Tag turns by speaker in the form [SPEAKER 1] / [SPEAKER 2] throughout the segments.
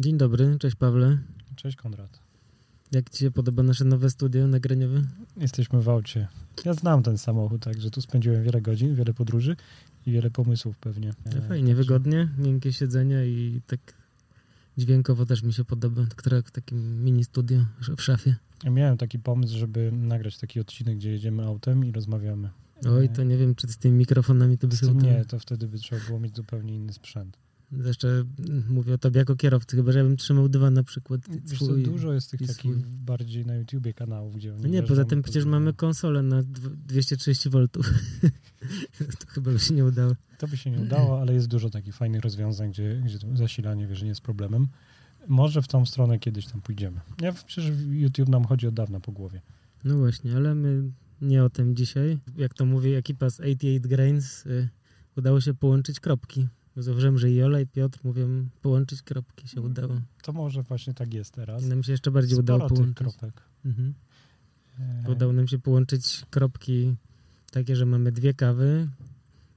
[SPEAKER 1] Dzień dobry, cześć Pawle.
[SPEAKER 2] Cześć Konrad.
[SPEAKER 1] Jak Ci się podoba nasze nowe studio nagraniowe?
[SPEAKER 2] Jesteśmy w aucie. Ja znam ten samochód, także tu spędziłem wiele godzin, wiele podróży i wiele pomysłów pewnie.
[SPEAKER 1] No fajnie, także... wygodnie, miękkie siedzenia i tak dźwiękowo też mi się podoba, trochę w takim mini studio w szafie.
[SPEAKER 2] Ja miałem taki pomysł, żeby nagrać taki odcinek, gdzie jedziemy autem i rozmawiamy.
[SPEAKER 1] Oj, to nie wiem, czy z tymi mikrofonami to by się
[SPEAKER 2] Nie, to wtedy by trzeba było mieć zupełnie inny sprzęt.
[SPEAKER 1] Zresztą mówię o tobie jako kierowcy, chyba że ja bym trzymał dwa na przykład.
[SPEAKER 2] Wiesz swój, co, dużo jest tych takich swój. bardziej na YouTubie kanałów, gdzie oni
[SPEAKER 1] No nie, poza tym przecież mamy konsolę na 230 V. to chyba by się nie udało.
[SPEAKER 2] To by się nie udało, ale jest dużo takich fajnych rozwiązań, gdzie, gdzie zasilanie, wiesz, nie jest problemem. Może w tą stronę kiedyś tam pójdziemy. Ja przecież YouTube nam chodzi od dawna po głowie.
[SPEAKER 1] No właśnie, ale my nie o tym dzisiaj. Jak to mówi ekipa z 88 Grains, y, udało się połączyć kropki. Zauważyłem, że Jola i Piotr mówią, połączyć kropki się udało.
[SPEAKER 2] To może właśnie tak jest teraz.
[SPEAKER 1] I nam się jeszcze bardziej
[SPEAKER 2] Sporo
[SPEAKER 1] udało połączyć.
[SPEAKER 2] kropek.
[SPEAKER 1] Mhm. E... Udało nam się połączyć kropki takie, że mamy dwie kawy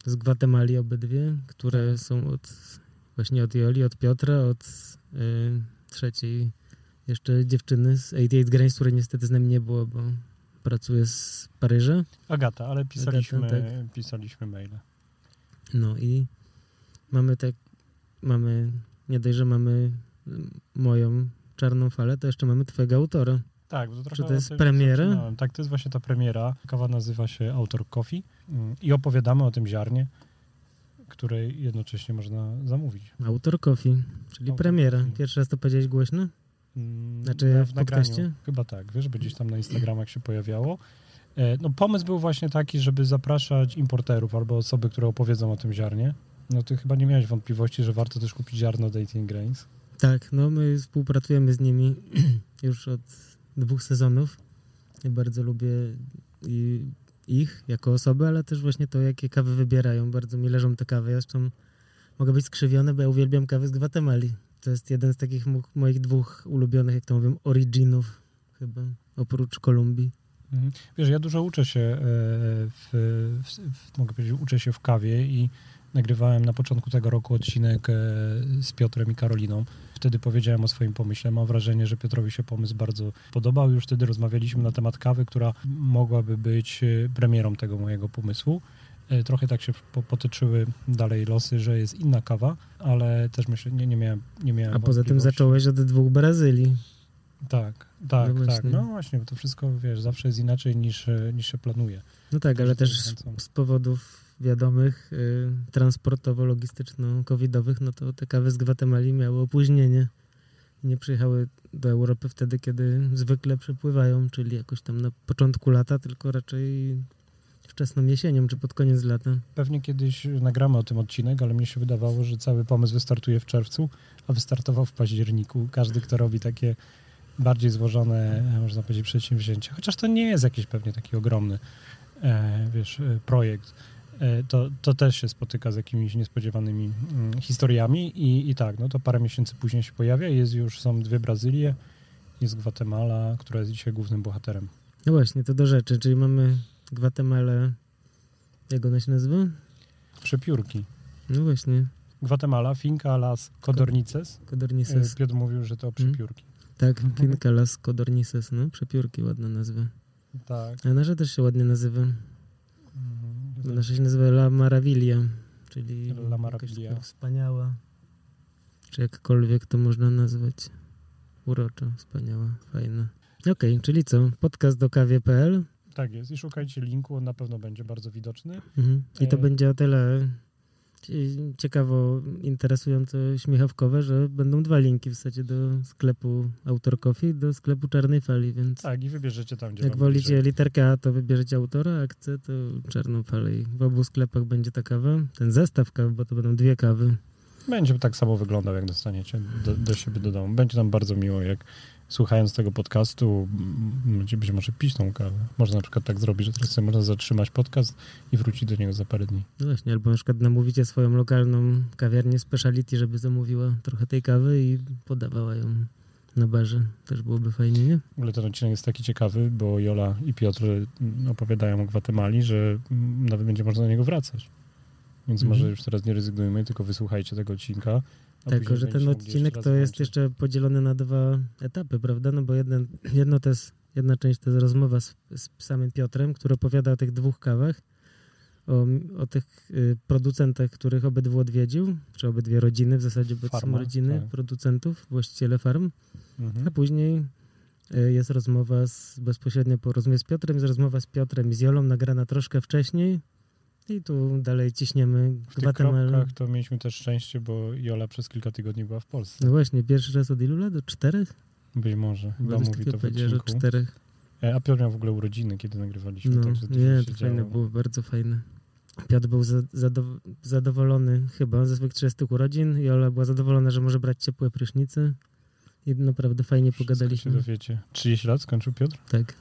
[SPEAKER 1] z Gwatemali obydwie, które tak. są od właśnie od Joli, od Piotra, od y, trzeciej jeszcze dziewczyny z 88 Grains, której niestety z nami nie było, bo pracuje z Paryża.
[SPEAKER 2] Agata, ale pisaliśmy, Agata, tak. pisaliśmy maile.
[SPEAKER 1] No i mamy tak, mamy, nie dość, że mamy moją czarną falę, to jeszcze mamy twojego autora.
[SPEAKER 2] Tak, to
[SPEAKER 1] Czy to jest premiera?
[SPEAKER 2] Tak, to jest właśnie ta premiera. Kawa nazywa się Autor Coffee mm, i opowiadamy o tym ziarnie, które jednocześnie można zamówić.
[SPEAKER 1] Autor Coffee, czyli Autor premiera. Coffee. Pierwszy raz to powiedziałeś głośno? Mm, znaczy w, w podcaście?
[SPEAKER 2] Chyba tak, wiesz, gdzieś tam na Instagramach się pojawiało. E, no pomysł był właśnie taki, żeby zapraszać importerów albo osoby, które opowiedzą o tym ziarnie. No ty chyba nie miałeś wątpliwości, że warto też kupić ziarno Dating Grains.
[SPEAKER 1] Tak, no my współpracujemy z nimi już od dwóch sezonów. Ja bardzo lubię ich jako osoby, ale też właśnie to, jakie kawy wybierają. Bardzo mi leżą te kawy. Ja zresztą mogę być skrzywiony, bo ja uwielbiam kawy z Gwatemali. To jest jeden z takich moich dwóch ulubionych, jak to mówię, originów chyba, oprócz Kolumbii.
[SPEAKER 2] Mhm. Wiesz, ja dużo uczę się e, w, w, mogę powiedzieć, uczę się w kawie i nagrywałem na początku tego roku odcinek e, z Piotrem i Karoliną. Wtedy powiedziałem o swoim pomyśle. Mam wrażenie, że Piotrowi się pomysł bardzo podobał. Już wtedy rozmawialiśmy na temat kawy, która mogłaby być e, premierą tego mojego pomysłu. Trochę tak się potyczyły dalej losy, że jest inna kawa, ale też myślę, nie, nie miałem nie miałem
[SPEAKER 1] A poza tym zacząłeś od dwóch Brazylii.
[SPEAKER 2] Tak, tak, no tak. No właśnie, bo to wszystko, wiesz, zawsze jest inaczej niż, niż się planuje.
[SPEAKER 1] No tak, ale też z powodów wiadomych, y, transportowo-logistyczno-covidowych, no to te kawy z Gwatemali miały opóźnienie. Nie przyjechały do Europy wtedy, kiedy zwykle przypływają, czyli jakoś tam na początku lata, tylko raczej wczesną jesienią, czy pod koniec lata.
[SPEAKER 2] Pewnie kiedyś nagramy o tym odcinek, ale mnie się wydawało, że cały pomysł wystartuje w czerwcu, a wystartował w październiku. Każdy, kto robi takie bardziej złożone, można powiedzieć, przedsięwzięcia, chociaż to nie jest jakiś pewnie taki ogromny, e, wiesz, e, projekt, to, to też się spotyka z jakimiś niespodziewanymi mm, historiami i, i tak, no to parę miesięcy później się pojawia, jest już, są dwie Brazylie, jest Gwatemala, która jest dzisiaj głównym bohaterem.
[SPEAKER 1] No właśnie, to do rzeczy, czyli mamy Gwatemalę, jak ona się nazywa?
[SPEAKER 2] Przepiórki.
[SPEAKER 1] No właśnie.
[SPEAKER 2] Gwatemala, Finca las Codornices.
[SPEAKER 1] Codornices.
[SPEAKER 2] Piotr mówił, że to mhm. przepiórki.
[SPEAKER 1] Tak, Finca las Codornices, no, przepiórki, ładna nazwa.
[SPEAKER 2] Tak.
[SPEAKER 1] A nasza też się ładnie nazywa. Nasza się nazywa La Maravilla, czyli
[SPEAKER 2] La Maravilla.
[SPEAKER 1] wspaniała. Czy jakkolwiek to można nazwać. Urocza, wspaniała, fajna. Okej, okay, czyli co? Podcast do kawie.pl
[SPEAKER 2] tak jest. I szukajcie linku, on na pewno będzie bardzo widoczny.
[SPEAKER 1] Mhm. I to e... będzie o tyle ciekawo, interesująco śmiechawkowe, że będą dwa linki w zasadzie do sklepu Autor Coffee do sklepu Czarnej Fali, więc...
[SPEAKER 2] Tak, i wybierzecie tam, gdzie
[SPEAKER 1] Jak wolicie bliżej. literkę A, to wybierzecie autora, a chce, to Czarną Falę. I w obu sklepach będzie ta kawa, ten zestaw kawy, bo to będą dwie kawy.
[SPEAKER 2] Będzie tak samo wyglądał, jak dostaniecie do, do siebie do domu. Będzie nam bardzo miło, jak słuchając tego podcastu być może pić tą kawę. Można na przykład tak zrobić, że teraz sobie można zatrzymać podcast i wrócić do niego za parę dni.
[SPEAKER 1] No właśnie, albo na przykład namówicie swoją lokalną kawiarnię speciality, żeby zamówiła trochę tej kawy i podawała ją na barze. Też byłoby fajnie, nie?
[SPEAKER 2] W ogóle ten odcinek jest taki ciekawy, bo Jola i Piotr opowiadają o Gwatemali, że nawet będzie można do niego wracać. Więc
[SPEAKER 1] Mhm.
[SPEAKER 2] może już teraz nie rezygnujmy, tylko wysłuchajcie tego odcinka. A później
[SPEAKER 1] że ten odcinek to jest jeszcze podzielony na dwa etapy, prawda? No bo jeden, jedno to jest, jedna część to jest rozmowa z, z samym Piotrem, który opowiada o tych dwóch kawach, o, o tych y, producentach, których obydwu odwiedził, czy obydwie rodziny w zasadzie, bo to są
[SPEAKER 2] Farma,
[SPEAKER 1] rodziny
[SPEAKER 2] tak.
[SPEAKER 1] producentów, właściciele farm, a
[SPEAKER 2] Mhm.
[SPEAKER 1] później y, jest rozmowa z, bezpośrednio po rozmowie z Piotrem, jest rozmowa z Piotrem i z Jolą, nagrana troszkę wcześniej i tu dalej ciśniemy
[SPEAKER 2] W
[SPEAKER 1] Gwatemalę.
[SPEAKER 2] kropkach to mieliśmy też szczęście, bo Jola przez kilka tygodni była w Polsce.
[SPEAKER 1] No właśnie, pierwszy raz od ilu lat? Od czterech?
[SPEAKER 2] Być może. Chyba
[SPEAKER 1] Chyba
[SPEAKER 2] mówi to w
[SPEAKER 1] że
[SPEAKER 2] odcinku.
[SPEAKER 1] czterech.
[SPEAKER 2] E, A Piotr miał w ogóle urodziny, kiedy nagrywaliśmy.
[SPEAKER 1] No,
[SPEAKER 2] także
[SPEAKER 1] nie,
[SPEAKER 2] się
[SPEAKER 1] to fajne
[SPEAKER 2] działo.
[SPEAKER 1] było, bardzo fajne. Piotr był za, zadow- zadowolony chyba ze swoich 30 urodzin. Jola była zadowolona, że może brać ciepłe prysznice. I naprawdę fajnie
[SPEAKER 2] Wszystko się
[SPEAKER 1] pogadaliśmy.
[SPEAKER 2] dowiecie. 30 lat skończył Piotr?
[SPEAKER 1] Tak.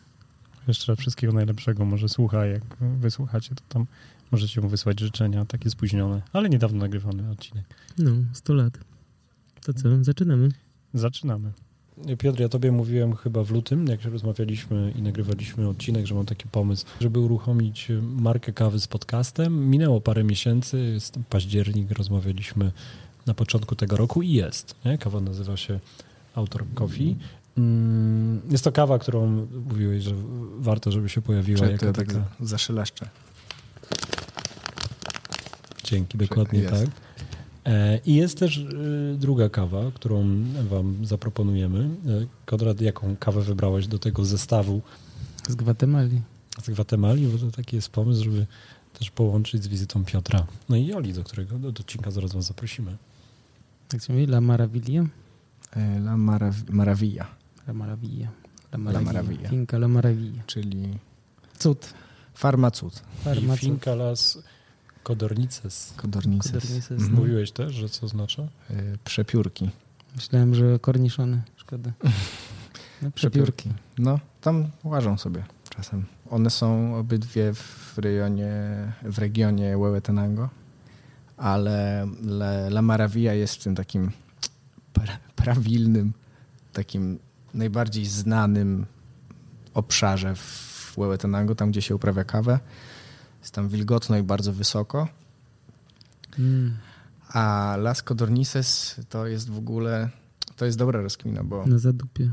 [SPEAKER 2] Jeszcze raz wszystkiego najlepszego. Może słucha, jak wysłuchacie, to tam możecie mu wysłać życzenia, takie spóźnione, ale niedawno nagrywany odcinek.
[SPEAKER 1] No, 100 lat. To co, zaczynamy.
[SPEAKER 2] Zaczynamy. Piotr, ja tobie mówiłem chyba w lutym, jak się rozmawialiśmy i nagrywaliśmy odcinek, że mam taki pomysł, żeby uruchomić markę kawy z podcastem. Minęło parę miesięcy, jest październik, rozmawialiśmy na początku tego roku i jest. Nie? Kawa nazywa się Autor Coffee. Mm, Jest to kawa, którą mówiłeś, że warto, żeby się pojawiła
[SPEAKER 3] Czy to
[SPEAKER 2] jako
[SPEAKER 3] ja tak
[SPEAKER 2] taka... Dzięki, dokładnie
[SPEAKER 3] jest.
[SPEAKER 2] tak. E, I jest też y, druga kawa, którą wam zaproponujemy. E, Konrad, jaką kawę wybrałeś do tego zestawu
[SPEAKER 1] Z Gwatemali.
[SPEAKER 2] z Gwatemali? Bo to taki jest pomysł, żeby też połączyć z wizytą Piotra. No i Joli, do którego do odcinka zaraz was zaprosimy.
[SPEAKER 1] Jak się mówi? La Maravilla?
[SPEAKER 3] E, La Marav- Maravilla,
[SPEAKER 1] La Maravilla. La
[SPEAKER 3] Maravilla.
[SPEAKER 1] Finca La Maravilla.
[SPEAKER 3] czyli
[SPEAKER 1] Cud.
[SPEAKER 3] farmacud,
[SPEAKER 2] I
[SPEAKER 1] Farmacud.
[SPEAKER 2] Finca Las Codornices.
[SPEAKER 3] codornices.
[SPEAKER 1] Codornices,
[SPEAKER 3] Mhm.
[SPEAKER 2] Mówiłeś też, że co oznacza?
[SPEAKER 3] E, Przepiórki.
[SPEAKER 1] Myślałem, że korniszony. Szkoda. No, przepiórki.
[SPEAKER 3] No, tam łażą sobie czasem. One są obydwie w rejonie, w regionie Huehuetenango, ale La, La Maravilla jest w tym takim pra, prawilnym, takim najbardziej znanym obszarze w Huehuetenango, tam gdzie się uprawia kawę. Jest tam wilgotno i bardzo wysoko.
[SPEAKER 1] Mm.
[SPEAKER 3] A Las Codornices to jest w ogóle, to jest dobra rozkmina, bo
[SPEAKER 1] Na zadupie.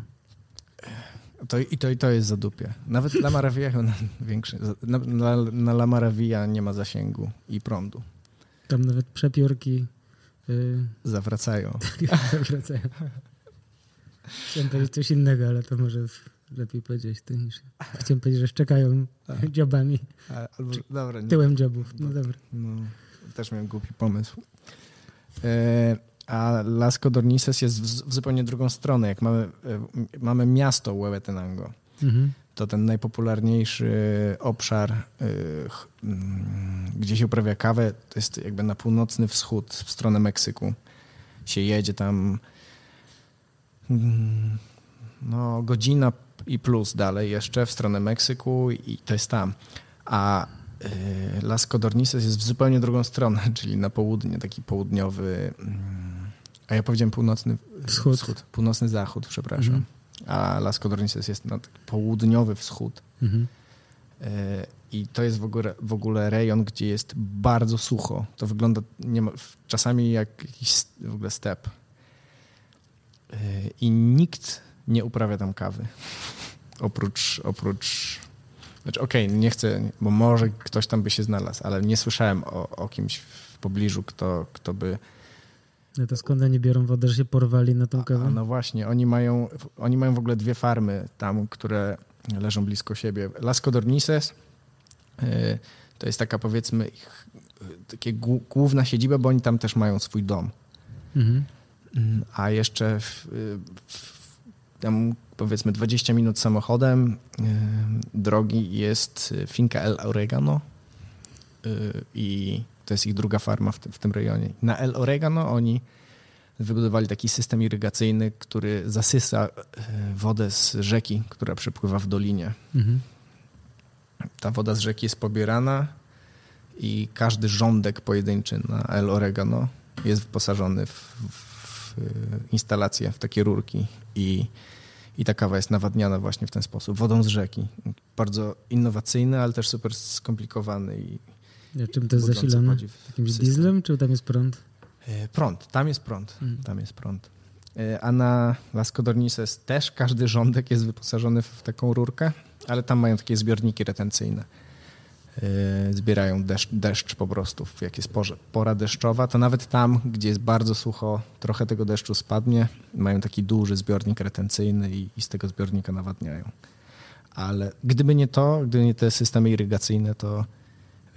[SPEAKER 3] to, i to i to jest zadupie. Nawet La Maravilla na większy, na, na, na La Maravilla nie ma zasięgu i prądu.
[SPEAKER 1] Tam nawet przepiórki yy,
[SPEAKER 3] Zawracają.
[SPEAKER 1] wracają. Chciałem powiedzieć coś innego, ale to może lepiej powiedzieć ty niż ja. Chciałem powiedzieć, że szczekają dziobami,
[SPEAKER 3] A, albo, dobra, nie,
[SPEAKER 1] tyłem dziobów. No dobra.
[SPEAKER 3] no, też miałem głupi pomysł. E, a Las Codornices jest w, w zupełnie drugą stronę. Jak mamy, e, mamy miasto Huehuetenango,
[SPEAKER 1] Mhm.
[SPEAKER 3] to ten najpopularniejszy obszar, ch- mm, gdzie się uprawia kawę, to jest jakby na północny wschód, w stronę Meksyku. Się jedzie tam mm, no, godzina i plus dalej jeszcze w stronę Meksyku i to jest tam. A y, Las Codornices jest w zupełnie drugą stronę, czyli na południe, taki południowy, mm, a ja powiedziałem północny
[SPEAKER 1] Wschód.
[SPEAKER 3] północny zachód, przepraszam.
[SPEAKER 1] Mhm.
[SPEAKER 3] A Las Codornices jest na południowy wschód.
[SPEAKER 1] Mhm.
[SPEAKER 3] E, I to jest w ogóle, w ogóle rejon, gdzie jest bardzo sucho. To wygląda ma, czasami jak jakiś w ogóle step. I nikt nie uprawia tam kawy. Oprócz, oprócz znaczy okej, nie chcę, bo może ktoś tam by się znalazł, ale nie słyszałem o, o kimś w pobliżu, kto, kto by
[SPEAKER 1] No to skąd oni biorą wodę, że się porwali na tą
[SPEAKER 3] A,
[SPEAKER 1] kawę?
[SPEAKER 3] no właśnie, oni mają, oni mają w ogóle dwie farmy tam, które leżą blisko siebie. Las Codornices y, to jest taka powiedzmy ich y, takie główna siedziba, bo oni tam też mają swój dom.
[SPEAKER 1] Mhm.
[SPEAKER 3] Mm, A jeszcze w, w, tam powiedzmy 20 minut samochodem y, drogi jest y, Finca El Oregano y, i to jest ich druga farma w, tym- w tym rejonie. Na El Oregano oni wybudowali taki system irygacyjny, który zasysa wodę z rzeki, która przepływa w dolinie.
[SPEAKER 1] Mhm.
[SPEAKER 3] Ta woda z rzeki jest pobierana i każdy rządek pojedynczy na El Oregano jest wyposażony w, w instalację, w takie rurki i, i ta kawa jest nawadniana właśnie w ten sposób, wodą z rzeki. Bardzo innowacyjny, ale też super skomplikowany i
[SPEAKER 1] Ja, czym to jest zasilane? Jakimś dieslem, czy tam jest prąd?
[SPEAKER 3] E, Prąd, tam jest prąd.
[SPEAKER 1] Mhm.
[SPEAKER 3] Tam jest prąd. E, A na Las Codornices też każdy rządek jest wyposażony w taką rurkę, ale tam mają takie zbiorniki retencyjne. E, Zbierają deszcz, deszcz po prostu. Jak jest porze- pora deszczowa, to nawet tam, gdzie jest bardzo sucho, trochę tego deszczu spadnie, mają taki duży zbiornik retencyjny i, i z tego zbiornika nawadniają. Ale gdyby nie to, gdyby nie te systemy irygacyjne, to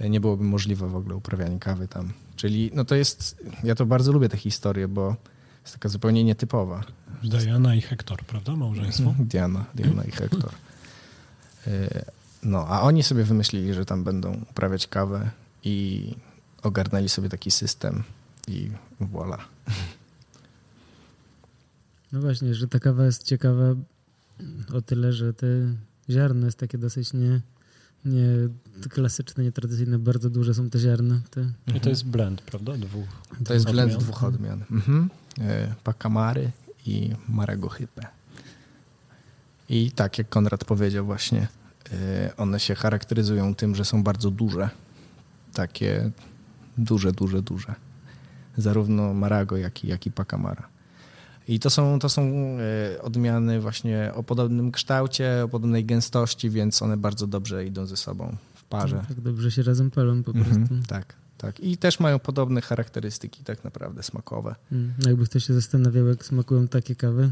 [SPEAKER 3] nie byłoby możliwe w ogóle uprawianie kawy tam. Czyli no to jest, ja to bardzo lubię tę historię, bo jest taka zupełnie nietypowa.
[SPEAKER 2] Diana i Hektor, prawda? Małżeństwo.
[SPEAKER 3] Diana, Diana i Hektor. No, a oni sobie wymyślili, że tam będą uprawiać kawę i ogarnęli sobie taki system i voila.
[SPEAKER 1] No właśnie, że ta kawa jest ciekawa o tyle, że te ziarno jest takie dosyć nie, nie klasyczne, nietradycyjne. Bardzo duże są te ziarna. Te,
[SPEAKER 2] I to jest blend, prawda? Dwóch.
[SPEAKER 3] To jest blend
[SPEAKER 2] odmian.
[SPEAKER 3] dwóch odmian. Mhm. Y, Pacamary i Marego Hype. I tak jak Konrad powiedział właśnie, one się charakteryzują tym, że są bardzo duże. Takie duże, duże, duże. Zarówno Marago, jak i, jak i Pacamara. I to są, to są y, odmiany właśnie o podobnym kształcie, o podobnej gęstości, więc one bardzo dobrze idą ze sobą w parze.
[SPEAKER 1] Tak dobrze się razem palą po
[SPEAKER 3] Mhm,
[SPEAKER 1] prostu.
[SPEAKER 3] tak, tak. I też mają podobne charakterystyki tak naprawdę smakowe.
[SPEAKER 1] No Jakby ktoś się zastanawiał, jak smakują takie kawy,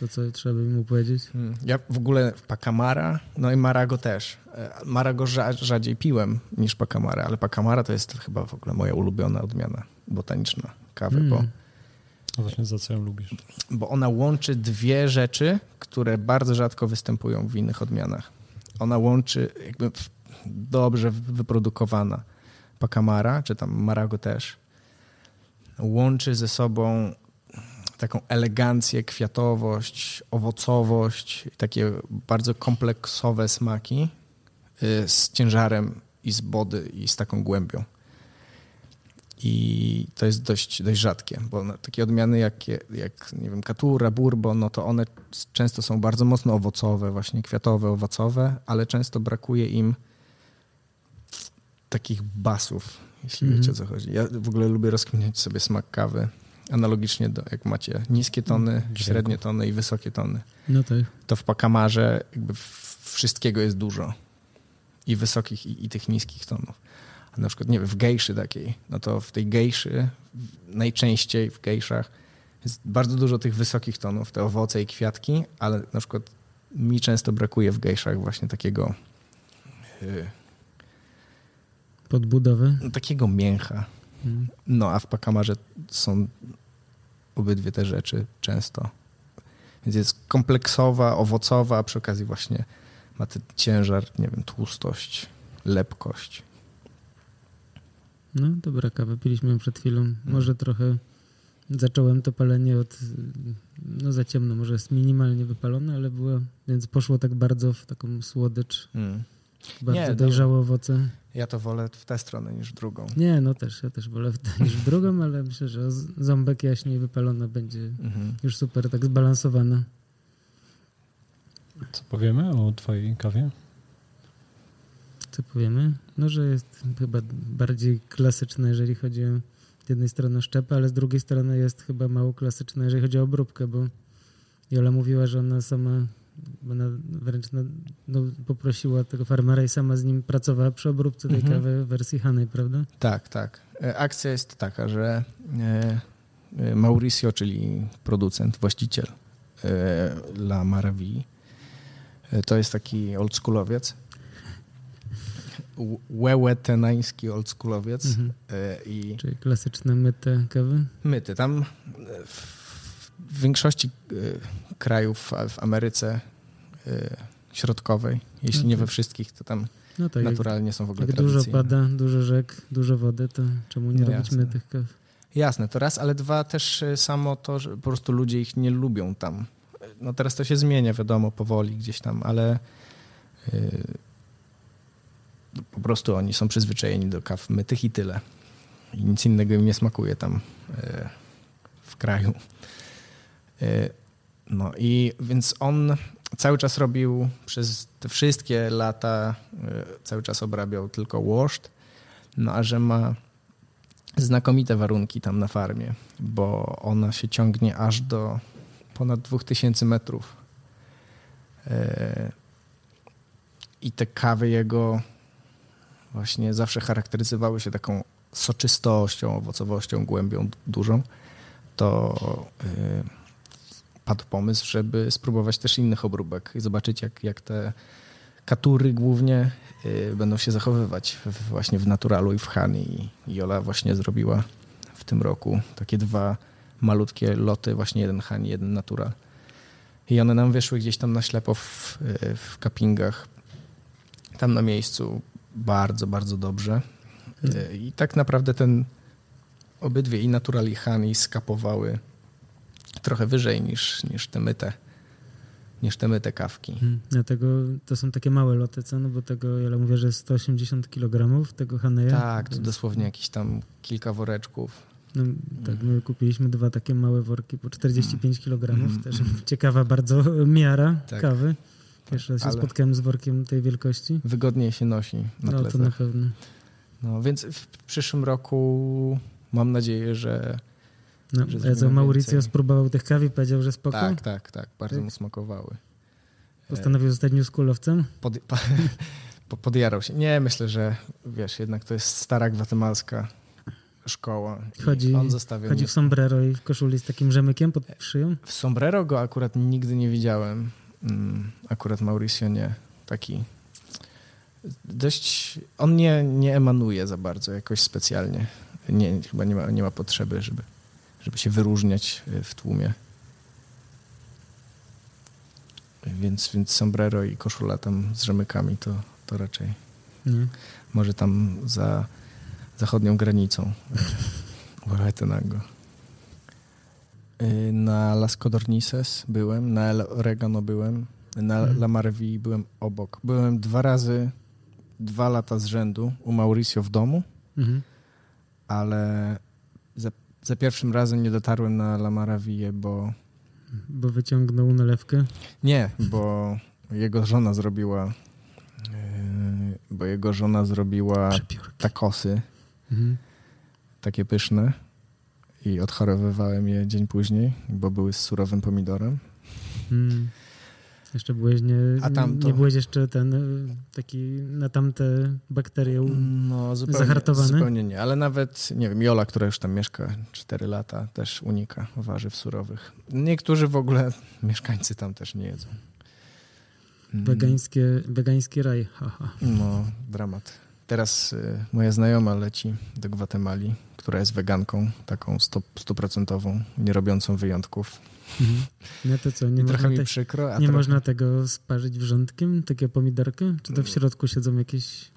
[SPEAKER 1] to co trzeba by mu powiedzieć?
[SPEAKER 3] Hmm. Ja w ogóle Pacamara, no i Marago też. E, Marago rza- rzadziej piłem niż Pacamara, ale Pacamara to jest chyba w ogóle moja ulubiona odmiana botaniczna kawy, bo,
[SPEAKER 1] Mm.
[SPEAKER 2] No właśnie, za co ją lubisz?
[SPEAKER 3] bo ona łączy dwie rzeczy, które bardzo rzadko występują w innych odmianach. Ona łączy jakby dobrze wyprodukowana Pacamara, czy tam Marago też, łączy ze sobą taką elegancję, kwiatowość, owocowość, takie bardzo kompleksowe smaki y, z ciężarem i z body i z taką głębią. I to jest dość, dość rzadkie, bo takie odmiany jak, jak nie wiem, katura, bourbon, no to one często są bardzo mocno owocowe, właśnie kwiatowe, owocowe, ale często brakuje im takich basów, jeśli
[SPEAKER 1] Mhm.
[SPEAKER 3] wiecie o co chodzi. Ja w ogóle lubię rozkminiać sobie smak kawy, analogicznie do jak macie niskie tony,
[SPEAKER 2] Dźwięków.
[SPEAKER 3] średnie tony i wysokie tony.
[SPEAKER 1] No tak.
[SPEAKER 3] To w pakamarze jakby wszystkiego jest dużo. I wysokich, i, i tych niskich tonów. A na przykład, nie wiem, w gejszy takiej, no to w tej gejszy najczęściej w gejszach jest bardzo dużo tych wysokich tonów, te owoce i kwiatki, ale na przykład mi często brakuje w gejszach właśnie takiego yy,
[SPEAKER 1] Podbudowy.
[SPEAKER 3] no, takiego mięcha.
[SPEAKER 1] Mm.
[SPEAKER 3] No, a w pakamarze są obydwie te rzeczy często. Więc jest kompleksowa, owocowa, a przy okazji właśnie ma ten ciężar, nie wiem, tłustość, lepkość.
[SPEAKER 1] No, dobra kawa. Piliśmy ją przed chwilą. Może trochę zacząłem to palenie od, no za ciemno, może jest minimalnie wypalone, ale było, więc poszło tak bardzo w taką słodycz, bardzo
[SPEAKER 3] Nie, no.
[SPEAKER 1] dojrzałe owoce.
[SPEAKER 3] Ja to wolę w tę stronę niż w drugą.
[SPEAKER 1] Nie, no też, ja też wolę w tę niż w drugą, ale myślę, że ząbek jaśniej wypalona będzie
[SPEAKER 3] Mhm.
[SPEAKER 1] już super, tak zbalansowana.
[SPEAKER 2] Co powiemy o twojej kawie?
[SPEAKER 1] Co powiemy? No, że jest chyba bardziej klasyczna, jeżeli chodzi o z jednej strony szczepę, ale z drugiej strony jest chyba mało klasyczna, jeżeli chodzi o obróbkę, bo Jola mówiła, że ona sama, ona wręcz na, no, poprosiła tego farmera i sama z nim pracowała przy obróbce tej
[SPEAKER 3] Mhm.
[SPEAKER 1] kawy w wersji Hanej, prawda?
[SPEAKER 3] Tak, tak. E, Akcja jest taka, że e, e, Mauricio, czyli producent, właściciel La Maravilli, to jest taki oldschoolowiec. Łełetenański oldschoolowiec.
[SPEAKER 1] Mhm.
[SPEAKER 3] I
[SPEAKER 1] Czyli klasyczne myte kawy.
[SPEAKER 3] myty. Tam w w większości e, krajów w- Ameryce e, Środkowej, jeśli nie we
[SPEAKER 1] Mhm.
[SPEAKER 3] wszystkich, to tam
[SPEAKER 1] No tak,
[SPEAKER 3] naturalnie są w ogóle
[SPEAKER 1] jak dużo pada, dużo rzek, dużo wody, to czemu nie
[SPEAKER 3] No
[SPEAKER 1] robić
[SPEAKER 3] jasne.
[SPEAKER 1] mytych kaw?
[SPEAKER 3] Jasne, to raz, ale dwa też y, samo to, że po prostu ludzie ich nie lubią tam. No teraz to się zmienia, wiadomo, powoli gdzieś tam, ale y, po prostu oni są przyzwyczajeni do kaw mytych i tyle. I nic innego im nie smakuje tam y, w kraju. Y, no i więc on cały czas robił przez te wszystkie lata, y, cały czas obrabiał tylko washed No a że ma znakomite warunki tam na farmie, bo ona się ciągnie aż do ponad 2000 metrów. E, I te kawy jego właśnie zawsze charakteryzowały się taką soczystością, owocowością, głębią dużą. To padł pomysł, żeby spróbować też innych obróbek i zobaczyć, jak, jak te katury głównie y, będą się zachowywać właśnie w naturalu i w Hani. I Jola właśnie zrobiła w tym roku takie dwa malutkie loty, właśnie jeden Hani, jeden natural. I one nam wyszły gdzieś tam na ślepo w, y, w cuppingach, tam na miejscu bardzo, bardzo dobrze. Y, I tak naprawdę ten obydwie i natural i Hani skapowały trochę wyżej niż, niż te myte niż te myte kawki. Hmm.
[SPEAKER 4] Dlatego to są takie małe loty, co? No bo tego, ja mówię, że jest 180 kg tego Haneya.
[SPEAKER 3] Tak, to dosłownie jakieś tam kilka woreczków.
[SPEAKER 4] No, tak, my kupiliśmy dwa takie małe worki po 45 kg. Mm. Też ciekawa bardzo miara tak. kawy. Pierwszy raz się Ale spotkałem z workiem tej wielkości.
[SPEAKER 3] Wygodniej się nosi na
[SPEAKER 4] No to na pewno.
[SPEAKER 3] No, więc w przyszłym roku mam nadzieję, że
[SPEAKER 4] no, że co, Mauricio więcej. spróbował tych kaw i powiedział, że spoko?
[SPEAKER 3] Tak, tak, tak. Bardzo tak? mu smakowały.
[SPEAKER 4] Postanowił zostać newschoolowcem?
[SPEAKER 3] Pod, po, podjarał się. Nie, myślę, że wiesz, jednak to jest stara gwatemalska szkoła.
[SPEAKER 4] Chodzi, on chodzi w sombrero i w koszuli z takim rzemykiem pod szyją?
[SPEAKER 3] W sombrero go akurat nigdy nie widziałem. Mm, akurat Mauricio nie. Taki dość... On nie, nie emanuje za bardzo jakoś specjalnie. Nie, chyba nie ma, nie ma potrzeby, żeby żeby się wyróżniać e, w tłumie. Więc, więc sombrero i koszula tam z rzemykami to, to raczej Nie. może tam za zachodnią granicą Huehuetenango. E, na Las Codornices byłem, na El Oregano byłem, na mhm. La Marvi byłem obok. Byłem dwa razy, dwa lata z rzędu u Mauricio w domu, mhm. ale za pierwszym razem nie dotarłem na La Maraville, bo...
[SPEAKER 4] Bo wyciągnął nalewkę?
[SPEAKER 3] Nie, bo jego żona zrobiła... Yy, bo jego żona zrobiła Przepiórki. takosy. Mhm. Takie pyszne. I odchorowywałem je dzień później, bo były z surowym pomidorem. Mm.
[SPEAKER 4] Jeszcze byłeś nie, tamto... nie byłeś jeszcze ten taki na tamte bakterie no, zupełnie, zahartowany?
[SPEAKER 3] Zupełnie nie, ale nawet, nie wiem, Jola, która już tam mieszka 4 lata, też unika warzyw surowych. Niektórzy w ogóle, mieszkańcy tam też nie jedzą.
[SPEAKER 4] Mm. Wegańskie, wegański raj, haha.
[SPEAKER 3] No, dramat. Teraz y, moja znajoma leci do Gwatemali, która jest weganką, taką stuprocentową, nie robiącą wyjątków.
[SPEAKER 4] No to co, nie,
[SPEAKER 3] trochę mi te, przykro,
[SPEAKER 4] nie trochę... można tego sparzyć wrzątkiem, takie pomidorki? Czy to w środku siedzą jakieś...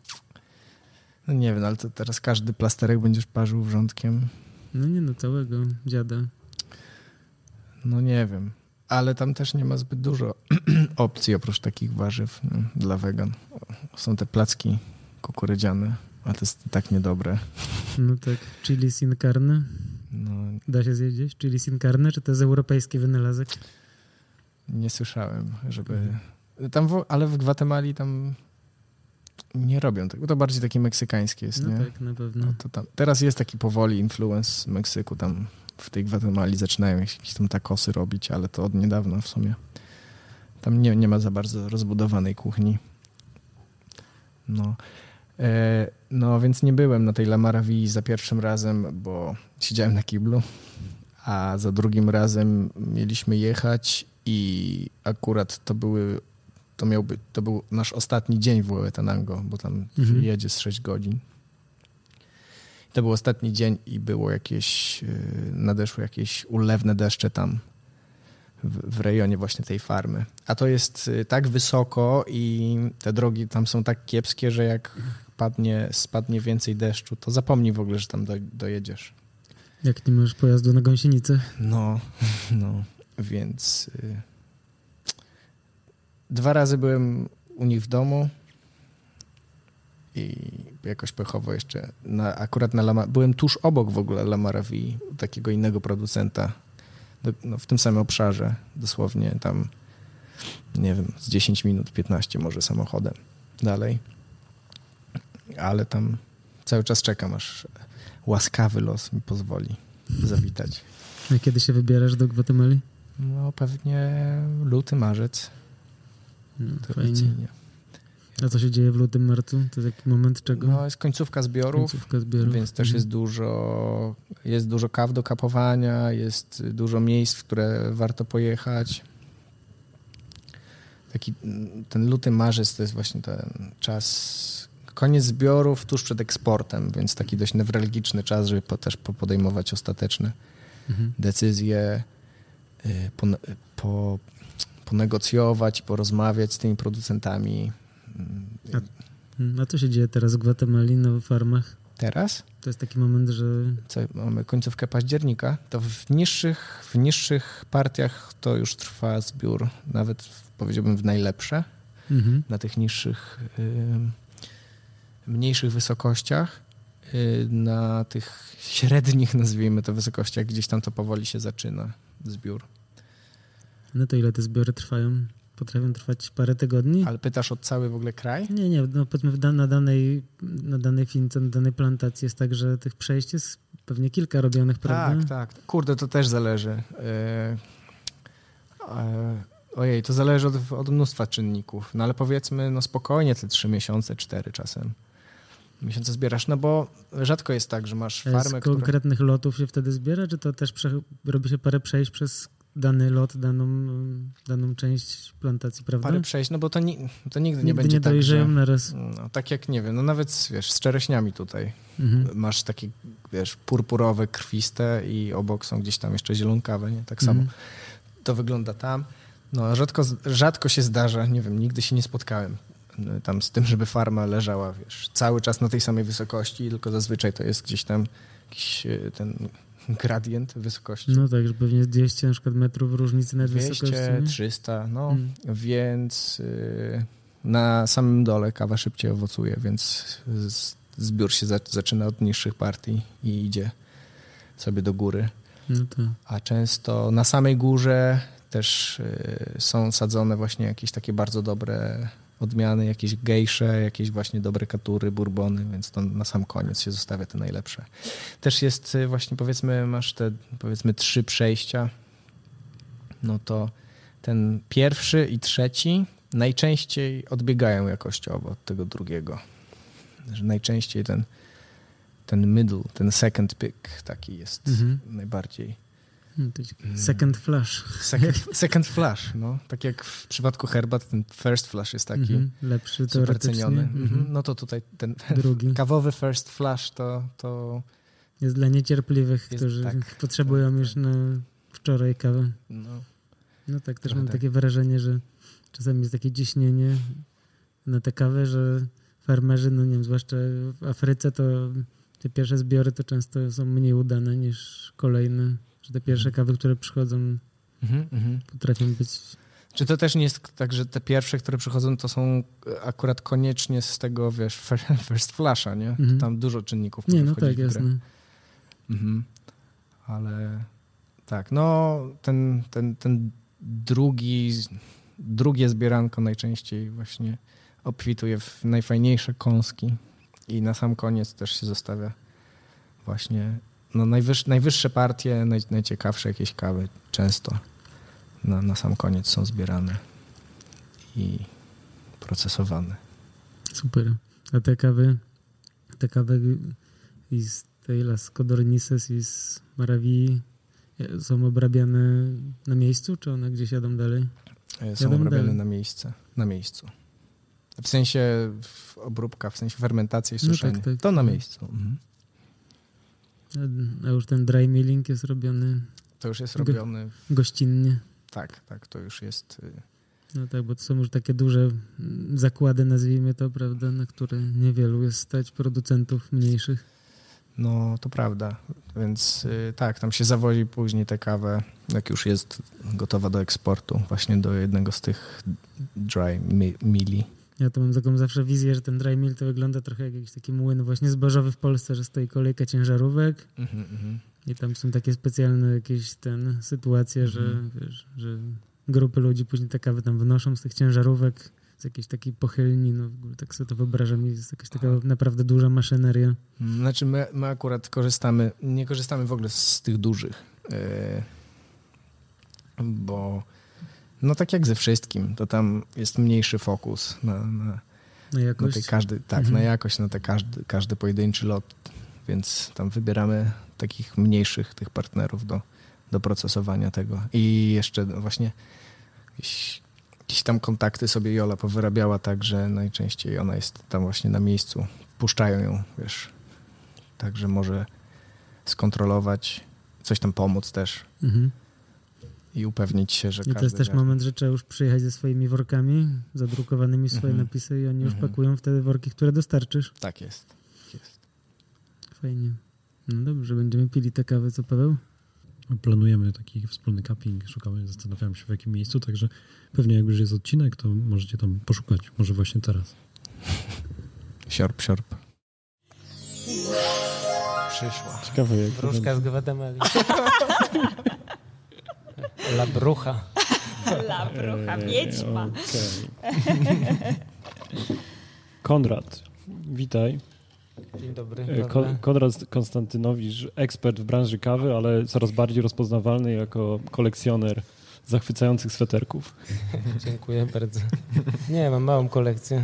[SPEAKER 3] No nie wiem, ale to teraz każdy plasterek będziesz parzył wrzątkiem.
[SPEAKER 4] No nie no, całego dziada.
[SPEAKER 3] No nie wiem, ale tam też nie ma zbyt dużo opcji oprócz takich warzyw no, dla wegan. Są te placki kukurydziane, ale to jest tak niedobre.
[SPEAKER 4] No tak, chili sin carne. No, da się zjeść gdzieś? Chili sin carne, czy to jest europejski wynalazek?
[SPEAKER 3] Nie słyszałem, żeby... Tam w... ale w Gwatemali tam nie robią tego. To bardziej takie meksykańskie jest,
[SPEAKER 4] no
[SPEAKER 3] nie?
[SPEAKER 4] tak, na pewno. No
[SPEAKER 3] to tam. Teraz jest taki powoli influence Meksyku. Tam w tej Gwatemali zaczynają jakieś tam takosy robić, ale to od niedawna w sumie. Tam nie, nie ma za bardzo rozbudowanej kuchni. No. E, no więc nie byłem na tej Lamaravii za pierwszym razem, bo siedziałem na kiblu, a za drugim razem mieliśmy jechać i akurat to były, to miałby, to był nasz ostatni dzień w Huehuetenango, bo tam mhm. jedzie z 6 godzin. To był ostatni dzień i było jakieś, e, nadeszły jakieś ulewne deszcze tam w, w rejonie właśnie tej farmy. A to jest e, tak wysoko i te drogi tam są tak kiepskie, że jak padnie, spadnie więcej deszczu, to zapomnij w ogóle, że tam do, dojedziesz.
[SPEAKER 4] Jak nie masz pojazdu na gąsienicę?
[SPEAKER 3] No, no, więc y, dwa razy byłem u nich w domu i jakoś pechowo jeszcze, na, akurat na Lama, byłem tuż obok w ogóle Lamarawi, takiego innego producenta, do, no, w tym samym obszarze, dosłownie tam, nie wiem, z 10 minut, 15 może samochodem dalej ale tam cały czas czekam, aż łaskawy los mi pozwoli zawitać.
[SPEAKER 4] A kiedy się wybierasz do Gwatemali?
[SPEAKER 3] No pewnie luty, marzec.
[SPEAKER 4] No, fajnie. A co się dzieje w lutym, marcu? To jest taki moment czego?
[SPEAKER 3] No jest końcówka zbiorów,
[SPEAKER 4] Końcówka zbiorów.
[SPEAKER 3] więc też
[SPEAKER 4] Mhm.
[SPEAKER 3] jest dużo, jest dużo kaw do kapowania, jest dużo miejsc, w które warto pojechać. Taki ten luty, marzec to jest właśnie ten czas, koniec zbiorów tuż przed eksportem, więc taki dość newralgiczny czas, żeby po, też po- podejmować ostateczne
[SPEAKER 4] Mhm.
[SPEAKER 3] decyzje, y, po, po, ponegocjować, porozmawiać z tymi producentami. Mm,
[SPEAKER 4] Mm, A co się dzieje teraz w Gwatemali na farmach?
[SPEAKER 3] Teraz
[SPEAKER 4] To jest taki moment, że
[SPEAKER 3] co, mamy końcówkę października, to w niższych, w niższych partiach to już trwa zbiór, nawet powiedziałbym w najlepsze,
[SPEAKER 4] mhm.
[SPEAKER 3] na tych niższych, y, mniejszych wysokościach, y, na tych średnich, nazwijmy to, wysokościach, gdzieś tam to powoli się zaczyna zbiór.
[SPEAKER 4] no to ile te zbiory trwają? Potrafią trwać parę tygodni?
[SPEAKER 3] Ale pytasz o cały w ogóle kraj?
[SPEAKER 4] Nie, nie, no powiedzmy na danej, na danej fince, na danej plantacji jest tak, że tych przejść jest pewnie kilka robionych, prawda?
[SPEAKER 3] Tak, tak. Kurde, to też zależy. E, e, ojej, to zależy od, od mnóstwa czynników. No ale powiedzmy, no spokojnie te trzy miesiące, cztery czasem. Miesiące zbierasz, no bo rzadko jest tak, że masz farmę,
[SPEAKER 4] Z konkretnych lotów się wtedy zbiera, czy to też prze, robi się parę przejść przez dany lot, daną, daną część plantacji, prawda?
[SPEAKER 3] Parę przejść, no bo to, ni- to nigdy nie
[SPEAKER 4] Nigdy
[SPEAKER 3] będzie
[SPEAKER 4] nie
[SPEAKER 3] tak, że...
[SPEAKER 4] na raz.
[SPEAKER 3] No, tak jak, nie wiem, no nawet, wiesz, z czereśniami tutaj.
[SPEAKER 4] Mhm.
[SPEAKER 3] Masz takie, wiesz, purpurowe, krwiste i obok są gdzieś tam jeszcze zielonkawe, nie? Tak samo.
[SPEAKER 4] Mhm.
[SPEAKER 3] to wygląda tam. No, rzadko, rzadko się zdarza, nie wiem, nigdy się nie spotkałem tam z tym, żeby farma leżała, wiesz, cały czas na tej samej wysokości, tylko zazwyczaj to jest gdzieś tam jakiś y, ten gradient wysokości.
[SPEAKER 4] No tak, że pewnie jest 200 na przykład metrów różnicy na
[SPEAKER 3] 200,
[SPEAKER 4] wysokości. nie?
[SPEAKER 3] 300, no,
[SPEAKER 4] Mm.
[SPEAKER 3] więc y, na samym dole kawa szybciej owocuje, więc zbiór się za, zaczyna od niższych partii i idzie sobie do góry.
[SPEAKER 4] No to.
[SPEAKER 3] A często na samej górze też y, są sadzone właśnie jakieś takie bardzo dobre odmiany, jakieś gejsze, jakieś właśnie dobre katury, bourbony, więc to na sam koniec się zostawia te najlepsze. Też jest y, właśnie powiedzmy, masz te powiedzmy trzy przejścia, no to ten pierwszy i trzeci najczęściej odbiegają jakościowo od tego drugiego. Że najczęściej ten, ten middle, ten second pick taki jest
[SPEAKER 4] Mhm.
[SPEAKER 3] najbardziej
[SPEAKER 4] second flash.
[SPEAKER 3] Second, second flash, no. Tak jak w przypadku herbat, ten first flash jest taki
[SPEAKER 4] Mhm. Lepszy
[SPEAKER 3] super ceniony.
[SPEAKER 4] Mhm.
[SPEAKER 3] Mhm. No to tutaj ten
[SPEAKER 4] Drugi.
[SPEAKER 3] kawowy first flash to, to
[SPEAKER 4] Jest dla niecierpliwych,
[SPEAKER 3] Jest-
[SPEAKER 4] którzy
[SPEAKER 3] tak,
[SPEAKER 4] potrzebują
[SPEAKER 3] tak,
[SPEAKER 4] już na wczoraj kawę.
[SPEAKER 3] no,
[SPEAKER 4] No tak, też
[SPEAKER 3] Trochę
[SPEAKER 4] mam
[SPEAKER 3] tak.
[SPEAKER 4] takie wrażenie, że czasami jest takie ciśnienie na tę kawę, że farmerzy, no nie wiem, zwłaszcza w Afryce, to te pierwsze zbiory to często są mniej udane niż kolejne. Że te pierwsze kawy, które przychodzą,
[SPEAKER 3] mhm, mhm.
[SPEAKER 4] potrafią być...
[SPEAKER 3] Czy to też nie jest tak, że te pierwsze, które przychodzą, to są akurat koniecznie z tego, wiesz, fir- first flasha, nie?
[SPEAKER 4] Mhm.
[SPEAKER 3] Tam dużo czynników
[SPEAKER 4] Nie,
[SPEAKER 3] może
[SPEAKER 4] no
[SPEAKER 3] wchodzić
[SPEAKER 4] tak,
[SPEAKER 3] w grę.
[SPEAKER 4] jasne.
[SPEAKER 3] Mhm. Ale tak, no ten, ten, ten drugi, drugie zbieranko najczęściej właśnie obfituje w najfajniejsze kąski i na sam koniec też się zostawia właśnie no najwyż, najwyższe partie, naj, najciekawsze jakieś kawy często na, na sam koniec są zbierane i procesowane.
[SPEAKER 4] Super. A te kawy, te kawy i z tej Las Codornices i z Maravii e, są obrabiane na miejscu, czy one gdzieś jadą dalej?
[SPEAKER 3] E, Są
[SPEAKER 4] Jadą
[SPEAKER 3] obrabiane
[SPEAKER 4] dalej.
[SPEAKER 3] na miejsce, na miejscu. W sensie w obróbka, w sensie fermentacja i
[SPEAKER 4] No
[SPEAKER 3] suszenie.
[SPEAKER 4] tak, tak.
[SPEAKER 3] To na miejscu. Mhm.
[SPEAKER 4] A- już ten dry milling jest robiony
[SPEAKER 3] To już jest
[SPEAKER 4] Go-
[SPEAKER 3] robione.
[SPEAKER 4] gościnnie.
[SPEAKER 3] Tak, tak, to już jest. y,
[SPEAKER 4] No tak, bo to są już takie duże mm, zakłady, nazwijmy to, prawda, na które niewielu jest stać producentów mniejszych.
[SPEAKER 3] No, to prawda. Więc y, tak, tam się zawozi później tę kawę, jak już jest gotowa do eksportu, właśnie do jednego z tych dry mi- mili.
[SPEAKER 4] Ja to mam taką zawsze wizję, że ten dry mill to wygląda trochę jak jakiś taki młyn właśnie zbożowy w Polsce, że stoi kolejka ciężarówek
[SPEAKER 3] Mhm, mhm.
[SPEAKER 4] i tam są takie specjalne jakieś ten sytuacje, że,
[SPEAKER 3] Mhm.
[SPEAKER 4] wiesz, że grupy ludzi później te kawy tam wynoszą z tych ciężarówek z jakiejś takiej pochylni, no w ogóle tak sobie to wyobrażam, jest jakaś taka naprawdę duża maszyneria.
[SPEAKER 3] Znaczy my, my akurat korzystamy, nie korzystamy w ogóle z tych dużych, yy, bo no tak jak ze wszystkim, to tam jest mniejszy fokus na, na,
[SPEAKER 4] Na jakość.
[SPEAKER 3] na każdy, tak,
[SPEAKER 4] Mhm.
[SPEAKER 3] na jakość, na te każdy, każdy pojedynczy lot, więc tam wybieramy takich mniejszych tych partnerów do, do procesowania tego. I jeszcze właśnie jakieś, jakieś tam kontakty sobie Jola powyrabiała tak, że najczęściej ona jest tam właśnie na miejscu. Puszczają ją, wiesz, tak, że może skontrolować, coś tam pomóc też
[SPEAKER 4] Mhm.
[SPEAKER 3] I upewnić się, że
[SPEAKER 4] I to jest też
[SPEAKER 3] wiesz,
[SPEAKER 4] moment, że trzeba już przyjechać ze swoimi workami, zadrukowanymi swoje
[SPEAKER 3] Mhm.
[SPEAKER 4] napisy i oni już
[SPEAKER 3] Mhm.
[SPEAKER 4] pakują wtedy worki, które dostarczysz.
[SPEAKER 3] Tak jest. jest.
[SPEAKER 4] Fajnie. No dobrze, będziemy pili te kawy, co Paweł?
[SPEAKER 2] Planujemy taki wspólny cupping, szukamy, zastanawiamy się w jakim miejscu, także pewnie jak już jest odcinek, to możecie tam poszukać, może właśnie teraz.
[SPEAKER 3] Siorp, siorp. Przyszła.
[SPEAKER 2] Ciekawe jak
[SPEAKER 1] Wróżka z Gwatemali. La brucha.
[SPEAKER 5] La brucha, wiedźma.
[SPEAKER 2] Okej. Konrad, witaj.
[SPEAKER 1] Dzień dobry.
[SPEAKER 2] E,
[SPEAKER 1] Dobra.
[SPEAKER 2] Kon- Konrad Konstantynowicz, ekspert w branży kawy, ale coraz bardziej rozpoznawalny jako kolekcjoner zachwycających sweterków.
[SPEAKER 1] Dziękuję bardzo. Nie, mam małą kolekcję.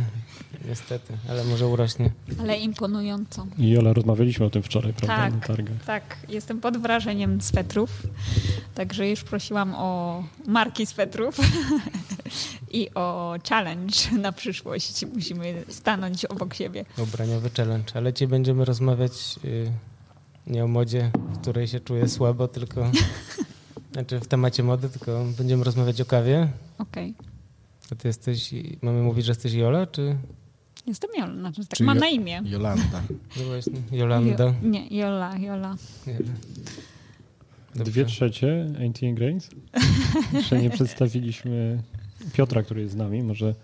[SPEAKER 1] Niestety, ale może urośnie.
[SPEAKER 5] Ale imponująco.
[SPEAKER 2] I Jola, rozmawialiśmy o tym wczoraj, prawda,
[SPEAKER 5] Tak.
[SPEAKER 2] na targach.
[SPEAKER 5] Tak, jestem pod wrażeniem swetrów. Także już prosiłam o marki swetrów i o challenge na przyszłość. Musimy stanąć obok siebie.
[SPEAKER 1] Ubraniowy challenge. Ale ci będziemy rozmawiać y, nie o modzie, w której się czuję słabo, tylko... Znaczy w temacie mody, tylko będziemy rozmawiać o kawie.
[SPEAKER 5] Okej.
[SPEAKER 1] A ty jesteś... Mamy mówić, że jesteś Jola, czy...
[SPEAKER 5] Jestem Jola, znaczy, tak
[SPEAKER 3] Czyli
[SPEAKER 5] mam
[SPEAKER 3] Jo-
[SPEAKER 5] na imię.
[SPEAKER 3] Jolanda.
[SPEAKER 1] No właśnie, Jolanda.
[SPEAKER 5] Jo, nie, Jola, Jola.
[SPEAKER 1] Dobrze.
[SPEAKER 2] Dwie trzecie AT Grains. Jeszcze nie przedstawiliśmy Piotra, który jest z nami. Może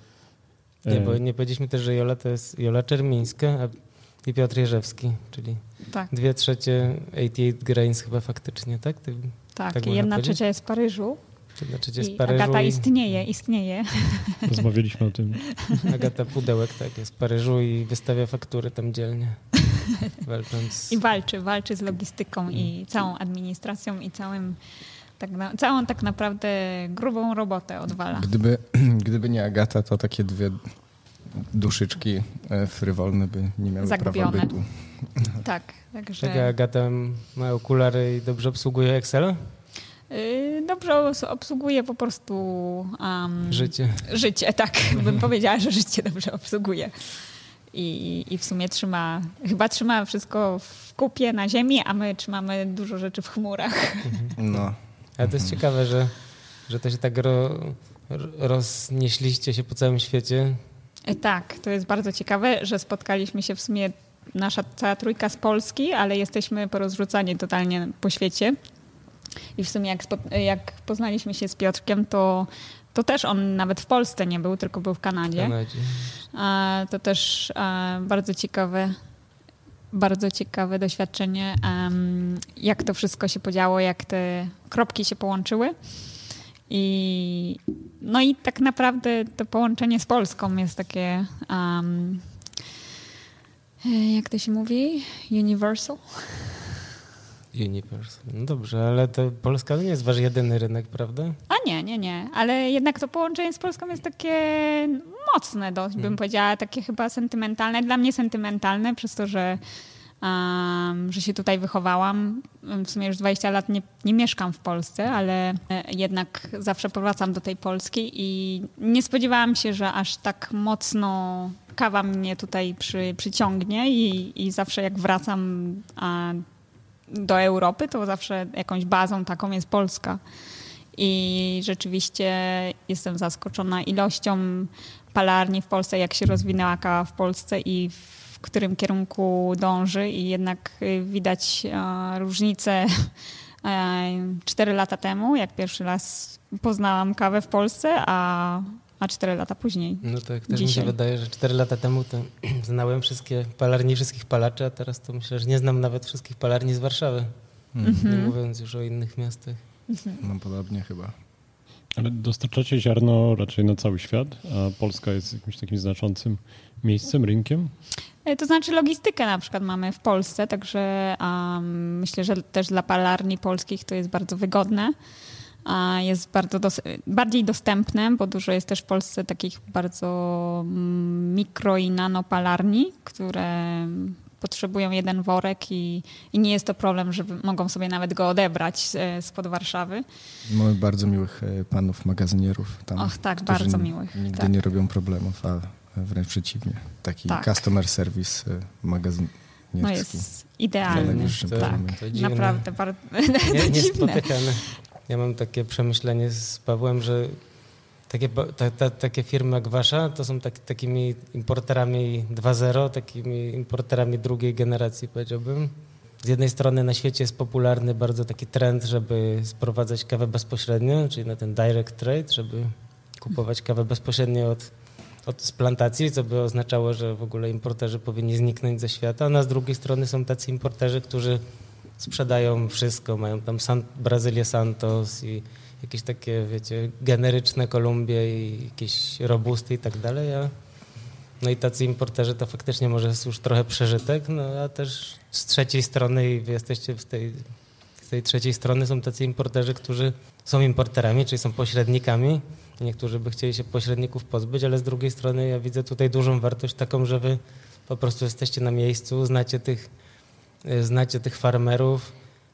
[SPEAKER 1] Nie,
[SPEAKER 2] e,
[SPEAKER 1] bo nie powiedzieliśmy też, że Jola to jest Jola Czermińska a i Piotr Jerzewski, czyli
[SPEAKER 5] Tak,
[SPEAKER 1] dwie trzecie 88 Grains chyba faktycznie, tak? Ty,
[SPEAKER 5] tak.
[SPEAKER 1] Tak
[SPEAKER 5] Jedna trzecia jest w Paryżu.
[SPEAKER 1] Jedna trzecia z
[SPEAKER 5] I
[SPEAKER 1] Paryżu
[SPEAKER 5] Agata
[SPEAKER 1] i
[SPEAKER 5] istnieje, istnieje.
[SPEAKER 2] rozmawialiśmy o tym.
[SPEAKER 1] Agata Pudełek, tak, jest w Paryżu i wystawia faktury tam dzielnie, walcząc.
[SPEAKER 5] I walczy, walczy z logistyką i całą administracją i całym, tak na, całą tak naprawdę grubą robotę odwala.
[SPEAKER 3] Gdyby, gdyby nie Agata, to takie dwie duszyczki e, frywolne by nie miały
[SPEAKER 5] Zagubione.
[SPEAKER 3] prawa bytu.
[SPEAKER 5] Tak, także
[SPEAKER 1] Taka Agata ma okulary i dobrze obsługuje Excela?
[SPEAKER 5] Y, dobrze obsługuje po prostu um,
[SPEAKER 1] Życie.
[SPEAKER 5] życie, tak, bym powiedziała, że życie dobrze obsługuje. I, I w sumie trzyma, chyba trzyma wszystko w kupie na ziemi, a my trzymamy dużo rzeczy w chmurach.
[SPEAKER 3] No.
[SPEAKER 1] Ale to jest ciekawe, że, że to się tak ro, ro- roznieśliście się po całym świecie.
[SPEAKER 5] E, Tak, to jest bardzo ciekawe, że spotkaliśmy się w sumie nasza cała trójka z Polski, ale jesteśmy porozrzucani totalnie po świecie. I w sumie jak, jak poznaliśmy się z Piotrkiem, to, to też on nawet w Polsce nie był, tylko był w Kanadzie.
[SPEAKER 1] Kanadzie.
[SPEAKER 5] To też bardzo ciekawe, bardzo ciekawe doświadczenie, jak to wszystko się podziało, jak te kropki się połączyły. I, no i tak naprawdę to połączenie z Polską jest takie, e, jak to się mówi, universal.
[SPEAKER 1] Universe. No dobrze, ale to Polska to nie jest wasz jedyny rynek, prawda?
[SPEAKER 5] A nie, nie, nie, ale jednak to połączenie z Polską jest takie mocne dość, bym
[SPEAKER 1] Mhm.
[SPEAKER 5] powiedziała, takie chyba sentymentalne, dla mnie sentymentalne, przez to, że, um, że się tutaj wychowałam. W sumie już 20 lat nie, nie mieszkam w Polsce, ale e, jednak zawsze powracam do tej Polski i nie spodziewałam się, że aż tak mocno kawa mnie tutaj przy, przyciągnie i, i zawsze jak wracam a, do Europy, to zawsze jakąś bazą taką jest Polska. I rzeczywiście jestem zaskoczona ilością palarni w Polsce, jak się rozwinęła kawa w Polsce i w którym kierunku dąży. I jednak y, widać e, różnicę e, cztery lata temu, jak pierwszy raz poznałam kawę w Polsce, a, a cztery lata później.
[SPEAKER 1] No tak, też mi się
[SPEAKER 5] Dzisiaj.
[SPEAKER 1] wydaje, że 4 lata temu to znałem wszystkie palarnie wszystkich palaczy, a teraz to myślę, że nie znam nawet wszystkich palarni z Warszawy. Nie
[SPEAKER 5] Mhm.
[SPEAKER 1] mówiąc już o innych miastach.
[SPEAKER 3] No podobnie chyba.
[SPEAKER 2] Ale dostarczacie ziarno raczej na cały świat, a Polska jest jakimś takim znaczącym miejscem, rynkiem?
[SPEAKER 5] E, to znaczy logistykę na przykład mamy w Polsce, także um, myślę, że też dla palarni polskich to jest bardzo wygodne. A jest bardzo dos bardziej dostępne, bo dużo jest też w Polsce takich bardzo mm, mikro i nano palarni, które potrzebują jeden worek i, i nie jest to problem, że mogą sobie nawet go odebrać e, spod Warszawy.
[SPEAKER 3] Mamy bardzo miłych e, panów magazynierów tam.
[SPEAKER 5] Och tak, bardzo miłych.
[SPEAKER 3] Nigdy
[SPEAKER 5] tak.
[SPEAKER 3] nie robią problemów, a wręcz przeciwnie. Taki tak. customer service e, magazynierski.
[SPEAKER 5] No jest idealny.
[SPEAKER 1] To,
[SPEAKER 5] tak,
[SPEAKER 1] to
[SPEAKER 5] naprawdę bardzo
[SPEAKER 1] nie, niespotykane. Ja mam takie przemyślenie z Pawłem, że takie, ta, ta, takie firmy jak wasza to są tak, takimi importerami 2.0, takimi importerami drugiej generacji, powiedziałbym. Z jednej strony na świecie jest popularny bardzo taki trend, żeby sprowadzać kawę bezpośrednio, czyli na ten direct trade, żeby kupować kawę bezpośrednio od, od z plantacji, co by oznaczało, że w ogóle importerzy powinni zniknąć ze świata. A z drugiej strony są tacy importerzy, którzy sprzedają wszystko, mają tam San, Brazylię Santos i jakieś takie, wiecie, generyczne Kolumbie i jakieś robusty i tak dalej, a no i tacy importerzy to faktycznie może jest już trochę przeżytek, no a też z trzeciej strony i wy jesteście w tej, z tej trzeciej strony są tacy importerzy, którzy są importerami, czyli są pośrednikami. Niektórzy by chcieli się pośredników pozbyć, ale z drugiej strony ja widzę tutaj dużą wartość taką, że wy po prostu jesteście na miejscu, znacie tych, znacie tych farmerów,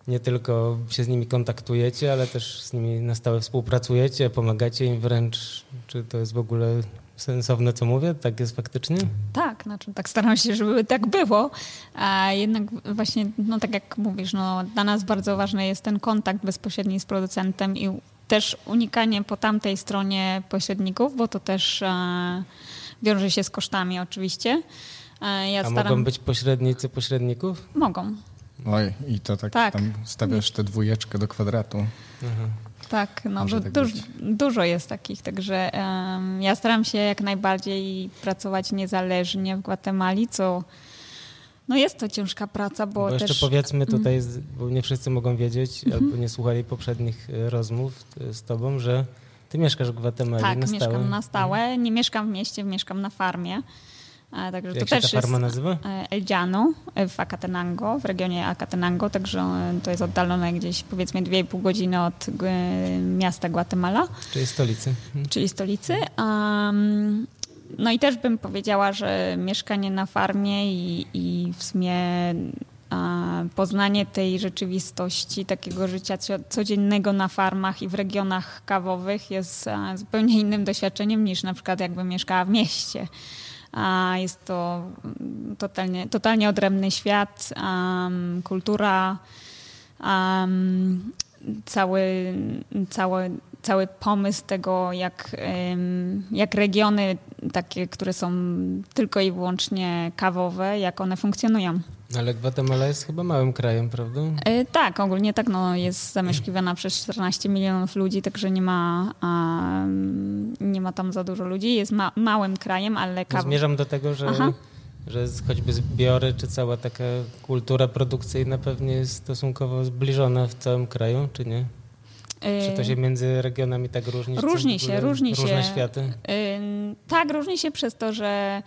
[SPEAKER 1] nie tylko się z nimi kontaktujecie, ale też z nimi na stałe współpracujecie, pomagacie im wręcz. Czy to jest w ogóle sensowne, co mówię? Tak jest faktycznie?
[SPEAKER 5] Tak, znaczy tak staram się, żeby tak było. A jednak właśnie, no tak jak mówisz, no, dla nas bardzo ważny jest ten kontakt bezpośredni z producentem i też unikanie po tamtej stronie pośredników, bo to też e, wiąże się z kosztami oczywiście.
[SPEAKER 1] E, ja A staram... mogą być pośrednicy pośredników?
[SPEAKER 5] Mogą.
[SPEAKER 3] Oj, i to tak, tak. tam stawiasz tę dwójeczkę do kwadratu.
[SPEAKER 5] Mhm. Tak, no du tak duż, dużo jest takich, także um, ja staram się jak najbardziej pracować niezależnie w Gwatemali, co no jest to ciężka praca, bo,
[SPEAKER 1] bo
[SPEAKER 5] też...
[SPEAKER 1] jeszcze powiedzmy tutaj, mm. bo nie wszyscy mogą wiedzieć, mm -hmm. albo nie słuchali poprzednich e, rozmów z tobą, że ty mieszkasz w Gwatemali
[SPEAKER 5] tak,
[SPEAKER 1] na
[SPEAKER 5] stałe. Tak, mieszkam na stałe. Mhm. Nie mieszkam w mieście, mieszkam na farmie.
[SPEAKER 1] Także Jak to się też ta farma nazywa?
[SPEAKER 5] E, El Llano w Acatenango, w regionie Acatenango, także to jest oddalone gdzieś powiedzmy 2,5 godziny od miasta Guatemala.
[SPEAKER 1] Czyli stolicy.
[SPEAKER 5] Hmm. Czyli stolicy. Um, no i też bym powiedziała, że mieszkanie na farmie i, i w sumie poznanie tej rzeczywistości, takiego życia codziennego na farmach i w regionach kawowych jest zupełnie innym doświadczeniem niż na przykład jakby mieszkała w mieście. Jest to totalnie, totalnie odrębny świat, kultura, um, cały, cały, cały pomysł tego, jak, jak regiony takie, które są tylko i wyłącznie kawowe, jak one funkcjonują.
[SPEAKER 1] Ale Gwatemala jest chyba małym krajem, prawda?
[SPEAKER 5] E, tak, ogólnie tak, no, jest zamieszkiwana przez 14 milionów ludzi, także nie ma, a, nie ma tam za dużo ludzi. Jest ma, małym krajem, ale kawa...
[SPEAKER 1] Zmierzam do tego, że, że choćby zbiory, czy cała taka kultura produkcyjna pewnie jest stosunkowo zbliżona w całym kraju, czy nie? Czy to się między regionami tak różni?
[SPEAKER 5] Różni się, różni
[SPEAKER 1] różne
[SPEAKER 5] się.
[SPEAKER 1] Różne światy?
[SPEAKER 5] Tak, różni się przez to, że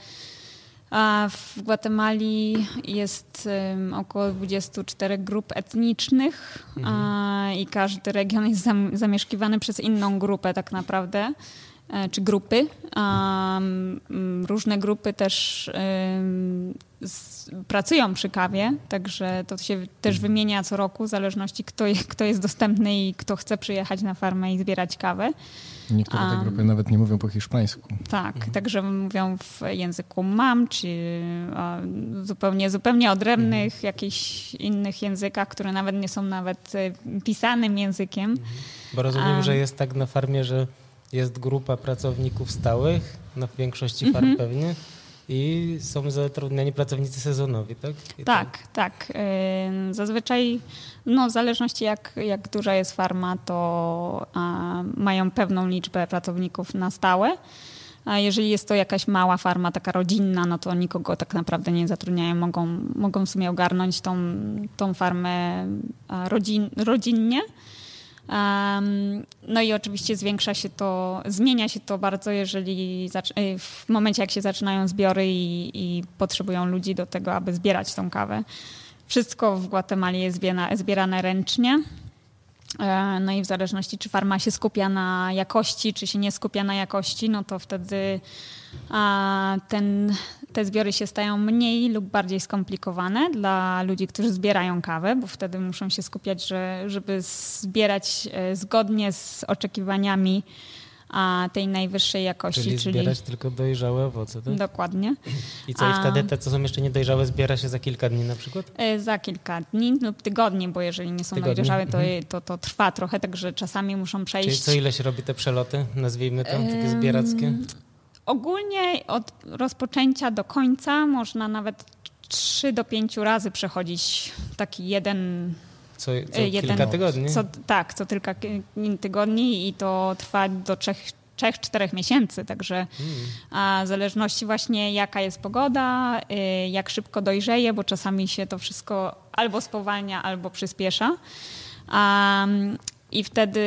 [SPEAKER 5] w Gwatemali jest około 24 grup etnicznych mhm. i każdy region jest zam, zamieszkiwany przez inną grupę tak naprawdę, czy grupy. Um, różne grupy też pracują przy kawie, także to się też mhm. wymienia co roku w zależności kto, kto jest dostępny i kto chce przyjechać na farmę i zbierać kawę.
[SPEAKER 3] Niektóre te grupy nawet nie mówią po hiszpańsku.
[SPEAKER 5] Tak, mhm. także mówią w języku mam, czy zupełnie, zupełnie odrębnych, mhm. jakichś innych językach, które nawet nie są nawet e, pisanym językiem.
[SPEAKER 1] Bo rozumiem, A... że jest tak na farmie, że jest grupa pracowników stałych, na większości farm mhm. pewnie, i są zatrudniani pracownicy sezonowi, tak?
[SPEAKER 5] I tak, tak. tak. Zazwyczaj, no w zależności jak, jak duża jest farma, to a, mają pewną liczbę pracowników na stałe. A jeżeli jest to jakaś mała farma, taka rodzinna, no to nikogo tak naprawdę nie zatrudniają. Mogą, mogą w sumie ogarnąć tą, tą farmę rodzin, rodzinnie. No i oczywiście zwiększa się to, zmienia się to bardzo, jeżeli y, w momencie, jak się zaczynają zbiory i, i potrzebują ludzi do tego, aby zbierać tą kawę. Wszystko w Gwatemali jest zbierane, zbierane ręcznie. E, no i w zależności, czy farma się skupia na jakości, czy się nie skupia na jakości, no to wtedy ten, te zbiory się stają mniej lub bardziej skomplikowane dla ludzi, którzy zbierają kawę, bo wtedy muszą się skupiać, że, żeby zbierać e, zgodnie z oczekiwaniami a tej najwyższej jakości.
[SPEAKER 1] Czyli, czyli zbierać tylko dojrzałe owoce, tak?
[SPEAKER 5] Dokładnie.
[SPEAKER 1] I co, i wtedy te, co są jeszcze niedojrzałe, zbiera się za kilka dni na przykład?
[SPEAKER 5] E, za kilka dni lub tygodni, bo jeżeli nie są tygodni? dojrzałe, to, mhm. to, to trwa trochę, także czasami muszą przejść...
[SPEAKER 1] Czyli co ile się robi te przeloty, nazwijmy to, takie zbierackie?
[SPEAKER 5] Ogólnie od rozpoczęcia do końca można nawet 3 do 5 razy przechodzić taki jeden
[SPEAKER 1] co, co jeden, kilka tygodni?
[SPEAKER 5] Co, tak, co kilka tygodni i to trwa do trzech, trzech, czterech miesięcy, także hmm. a w zależności właśnie jaka jest pogoda, y, jak szybko dojrzeje, bo czasami się to wszystko albo spowalnia, albo przyspiesza. Um, i wtedy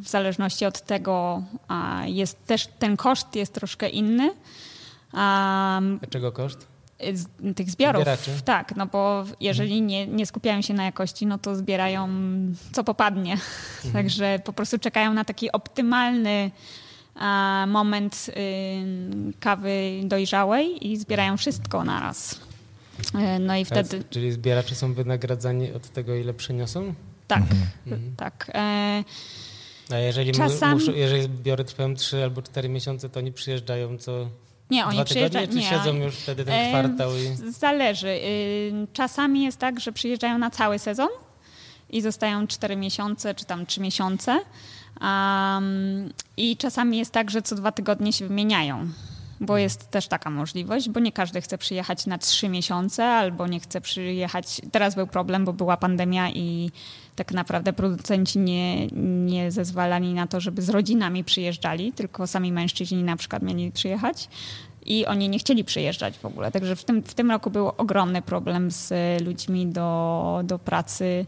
[SPEAKER 5] w zależności od tego jest też ten koszt jest troszkę inny.
[SPEAKER 1] Czego koszt?
[SPEAKER 5] Tych zbiorów. Zbieraczy. Tak, no bo jeżeli nie, nie skupiają się na jakości, no to zbierają co popadnie. Mhm. Także po prostu czekają na taki optymalny moment kawy dojrzałej i zbierają wszystko naraz. Y, no i wtedy...
[SPEAKER 1] Czyli zbieracze są wynagradzani od tego, ile przyniosą?
[SPEAKER 5] Tak, mhm. tak. E,
[SPEAKER 1] A jeżeli, Czasami... muszą, jeżeli zbiory trwają 3 albo 4 miesiące, to oni przyjeżdżają co
[SPEAKER 5] nie, oni
[SPEAKER 1] przyjeżdżają. Czy siedzą już wtedy ten e, kwartał? I...
[SPEAKER 5] Zależy. Y, czasami jest tak, że przyjeżdżają na cały sezon i zostają 4 miesiące czy tam 3 miesiące. Um, I czasami jest tak, że co dwa tygodnie się wymieniają bo jest też taka możliwość, bo nie każdy chce przyjechać na trzy miesiące albo nie chce przyjechać. Teraz był problem, bo była pandemia i tak naprawdę producenci nie, nie zezwalali na to, żeby z rodzinami przyjeżdżali, tylko sami mężczyźni na przykład mieli przyjechać i oni nie chcieli przyjeżdżać w ogóle. Także w tym, w tym roku był ogromny problem z ludźmi do, do pracy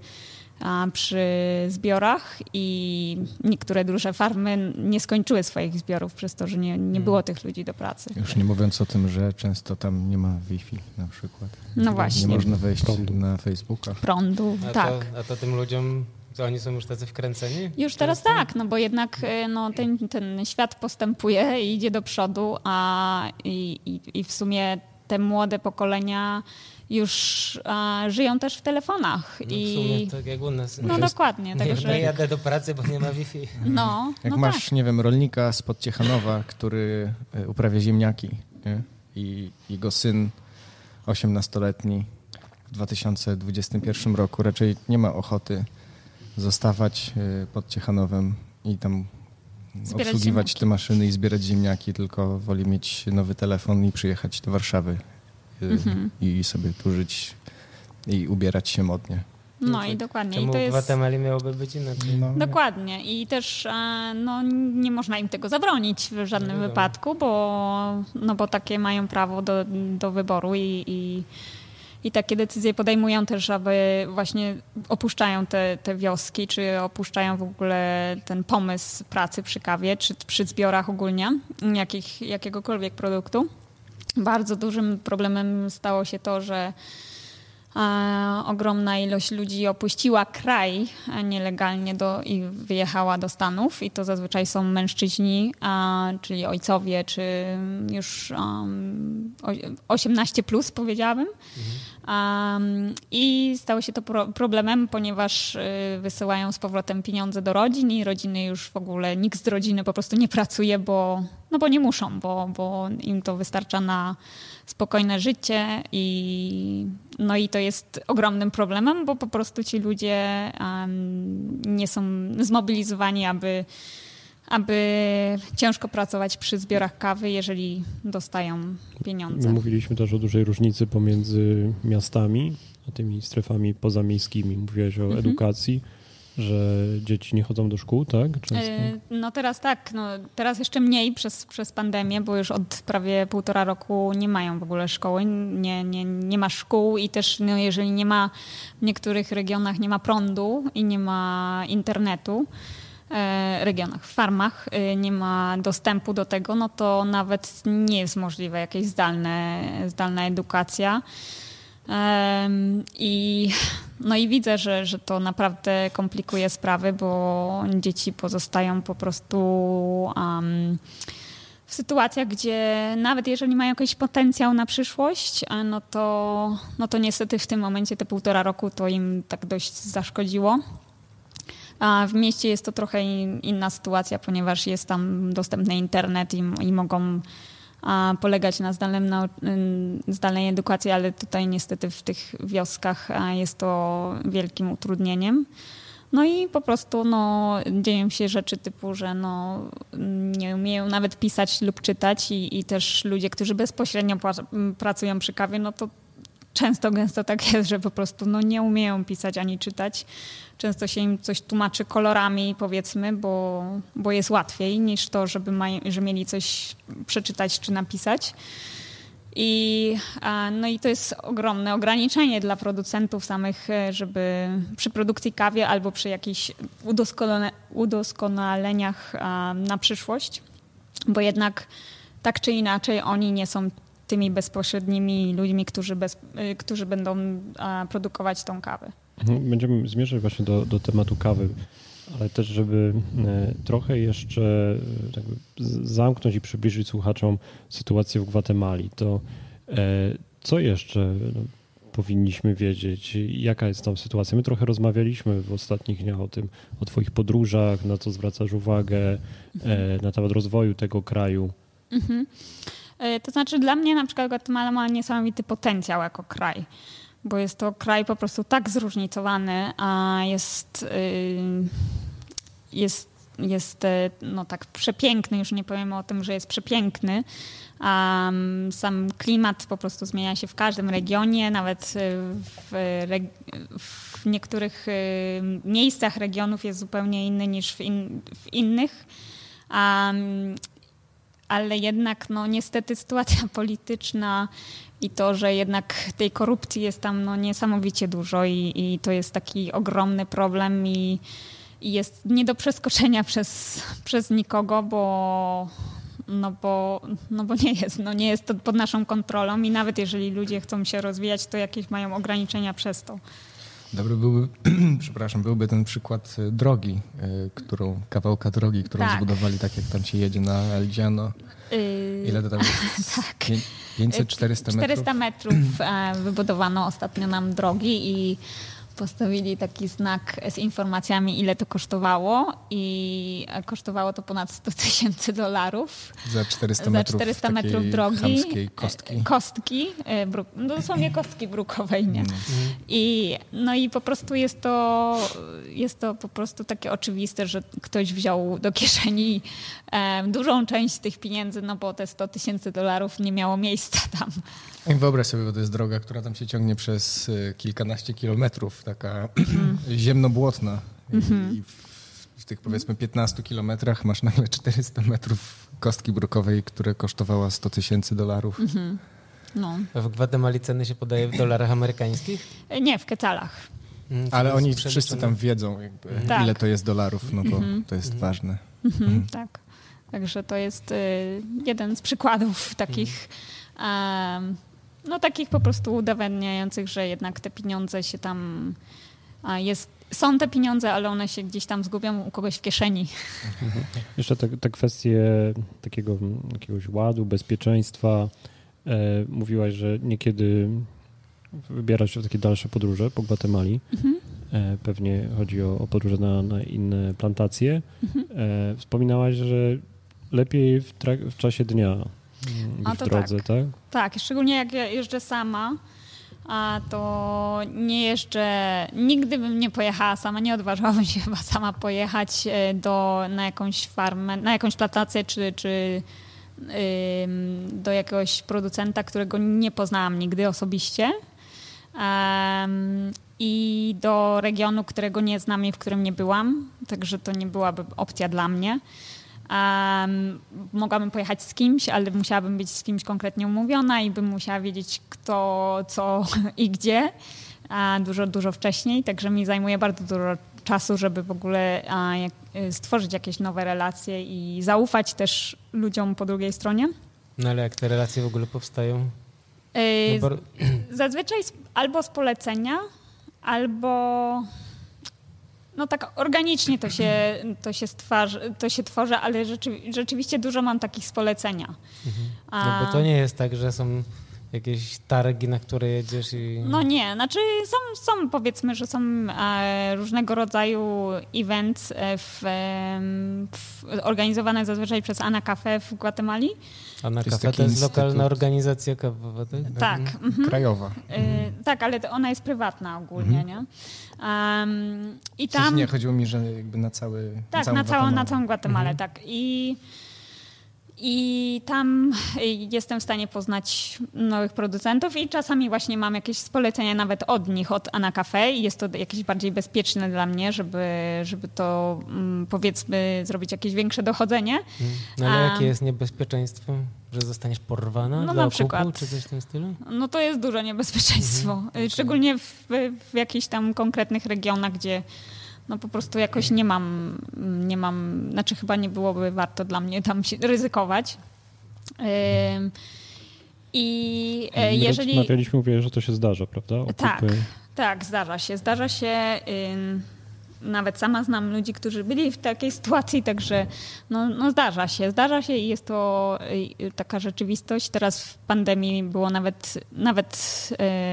[SPEAKER 5] przy zbiorach i niektóre duże farmy nie skończyły swoich zbiorów przez to, że nie, nie było tych ludzi do pracy.
[SPEAKER 3] Już nie mówiąc o tym, że często tam nie ma Wi-Fi na przykład.
[SPEAKER 5] No właśnie.
[SPEAKER 3] Nie można wejść Prądu. na Facebooka.
[SPEAKER 5] Prądu, a tak.
[SPEAKER 1] To, a to tym ludziom to oni są już tacy wkręceni?
[SPEAKER 5] Już teraz tak, no bo jednak e, no, ten, ten świat postępuje i idzie do przodu, a i, i, i w sumie te młode pokolenia już a, żyją też w telefonach.
[SPEAKER 1] No, I... W sumie tak jak u nas.
[SPEAKER 5] No dokładnie.
[SPEAKER 1] Nie, także... nie jadę do pracy, bo nie ma Wi-Fi.
[SPEAKER 5] No,
[SPEAKER 3] jak
[SPEAKER 5] no
[SPEAKER 3] masz,
[SPEAKER 5] tak.
[SPEAKER 3] nie wiem, rolnika z Podciechanowa, który e, uprawia ziemniaki nie? i jego syn 18-letni w 2021 roku raczej nie ma ochoty zostawać e, pod Ciechanowem i tam zbierać obsługiwać ziemniaki. te maszyny i zbierać ziemniaki, tylko woli mieć nowy telefon i przyjechać do Warszawy mhm. i sobie tu żyć i ubierać się modnie.
[SPEAKER 5] No, no i dokładnie.
[SPEAKER 1] Czemu
[SPEAKER 5] I to jest...
[SPEAKER 1] w Gwatemali miałoby być inaczej? No,
[SPEAKER 5] dokładnie. I też e, no, nie można im tego zabronić w żadnym no, wypadku, bo, no, bo takie mają prawo do, do wyboru i, i, i takie decyzje podejmują też, aby właśnie opuszczają te, te wioski, czy opuszczają w ogóle ten pomysł pracy przy kawie, czy przy zbiorach ogólnie jakich, jakiegokolwiek produktu. Bardzo dużym problemem stało się to, że ogromna ilość ludzi opuściła kraj nielegalnie do, i wyjechała do Stanów i to zazwyczaj są mężczyźni, czyli ojcowie, czy już um, 18 plus powiedziałabym. Um, I stało się to pro problemem, ponieważ y, wysyłają z powrotem pieniądze do rodzin i rodziny już w ogóle, nikt z rodziny po prostu nie pracuje, bo, no bo nie muszą, bo, bo im to wystarcza na spokojne życie i no i to jest ogromnym problemem, bo po prostu ci ludzie um, nie są zmobilizowani, aby, aby ciężko pracować przy zbiorach kawy, jeżeli dostają pieniądze.
[SPEAKER 2] My mówiliśmy też o dużej różnicy pomiędzy miastami a tymi strefami pozamiejskimi. Mówiłeś o mhm. edukacji. że dzieci nie chodzą do szkół, tak? Często?
[SPEAKER 5] E, no teraz tak, no teraz jeszcze mniej przez, przez pandemię, bo już od prawie półtora roku nie mają w ogóle szkoły, nie, nie, nie ma szkół i też no, jeżeli nie ma w niektórych regionach nie ma prądu i nie ma internetu, regionach, w farmach e, nie ma dostępu do tego, no to nawet nie jest możliwe jakieś zdalne, zdalna edukacja. I, no i widzę, że, że to naprawdę komplikuje sprawy, bo dzieci pozostają po prostu um, w sytuacjach, gdzie nawet jeżeli mają jakiś potencjał na przyszłość, no to, no to niestety w tym momencie te półtora roku to im tak dość zaszkodziło. A w mieście jest to trochę inna sytuacja, ponieważ jest tam dostępny internet i, i mogą polegać na zdalnym, zdalnej edukacji, ale tutaj niestety w tych wioskach jest to wielkim utrudnieniem. No i po prostu no, dzieją się rzeczy typu, że no, nie umieją nawet pisać lub czytać i, i też ludzie, którzy bezpośrednio pracują przy kawie, no to często gęsto tak jest, że po prostu no, nie umieją pisać ani czytać. Często się im coś tłumaczy kolorami, powiedzmy, bo, bo jest łatwiej niż to, żeby maj, że mieli coś przeczytać czy napisać. I, no i to jest ogromne ograniczenie dla producentów samych, e, żeby przy produkcji kawie albo przy jakichś udoskonale, udoskonaleniach na przyszłość, bo jednak tak czy inaczej oni nie są tymi bezpośrednimi ludźmi, którzy, bez, y, którzy będą produkować tą kawę.
[SPEAKER 2] Mhm, będziemy zmierzać właśnie do, do tematu kawy, ale też, żeby e, trochę jeszcze tak zamknąć i przybliżyć słuchaczom sytuację w Gwatemali, to e, co jeszcze no, powinniśmy wiedzieć? Jaka jest tam sytuacja? My trochę rozmawialiśmy w ostatnich dniach o tym, o Twoich podróżach, na co zwracasz uwagę, e, mhm. na temat rozwoju tego kraju. Mhm.
[SPEAKER 5] E, to znaczy dla mnie na przykład Guatemala ma niesamowity potencjał jako kraj, bo jest to kraj po prostu tak zróżnicowany, a jest, y, jest, jest e, no tak przepiękny, już nie powiem o tym, że jest przepiękny, a sam klimat po prostu zmienia się w każdym regionie, nawet w, w niektórych y, miejscach regionów jest zupełnie inny niż w, in, w innych. Um, ale jednak no niestety sytuacja polityczna i to, że jednak tej korupcji jest tam no, niesamowicie dużo i, i to jest taki ogromny problem i, i jest nie do przeskoczenia przez, przez nikogo, bo no bo, no bo nie jest, no nie jest to pod naszą kontrolą i nawet jeżeli ludzie chcą się rozwijać, to jakieś mają ograniczenia przez to.
[SPEAKER 3] Dobry byłby, przepraszam, byłby ten przykład e, drogi, e, którą, kawałka drogi, którą tak. zbudowali tak jak tam się jedzie na Eldziano. Yy, Ile to tam jest? tak. 500-400 metrów?
[SPEAKER 5] 400 metrów wybudowano ostatnio nam drogi i postawili taki znak z informacjami, ile to kosztowało i kosztowało to ponad 100 tysięcy dolarów.
[SPEAKER 3] Za 400 metrów, Za 400 metrów drogi. kostki.
[SPEAKER 5] Kostki, e, bruk, no dosłownie kostki brukowej, nie? Mm. I, no i po prostu jest to, jest to po prostu takie oczywiste, że ktoś wziął do kieszeni e, dużą część tych pieniędzy, no bo te 100 tysięcy dolarów nie miało miejsca tam.
[SPEAKER 3] Wyobraź sobie, bo to jest droga, która tam się ciągnie przez e, kilkanaście kilometrów, taka ziemnobłotna. I, mhm. I w tych powiedzmy 15 kilometrach masz nagle 400 metrów kostki brukowej, która kosztowała 100 tysięcy dolarów. Mhm.
[SPEAKER 1] No. A w Gwatemali ceny się podaje w dolarach amerykańskich?
[SPEAKER 5] Nie, w kecalach.
[SPEAKER 3] Mm, Ale oni wszyscy tam wiedzą, jakby, tak. ile to jest dolarów, no bo mhm. to jest ważne.
[SPEAKER 5] Tak. Także to jest y, jeden z przykładów takich um, no takich po prostu udowadniających, że jednak te pieniądze się tam jest, są te pieniądze, ale one się gdzieś tam zgubią u kogoś w kieszeni.
[SPEAKER 2] Jeszcze te, te kwestie takiego jakiegoś ładu, bezpieczeństwa. E, mówiłaś, że niekiedy wybierasz się w takie dalsze podróże po Gwatemali. Mhm. E, pewnie chodzi o, o podróże na, na, inne plantacje. Mhm. E, wspominałaś, że lepiej w, w czasie dnia a w drodze, tak. tak?
[SPEAKER 5] Tak, szczególnie jak ja jeżdżę sama, a to nie jeszcze, nigdy bym nie pojechała sama, nie odważyłabym się chyba sama pojechać e, do, na jakąś farmę, na jakąś plantację czy, czy do jakiegoś producenta, którego nie poznałam nigdy osobiście. Um, I do regionu, którego nie znam i w którym nie byłam, także to nie byłaby opcja dla mnie. Um, mogłabym pojechać z kimś, ale musiałabym być z kimś konkretnie umówiona i bym musiała wiedzieć kto, co i gdzie dużo, dużo wcześniej, także mi zajmuje bardzo dużo czasu, żeby w ogóle jak, stworzyć jakieś nowe relacje i zaufać też ludziom po drugiej stronie.
[SPEAKER 1] No ale jak te relacje w ogóle powstają?
[SPEAKER 5] Yy, no bo... Zazwyczaj albo z polecenia, albo no tak organicznie to się, to się, stwarzy, to się tworzy, ale rzeczy, rzeczywiście dużo mam takich z polecenia.
[SPEAKER 1] Mhm. No bo to nie jest tak, że są jakieś targi, na które jedziesz i...
[SPEAKER 5] No nie, znaczy są, są powiedzmy, że są e, różnego rodzaju events e, w, w, organizowane zazwyczaj przez Ana Cafe w Gwatemali.
[SPEAKER 1] Ana Cafe to jest, to jest lokalna organizacja kawowa, tak?
[SPEAKER 5] Tak.
[SPEAKER 3] Mhm. Krajowa.
[SPEAKER 5] E, tak, ale ona jest prywatna ogólnie, mhm. nie? Um, I tam...
[SPEAKER 3] nie, chodziło mi, że jakby na cały
[SPEAKER 5] Tak, na, całą, na, całą, na całą Gwatemalę, mhm. tak. I i tam jestem w stanie poznać nowych producentów i czasami właśnie mam jakieś polecenia nawet od nich, od Ana Cafe i jest to jakieś bardziej bezpieczne dla mnie, żeby, żeby to mm, powiedzmy zrobić jakieś większe dochodzenie.
[SPEAKER 1] Hmm. No ale A, jakie jest niebezpieczeństwo? Że zostaniesz porwana no, dla na przykład, czy coś w tym stylu?
[SPEAKER 5] No to jest duże niebezpieczeństwo. Mhm. Szczególnie w, w jakichś tam konkretnych regionach, gdzie no po prostu jakoś nie mam, nie mam, znaczy chyba nie byłoby warto dla mnie tam ryzykować. I e, jeżeli...
[SPEAKER 2] Rozmawialiśmy, mówię, że to się zdarza, prawda?
[SPEAKER 5] Okupy. Tak, tak, zdarza się. Zdarza się nawet sama znam ludzi, którzy byli w takiej sytuacji, także no, no zdarza się, zdarza się i jest to y, taka rzeczywistość. Teraz w pandemii było nawet, nawet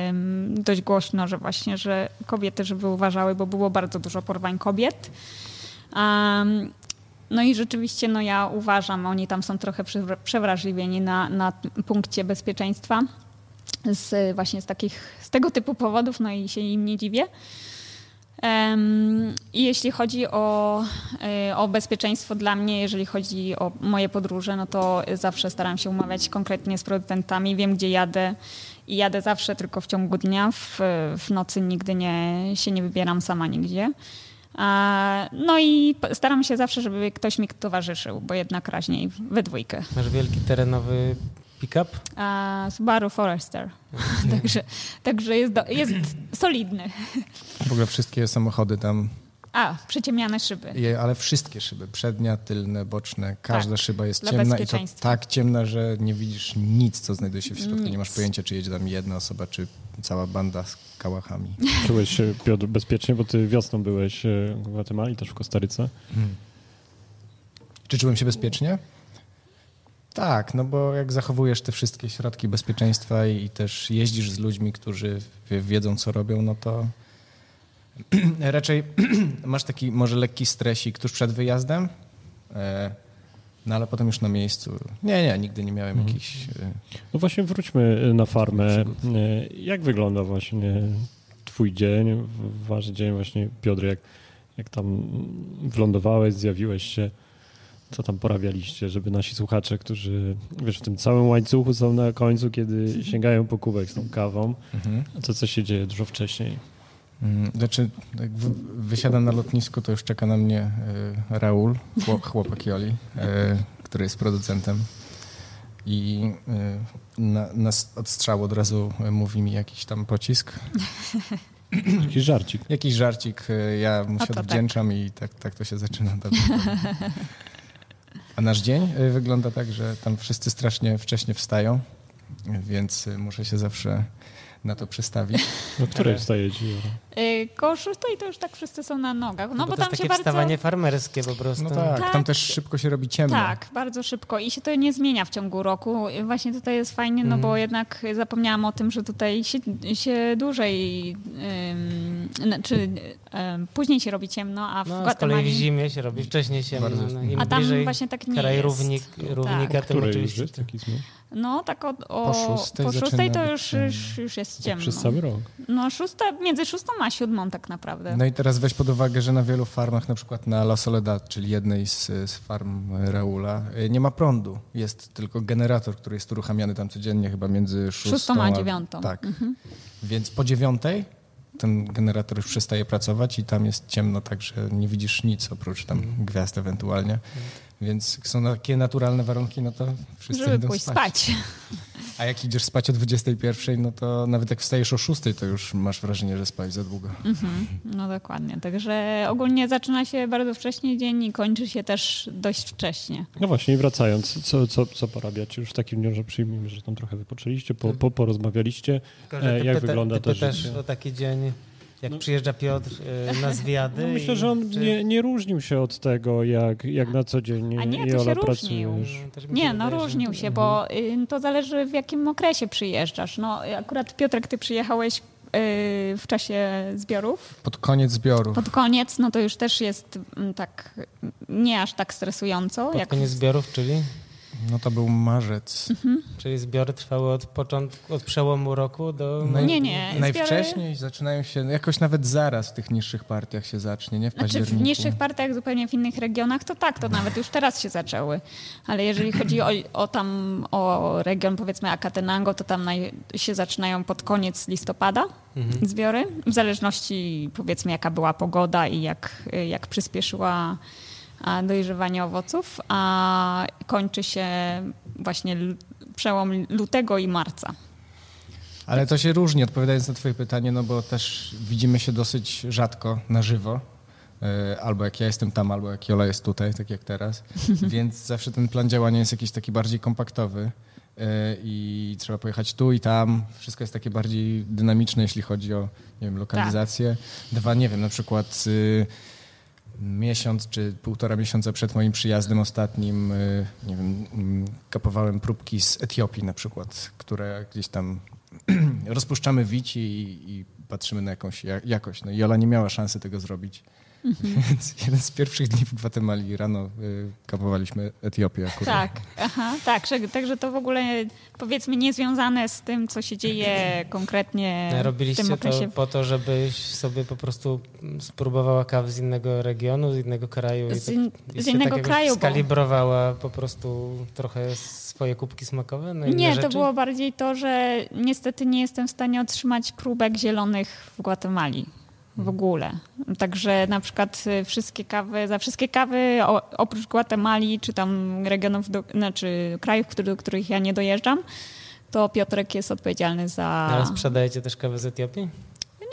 [SPEAKER 5] um, dość głośno, że właśnie, że kobiety, żeby uważały, bo było bardzo dużo porwań kobiet. Um, no i rzeczywiście no ja uważam, oni tam są trochę przewrażliwieni na, na punkcie bezpieczeństwa z właśnie z takich, z tego typu powodów, no i się im nie dziwię. I jeśli chodzi o, e, o bezpieczeństwo dla mnie, jeżeli chodzi o moje podróże, no to zawsze staram się umawiać konkretnie z producentami, wiem gdzie jadę i jadę zawsze tylko w ciągu dnia, w, w nocy nigdy nie, się nie wybieram sama nigdzie. No i staram się zawsze, żeby ktoś mi towarzyszył, bo jednak raźniej we dwójkę.
[SPEAKER 1] Masz wielki terenowy pick-up?
[SPEAKER 5] Subaru Forester. także, także jest, do, jest solidny.
[SPEAKER 3] W ogóle wszystkie samochody tam
[SPEAKER 5] a, przyciemniane szyby.
[SPEAKER 3] Je, ale wszystkie szyby, przednia, tylne, boczne, każda tak, szyba jest ciemna i to tak ciemna, że nie widzisz nic, co znajduje się w środku. Nic. Nie masz pojęcia, czy jedzie tam jedna osoba, czy cała banda z kałachami.
[SPEAKER 2] Czułeś się, Piotr, bezpiecznie, bo ty wiosną byłeś e, w Gwatemali, też w Kostaryce. Hmm.
[SPEAKER 3] Czy czułem się bezpiecznie? Tak, no bo jak zachowujesz te wszystkie środki bezpieczeństwa i też jeździsz z ludźmi, którzy wiedzą, co robią, no to raczej masz taki może lekki stresik tuż przed wyjazdem, e, no ale potem już na miejscu. Nie, nie, nigdy nie miałem mhm. jakichś. E,
[SPEAKER 2] no właśnie wróćmy na farmę. E, jak wygląda właśnie twój dzień, wasz dzień właśnie, Piotr, jak, jak tam wlądowałeś, zjawiłeś się? Co tam porabialiście, żeby nasi słuchacze, którzy wiesz, w tym całym łańcuchu są na końcu, kiedy sięgają po kubek z tą kawą, mhm. a to co się dzieje dużo wcześniej?
[SPEAKER 3] Mm, znaczy, jak wysiadam na lotnisku, to już czeka na mnie y, Raul, chłopak Joli, y, który jest producentem. I y, na, na odstrzał od razu mówi mi jakiś tam pocisk.
[SPEAKER 2] Jakiś żarcik.
[SPEAKER 3] Jakiś żarcik. Ja mu się tak. odwdzięczam tak. i tak, tak to się zaczyna. A nasz dzień y, wygląda tak, że tam wszyscy strasznie wcześnie wstają, więc y, muszę się zawsze na to przestawić.
[SPEAKER 2] O której wstajecie?
[SPEAKER 5] Yy, koło szóstej to już tak wszyscy są na nogach. No,
[SPEAKER 1] no
[SPEAKER 5] bo, bo
[SPEAKER 1] to tam jest takie
[SPEAKER 5] się
[SPEAKER 1] wstawanie farmerskie po prostu.
[SPEAKER 3] No tak, tak, tam też szybko się robi ciemno.
[SPEAKER 5] Tak, bardzo szybko i się to nie zmienia w ciągu roku. Właśnie tutaj jest fajnie, no mm. bo mhm. jednak zapomniałam o tym, że tutaj się, się dłużej... Ym, znaczy, e, później się robi ciemno, a w
[SPEAKER 1] No, a z kolei w zimie się robi wcześniej ciemno.
[SPEAKER 3] Bardzo
[SPEAKER 1] No,
[SPEAKER 5] A tam właśnie tak nie
[SPEAKER 1] kraj
[SPEAKER 5] jest.
[SPEAKER 1] równik, równika,
[SPEAKER 5] Tak.
[SPEAKER 1] tym
[SPEAKER 2] Który już
[SPEAKER 1] oczywiście...
[SPEAKER 2] jest taki?
[SPEAKER 5] No tak o, o,
[SPEAKER 3] Po
[SPEAKER 5] po
[SPEAKER 3] szóstej
[SPEAKER 5] szóstej,
[SPEAKER 3] zaczyna
[SPEAKER 5] to już, już, już jest ciemno.
[SPEAKER 2] Przez cały rok.
[SPEAKER 5] No szósta, między szóstą a siódmą tak naprawdę.
[SPEAKER 3] No i teraz weź pod uwagę, że na wielu farmach, na przykład na La Soledad, czyli jednej z, z farm Raula, y, nie ma prądu. Jest tylko generator, który jest uruchamiany tam codziennie, chyba między szóstą,
[SPEAKER 5] Szóstą a dziewiątą.
[SPEAKER 3] Tak.
[SPEAKER 5] Mhm.
[SPEAKER 3] Więc po dziewiątej ten generator już przestaje pracować i tam jest ciemno, także nie widzisz nic oprócz tam gwiazd ewentualnie. Więc są takie naturalne warunki, no to wszyscy
[SPEAKER 5] Żeby
[SPEAKER 3] idą
[SPEAKER 5] pójść
[SPEAKER 3] spać.
[SPEAKER 5] spać.
[SPEAKER 3] A jak idziesz spać o 21, no to nawet jak wstajesz o 6, to już masz wrażenie, że spać za długo.
[SPEAKER 5] Mhm. No dokładnie. Także ogólnie zaczyna się bardzo wcześnie dzień i kończy się też dość wcześnie.
[SPEAKER 2] No właśnie, i wracając, co, co, co porabiacie już w takim dniu, że przyjmijmy, że tam trochę wypoczęliście, po, po, porozmawialiście.
[SPEAKER 1] Tylko,
[SPEAKER 2] E,
[SPEAKER 1] ty
[SPEAKER 2] jak
[SPEAKER 1] pyta-
[SPEAKER 2] wygląda
[SPEAKER 1] ty
[SPEAKER 2] to życie?
[SPEAKER 1] o taki dzień, jak przyjeżdża Piotr e, na zwiady.
[SPEAKER 2] No myślę,
[SPEAKER 1] i-
[SPEAKER 2] że on
[SPEAKER 1] czy-
[SPEAKER 2] nie, nie różnił się od tego, jak, jak na co dzień
[SPEAKER 5] A nie, to
[SPEAKER 2] Jola
[SPEAKER 5] się różnił.
[SPEAKER 2] pracujesz.
[SPEAKER 1] Mm,
[SPEAKER 5] Nie, no różnił się, bo y, to zależy w jakim okresie przyjeżdżasz. No akurat Piotrek, ty przyjechałeś y, w czasie zbiorów.
[SPEAKER 3] Pod koniec zbioru.
[SPEAKER 5] Pod koniec, no to już też jest mm, tak, nie aż tak stresująco.
[SPEAKER 1] Pod
[SPEAKER 5] jak
[SPEAKER 1] koniec zbiorów, czyli?
[SPEAKER 3] No to był marzec.
[SPEAKER 1] Czyli zbiory trwały od początku, od przełomu roku do...
[SPEAKER 3] Naj-
[SPEAKER 5] Nie, nie, zbiory-
[SPEAKER 3] Najwcześniej zaczynają się, no jakoś nawet zaraz w tych niższych partiach się zacznie, nie? W
[SPEAKER 5] Znaczy w niższych partiach, zupełnie w innych regionach, to tak, to nawet już teraz się zaczęły. Ale jeżeli chodzi o, o tam, o region powiedzmy Akatenango, to tam naj, się zaczynają pod koniec listopada
[SPEAKER 1] Mhm.
[SPEAKER 5] zbiory, w zależności powiedzmy jaka była pogoda i jak, jak przyspieszyła a, dojrzewanie owoców, a kończy się właśnie przełom lutego i marca.
[SPEAKER 3] Ale to się różni, odpowiadając na twoje pytanie, no bo też widzimy się dosyć rzadko na żywo. E, Albo jak ja jestem tam, albo jak Jola jest tutaj, tak jak teraz. Więc zawsze ten plan działania jest jakiś taki bardziej kompaktowy e, i trzeba pojechać tu i tam. Wszystko jest takie bardziej dynamiczne, jeśli chodzi o nie wiem, lokalizację. Dwa, nie wiem, na przykład y, miesiąc czy półtora miesiąca przed moim przyjazdem ostatnim, y, nie wiem, mm, kapowałem próbki z Etiopii na przykład, które gdzieś tam rozpuszczamy wici i, i patrzymy na jakąś ja- jakość. No Jola nie miała szansy tego zrobić. Więc jeden z pierwszych dni w Gwatemali rano y, kapowaliśmy Etiopię akurat.
[SPEAKER 5] Tak, aha, tak, że, także to w ogóle powiedzmy niezwiązane z tym, co się dzieje konkretnie w tym
[SPEAKER 1] Robiliście
[SPEAKER 5] okresie.
[SPEAKER 1] to po to, żebyś sobie po prostu spróbowała kawy z innego regionu, z innego kraju i
[SPEAKER 5] Z,
[SPEAKER 1] tak,
[SPEAKER 5] in,
[SPEAKER 1] i
[SPEAKER 5] z
[SPEAKER 1] się
[SPEAKER 5] innego
[SPEAKER 1] tak
[SPEAKER 5] kraju. Bo...
[SPEAKER 1] skalibrowała po prostu trochę swoje kubki smakowe na inne
[SPEAKER 5] Nie,
[SPEAKER 1] rzeczy?
[SPEAKER 5] to było bardziej to, że niestety nie jestem w stanie otrzymać próbek zielonych w Gwatemali w ogóle. Także na przykład y, wszystkie kawy, za wszystkie kawy oprócz Gwatemali czy tam regionów, do, znaczy krajów, który, do których ja nie dojeżdżam, to Piotrek jest odpowiedzialny za...
[SPEAKER 1] Ale sprzedajecie też kawę z Etiopii?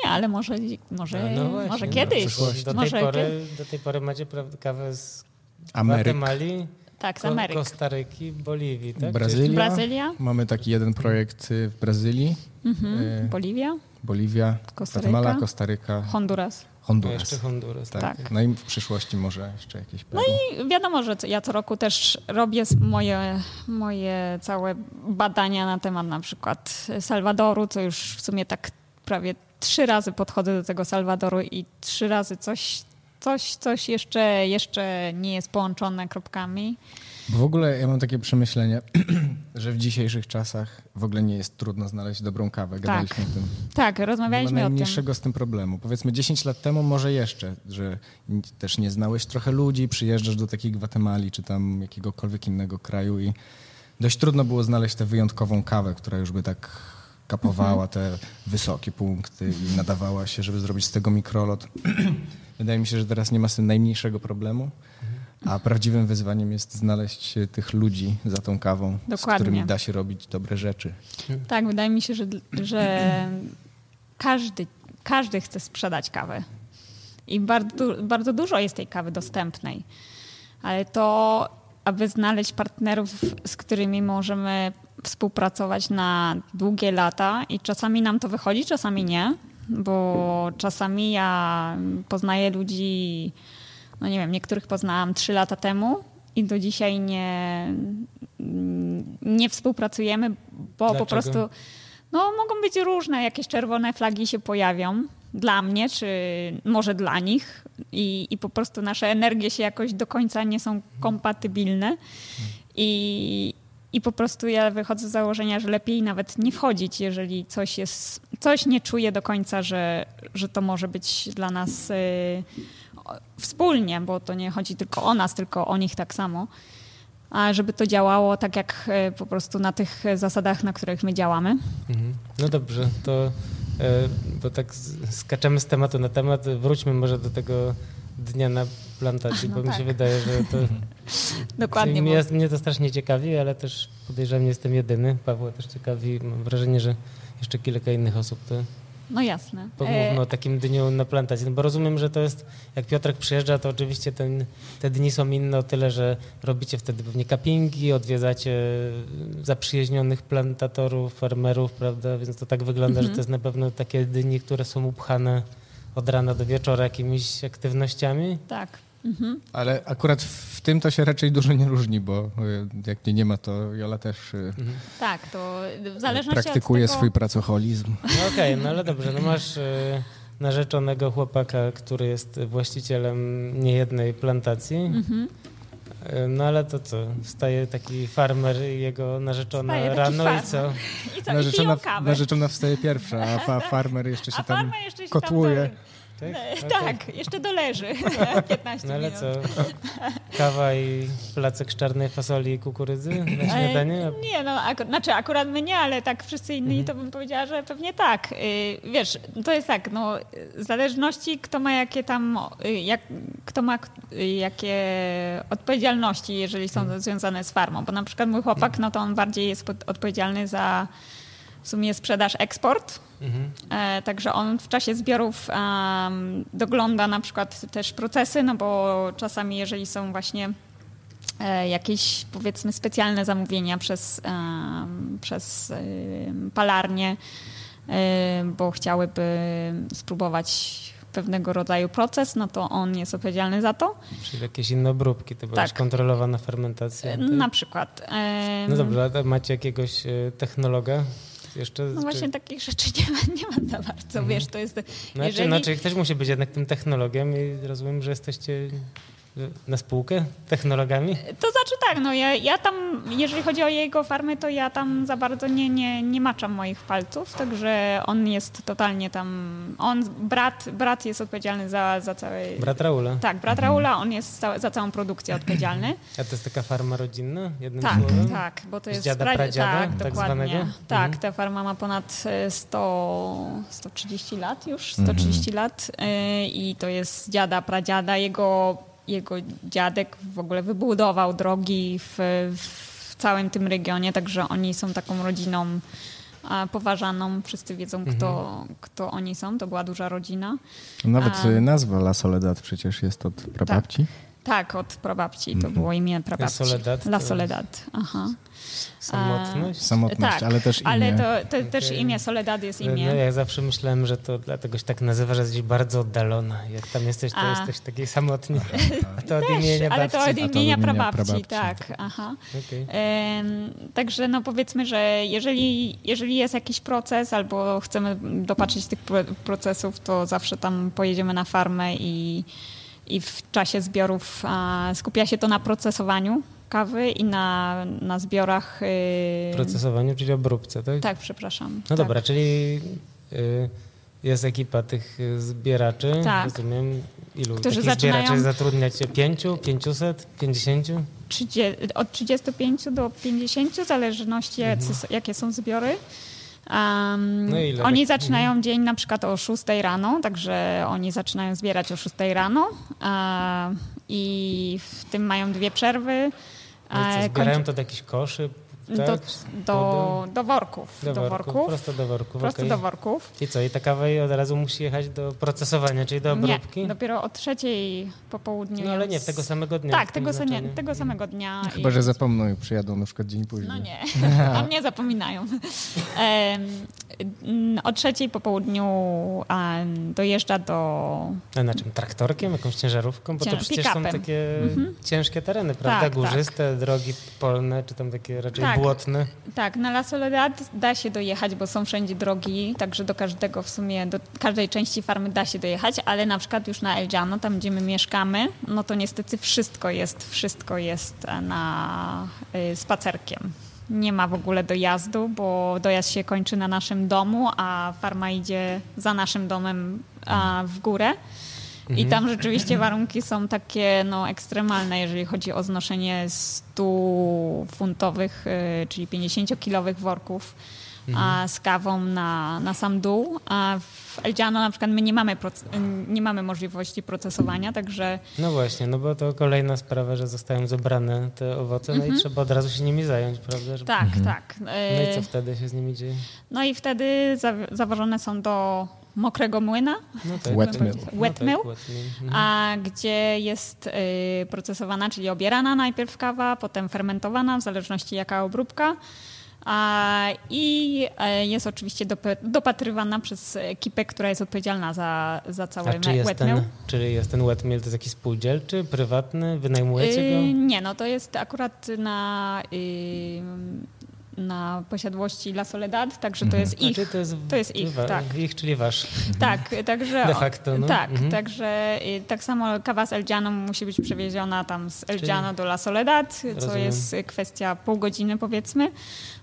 [SPEAKER 5] Nie, ale może, może,
[SPEAKER 1] No właśnie,
[SPEAKER 5] może
[SPEAKER 1] no,
[SPEAKER 5] kiedyś.
[SPEAKER 3] przyszłości.
[SPEAKER 1] Do tej,
[SPEAKER 5] Może
[SPEAKER 1] pory, do tej pory macie kawę z
[SPEAKER 3] Ameryk,
[SPEAKER 1] Gwatemali,
[SPEAKER 5] Tak, z Ameryki.
[SPEAKER 1] Kostaryki, Boliwii, tak?
[SPEAKER 3] Brazylia.
[SPEAKER 5] Brazylia,
[SPEAKER 3] Mamy taki jeden projekt y, w Brazylii,
[SPEAKER 5] mhm.
[SPEAKER 3] Y,
[SPEAKER 5] Boliwia,
[SPEAKER 3] Boliwia,
[SPEAKER 5] Kostaryka,
[SPEAKER 3] Gwatemala, Kostaryka,
[SPEAKER 5] Honduras.
[SPEAKER 3] Honduras.
[SPEAKER 1] Jeszcze Honduras.
[SPEAKER 3] Tak.
[SPEAKER 5] tak.
[SPEAKER 3] No i w przyszłości może jeszcze jakieś
[SPEAKER 5] No. I wiadomo, że ja co roku też robię moje, moje całe badania na temat na przykład Salwadoru, co już w sumie tak prawie trzy razy podchodzę do tego Salwadoru i trzy razy coś, coś, coś jeszcze, jeszcze nie jest połączone kropkami.
[SPEAKER 3] Bo w ogóle ja mam takie przemyślenie, że w dzisiejszych czasach w ogóle nie jest trudno znaleźć dobrą kawę. Gadaliśmy o tym.
[SPEAKER 5] Tak,
[SPEAKER 3] Nie ma
[SPEAKER 5] rozmawialiśmy o tym.
[SPEAKER 3] najmniejszego z tym problemu. Powiedzmy 10 lat temu może jeszcze, że też nie znałeś trochę ludzi, przyjeżdżasz do takiej Gwatemali czy tam jakiegokolwiek innego kraju i dość trudno było znaleźć tę wyjątkową kawę, która już by tak kapowała te wysokie punkty i nadawała się, żeby zrobić z tego mikrolot. Wydaje mi się, że teraz nie ma z tym najmniejszego problemu, a prawdziwym wyzwaniem jest znaleźć tych ludzi za tą kawą, z
[SPEAKER 5] Dokładnie.
[SPEAKER 3] którymi da się robić dobre rzeczy.
[SPEAKER 5] Tak, wydaje mi się, że, że każdy, każdy chce sprzedać kawę. I bardzo, bardzo dużo jest tej kawy dostępnej. Ale to, aby znaleźć partnerów, z którymi możemy współpracować na długie lata i czasami nam to wychodzi, czasami nie, bo czasami ja poznaję ludzi, no nie wiem, niektórych poznałam trzy lata temu i do dzisiaj nie, nie współpracujemy, bo po
[SPEAKER 1] Dlaczego?
[SPEAKER 5] prostu no, mogą być różne, jakieś czerwone flagi się pojawią. dla mnie, czy może dla nich i, i po prostu nasze energie się jakoś do końca nie są kompatybilne i, i po prostu ja wychodzę z założenia, że lepiej nawet nie wchodzić, jeżeli coś jest, coś nie czuję do końca, że, że to może być dla nas y, wspólnie, bo to nie chodzi tylko o nas, tylko o nich tak samo. A żeby to działało tak jak y, po prostu na tych zasadach, na których my działamy.
[SPEAKER 1] Mhm. No dobrze, to y, bo tak skaczemy z tematu na temat, wróćmy może do tego dnia na plantacji, no bo tak. mi się wydaje, że to...
[SPEAKER 5] Dokładnie.
[SPEAKER 1] Mnie, mnie to strasznie ciekawi, ale też podejrzewam, nie jestem jedyny. Paweł też ciekawi. Mam wrażenie, że jeszcze kilka innych osób to...
[SPEAKER 5] No jasne.
[SPEAKER 1] Pomówmy e... o takim dniu na plantacji, no bo rozumiem, że to jest, jak Piotrek przyjeżdża, to oczywiście ten, te dni są inne o tyle, że robicie wtedy pewnie kapingi, odwiedzacie zaprzyjaźnionych plantatorów, farmerów, prawda, więc to tak wygląda, że to jest na pewno takie dni, które są upchane od rana do wieczora jakimiś aktywnościami?
[SPEAKER 5] Tak. Mhm.
[SPEAKER 3] Ale akurat w tym to się raczej dużo nie różni, bo e, jak nie, nie ma, to Jola też e, mhm.
[SPEAKER 5] tak, to w zależności
[SPEAKER 3] praktykuje
[SPEAKER 5] od tego...
[SPEAKER 3] swój pracoholizm.
[SPEAKER 1] No okej, okay, no ale dobrze, no masz y, narzeczonego chłopaka, który jest właścicielem niejednej plantacji. Mhm. No ale to co? Wstaje taki farmer i jego narzeczona rano
[SPEAKER 5] farmer.
[SPEAKER 1] i co?
[SPEAKER 5] I co?
[SPEAKER 3] Narzeczona,
[SPEAKER 5] I
[SPEAKER 3] narzeczona wstaje pierwsza, a fa farmer jeszcze się
[SPEAKER 5] a
[SPEAKER 3] tam
[SPEAKER 5] jeszcze się
[SPEAKER 3] kotłuje.
[SPEAKER 5] Tam tak? Tak, jeszcze doleży 15
[SPEAKER 1] No ale
[SPEAKER 5] minut.
[SPEAKER 1] co? Kawa i placek z czarnej fasoli i kukurydzy na śniadanie?
[SPEAKER 5] Nie, no ak znaczy akurat my nie, ale tak wszyscy inni mhm. to bym powiedziała, że pewnie tak. Y, wiesz, to jest tak, no w zależności kto ma jakie tam, y, jak, kto ma y, jakie odpowiedzialności, jeżeli są mhm. związane z farmą, bo na przykład mój chłopak, no to on bardziej jest odpowiedzialny za w sumie sprzedaż, eksport. Mhm. E, także on w czasie zbiorów um, dogląda na przykład też procesy, no bo czasami jeżeli są właśnie e, jakieś powiedzmy specjalne zamówienia przez, przez palarnie, e, bo chciałyby spróbować pewnego rodzaju proces, no to on jest odpowiedzialny za to.
[SPEAKER 1] Czyli jakieś inne obróbki, to była tak. kontrolowana fermentacja.
[SPEAKER 5] Na przykład.
[SPEAKER 1] No dobrze, macie jakiegoś technologa, jeszcze?
[SPEAKER 5] No właśnie czy... takich rzeczy nie ma, nie ma za bardzo, mhm. wiesz, to jest...
[SPEAKER 1] Znaczy, jeżeli... znaczy, ktoś musi być jednak tym technologiem i rozumiem, że jesteście na spółkę technologami?
[SPEAKER 5] To znaczy tak, no ja, ja tam, jeżeli chodzi o jego farmy, to ja tam za bardzo nie, nie, nie maczam moich palców, także on jest totalnie tam, on, brat, brat jest odpowiedzialny za, za cały...
[SPEAKER 1] Brat Raula?
[SPEAKER 5] Tak, brat Raula, on jest za, za całą produkcję odpowiedzialny.
[SPEAKER 1] A to jest taka farma rodzinna? Jednym
[SPEAKER 5] tak,
[SPEAKER 1] słowem?
[SPEAKER 5] tak, bo to jest...
[SPEAKER 1] dziada, pradziada,
[SPEAKER 5] tak,
[SPEAKER 1] tak
[SPEAKER 5] dokładnie.
[SPEAKER 1] Zwanego?
[SPEAKER 5] Tak,
[SPEAKER 1] mhm.
[SPEAKER 5] ta farma ma ponad 100, 130 lat już, 130 mhm. lat y, i to jest dziada, pradziada, jego jego dziadek w ogóle wybudował drogi w, w całym tym regionie, także oni są taką rodziną poważaną. Wszyscy wiedzą, mhm. kto, kto oni są. To była duża rodzina.
[SPEAKER 3] Nawet A, nazwa La Soledad przecież jest od prababci.
[SPEAKER 5] Tak. Tak, od prababci. To mhm. było imię prababci.
[SPEAKER 1] La Soledad.
[SPEAKER 5] La Soledad, aha.
[SPEAKER 1] Samotność?
[SPEAKER 3] Samotność,
[SPEAKER 5] tak,
[SPEAKER 3] ale też imię.
[SPEAKER 5] ale to, to okay. też imię, Soledad jest imię.
[SPEAKER 1] No, ja zawsze myślałem, że to dlatego się tak nazywa, że jesteś bardzo oddalona. Jak tam jesteś, to A. jesteś taki samotny. A to od
[SPEAKER 5] też,
[SPEAKER 1] imienia
[SPEAKER 5] ale
[SPEAKER 1] babci.
[SPEAKER 5] to od imienia prababci, prababci, tak. Aha. Okay. także no powiedzmy, że jeżeli, jeżeli jest jakiś proces albo chcemy dopatrzyć tych procesów, to zawsze tam pojedziemy na farmę i i w czasie zbiorów skupia się to na procesowaniu kawy i na, na zbiorach.
[SPEAKER 1] Yy... Procesowaniu, czyli obróbce, tak?
[SPEAKER 5] Tak, przepraszam.
[SPEAKER 1] No
[SPEAKER 5] tak.
[SPEAKER 1] dobra, czyli yy, jest ekipa tych zbieraczy, tak. rozumiem. Ilu
[SPEAKER 5] Którzy
[SPEAKER 1] takich
[SPEAKER 5] zaczynają...
[SPEAKER 1] zbieraczy zatrudniacie? Pięciu, pięciuset, pięćdziesięciu?
[SPEAKER 5] Od 35 do 50, w zależności mhm. jakie są zbiory. Um, no oni tak? zaczynają mhm. dzień na przykład o 6 rano, także oni zaczynają zbierać o 6 rano uh, i w tym mają dwie przerwy.
[SPEAKER 1] No co, zbierają to do jakichś koszy? Tak?
[SPEAKER 5] Do, do, do, worków.
[SPEAKER 1] Do,
[SPEAKER 5] do
[SPEAKER 1] worków. worków. Prosto do worków.
[SPEAKER 5] Prosto
[SPEAKER 1] okay.
[SPEAKER 5] do worków.
[SPEAKER 1] I co, i ta kawa od razu musi jechać do procesowania, czyli do obróbki?
[SPEAKER 5] Nie, dopiero o trzeciej po południu.
[SPEAKER 1] No ale nie, tego samego dnia.
[SPEAKER 5] Tak, tego, se, tego samego dnia.
[SPEAKER 3] Chyba, że zapomną i przyjadą na przykład dzień później.
[SPEAKER 5] No nie, a mnie zapominają. mm, o trzeciej po południu dojeżdża do...
[SPEAKER 1] A na czym? Traktorkiem? Jakąś ciężarówką? Bo to przecież są takie
[SPEAKER 5] Mhm.
[SPEAKER 1] ciężkie tereny, prawda?
[SPEAKER 5] Tak,
[SPEAKER 1] Górzyste, drogi polne, czy tam takie raczej
[SPEAKER 5] Tak.
[SPEAKER 1] błotne.
[SPEAKER 5] Tak, na La Soledad da się dojechać, bo są wszędzie drogi, także do każdego w sumie, do każdej części farmy da się dojechać, ale na przykład już na El Llano, tam gdzie my mieszkamy, no to niestety wszystko jest, wszystko jest na y, spacerkiem. Nie ma w ogóle dojazdu, bo dojazd się kończy na naszym domu, a farma idzie za naszym domem a, w górę. I tam rzeczywiście warunki są takie no, ekstremalne, jeżeli chodzi o znoszenie 100-funtowych, y, czyli 50-kilowych worków a, z kawą na, na sam dół. A w El Llano na przykład my nie mamy, nie mamy możliwości procesowania, także
[SPEAKER 1] No właśnie, no bo to kolejna sprawa, że zostają zebrane te owoce, no i trzeba od razu się nimi zająć, prawda? Żeby...
[SPEAKER 5] tak, tak.
[SPEAKER 1] No i co
[SPEAKER 5] Y,
[SPEAKER 1] wtedy się z nimi dzieje?
[SPEAKER 5] No i wtedy za, zawożone są do mokrego młyna,
[SPEAKER 1] No
[SPEAKER 3] Wet
[SPEAKER 1] no
[SPEAKER 3] mill.
[SPEAKER 1] tak,
[SPEAKER 5] Wet mill.
[SPEAKER 1] wet mill. Mhm.
[SPEAKER 5] a gdzie jest y, procesowana, czyli obierana najpierw kawa, potem fermentowana, w zależności jaka obróbka. I e, jest oczywiście dop- dopatrywana przez ekipę, która jest odpowiedzialna za, za cały
[SPEAKER 1] A czy jest,
[SPEAKER 5] wet
[SPEAKER 1] ten, czy jest ten wet to jest jakiś spółdzielczy, prywatny, wynajmujecie
[SPEAKER 5] Y,
[SPEAKER 1] go?
[SPEAKER 5] Nie, no to jest akurat na, y, na posiadłości La Soledad, także to jest ich.
[SPEAKER 1] Znaczy to jest,
[SPEAKER 5] to jest ich, tak.
[SPEAKER 1] ich, czyli wasz.
[SPEAKER 5] Tak, także.
[SPEAKER 1] De facto, no.
[SPEAKER 5] Tak,
[SPEAKER 1] Mhm.
[SPEAKER 5] także y, tak samo kawa z El Llano musi być przewieziona tam z El
[SPEAKER 1] Czyli-
[SPEAKER 5] Llano do La Soledad, co
[SPEAKER 1] Rozumiem.
[SPEAKER 5] jest y, kwestia pół godziny powiedzmy.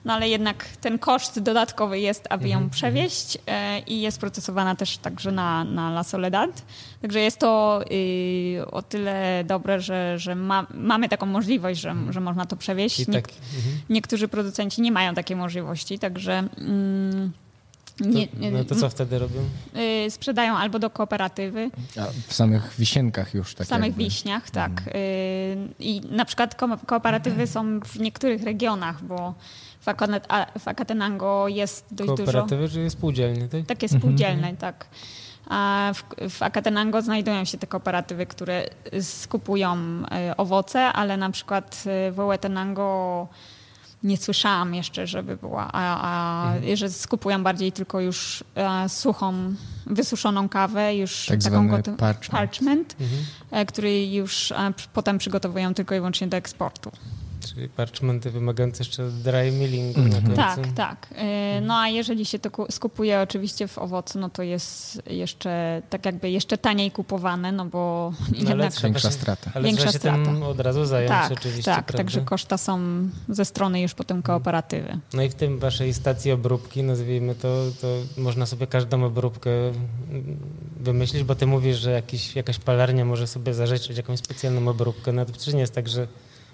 [SPEAKER 5] No ale jednak ten koszt dodatkowy jest, aby
[SPEAKER 1] Mhm,
[SPEAKER 5] ją przewieźć e, i jest procesowana też także na, na La Soledad. Także jest to y, o tyle dobre, że, że ma, mamy taką możliwość, że, że można to przewieźć.
[SPEAKER 1] I
[SPEAKER 5] Niek-
[SPEAKER 1] tak, mhm.
[SPEAKER 5] Niektórzy producenci nie mają takiej możliwości, także mm, nie,
[SPEAKER 1] to, no to co wtedy robią?
[SPEAKER 5] y, sprzedają albo do kooperatywy,
[SPEAKER 3] A w samych wisinkach już tak
[SPEAKER 5] w samych
[SPEAKER 3] jakby.
[SPEAKER 5] wiśniach, tak. Y, I na przykład ko- kooperatywy są w niektórych regionach, bo w, Akatenango jest dość dużo
[SPEAKER 1] Kooperatywy, czy spółdzielnie, tak?
[SPEAKER 5] takie spółdzielne, tak. A w, w Akatenango znajdują się te kooperatywy, które skupują y, owoce, ale na przykład y, w Oetenango nie słyszałam jeszcze, żeby była, a, a że skupują bardziej tylko już e, suchą, wysuszoną kawę, już
[SPEAKER 3] Tak
[SPEAKER 5] taką goto-
[SPEAKER 3] parchment.
[SPEAKER 5] parchment
[SPEAKER 1] Mhm.
[SPEAKER 5] e, który już e, potem przygotowują tylko i wyłącznie do eksportu.
[SPEAKER 1] Czyli parchmenty wymagające jeszcze dry millingu na
[SPEAKER 3] Mhm.
[SPEAKER 1] końcu.
[SPEAKER 5] Tak, tak. E, No a jeżeli się to ku- skupuje oczywiście w owocu, no to jest jeszcze tak jakby jeszcze taniej kupowane, no bo
[SPEAKER 1] No, ale
[SPEAKER 5] jednak
[SPEAKER 1] trzeba
[SPEAKER 3] Większa strata.
[SPEAKER 1] Ale
[SPEAKER 5] Większa
[SPEAKER 1] trzeba się tym
[SPEAKER 5] strata.
[SPEAKER 1] od razu zająć
[SPEAKER 5] tak,
[SPEAKER 1] oczywiście,
[SPEAKER 5] tak,
[SPEAKER 1] prawda?
[SPEAKER 5] także koszta są ze strony już potem kooperatywy.
[SPEAKER 1] No i w tym waszej stacji obróbki, nazwijmy to, to można sobie każdą obróbkę mm, wymyślić, bo ty mówisz, że jakiś, jakaś palarnia może sobie zażyczyć jakąś specjalną obróbkę. No to przecież nie jest tak, że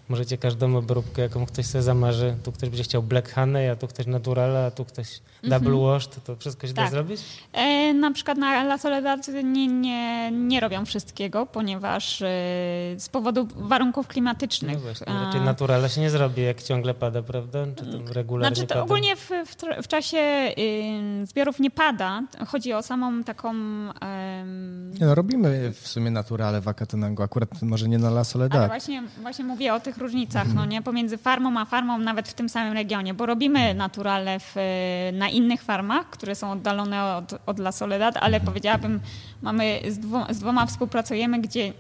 [SPEAKER 1] możecie każdą obróbkę, jaką ktoś sobie zamarzy, tu ktoś będzie chciał Black Honey, a tu ktoś Naturala, a tu ktoś Double Washed, to wszystko się da
[SPEAKER 5] Tak.
[SPEAKER 1] zrobić?
[SPEAKER 5] E, na przykład na La Soledad nie, nie, nie robią wszystkiego, ponieważ e, z powodu warunków klimatycznych.
[SPEAKER 1] No właśnie,
[SPEAKER 5] A-
[SPEAKER 1] raczej Naturala się nie zrobi, jak ciągle pada, prawda? Czy tam regularnie
[SPEAKER 5] Znaczy to
[SPEAKER 1] pada?
[SPEAKER 5] ogólnie w, w, w czasie y, zbiorów nie pada. Chodzi o samą taką...
[SPEAKER 3] Nie, no, robimy w sumie naturale w Akatenango, akurat może nie na La
[SPEAKER 5] ale
[SPEAKER 3] Soledad.
[SPEAKER 5] właśnie, właśnie mówię o tych różnicach, no nie? Pomiędzy farmą a farmą, nawet w tym samym regionie, bo robimy naturale w, na innych farmach, które są oddalone od, od La Soledad, ale powiedziałabym, mamy z, dwo, z dwoma współpracujemy, gdzie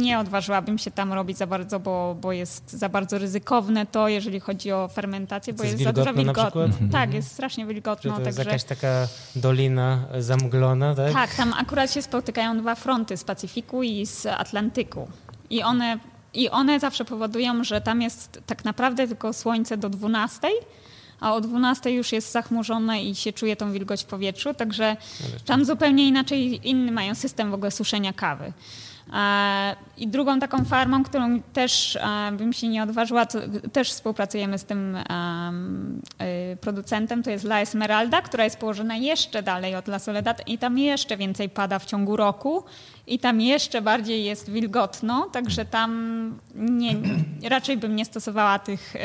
[SPEAKER 5] nie odważyłabym się tam robić za bardzo, bo, bo jest za bardzo ryzykowne to, jeżeli chodzi o fermentację, bo
[SPEAKER 1] jest
[SPEAKER 5] jest za dużo
[SPEAKER 1] wilgotno?
[SPEAKER 5] Tak,
[SPEAKER 1] Mhm.
[SPEAKER 5] jest strasznie
[SPEAKER 1] Czy
[SPEAKER 5] wilgotno,
[SPEAKER 1] to jest
[SPEAKER 5] także...
[SPEAKER 1] jakaś taka dolina zamglona, tak?
[SPEAKER 5] Tak, tam akurat się spotykają dwa fronty z Pacyfiku i z Atlantyku. I one, I one zawsze powodują, że tam jest tak naprawdę tylko słońce do 12, a o 12 już jest zachmurzone i się czuje tą wilgoć w powietrzu, także tam zupełnie inaczej, inny mają system w ogóle suszenia kawy. E, I drugą taką farmą, którą też e, bym się nie odważyła, też współpracujemy z tym y, producentem, to jest La Esmeralda, która jest położona jeszcze dalej od La Soledad i tam jeszcze więcej pada w ciągu roku i tam jeszcze bardziej jest wilgotno, także tam nie, raczej bym nie stosowała tych y,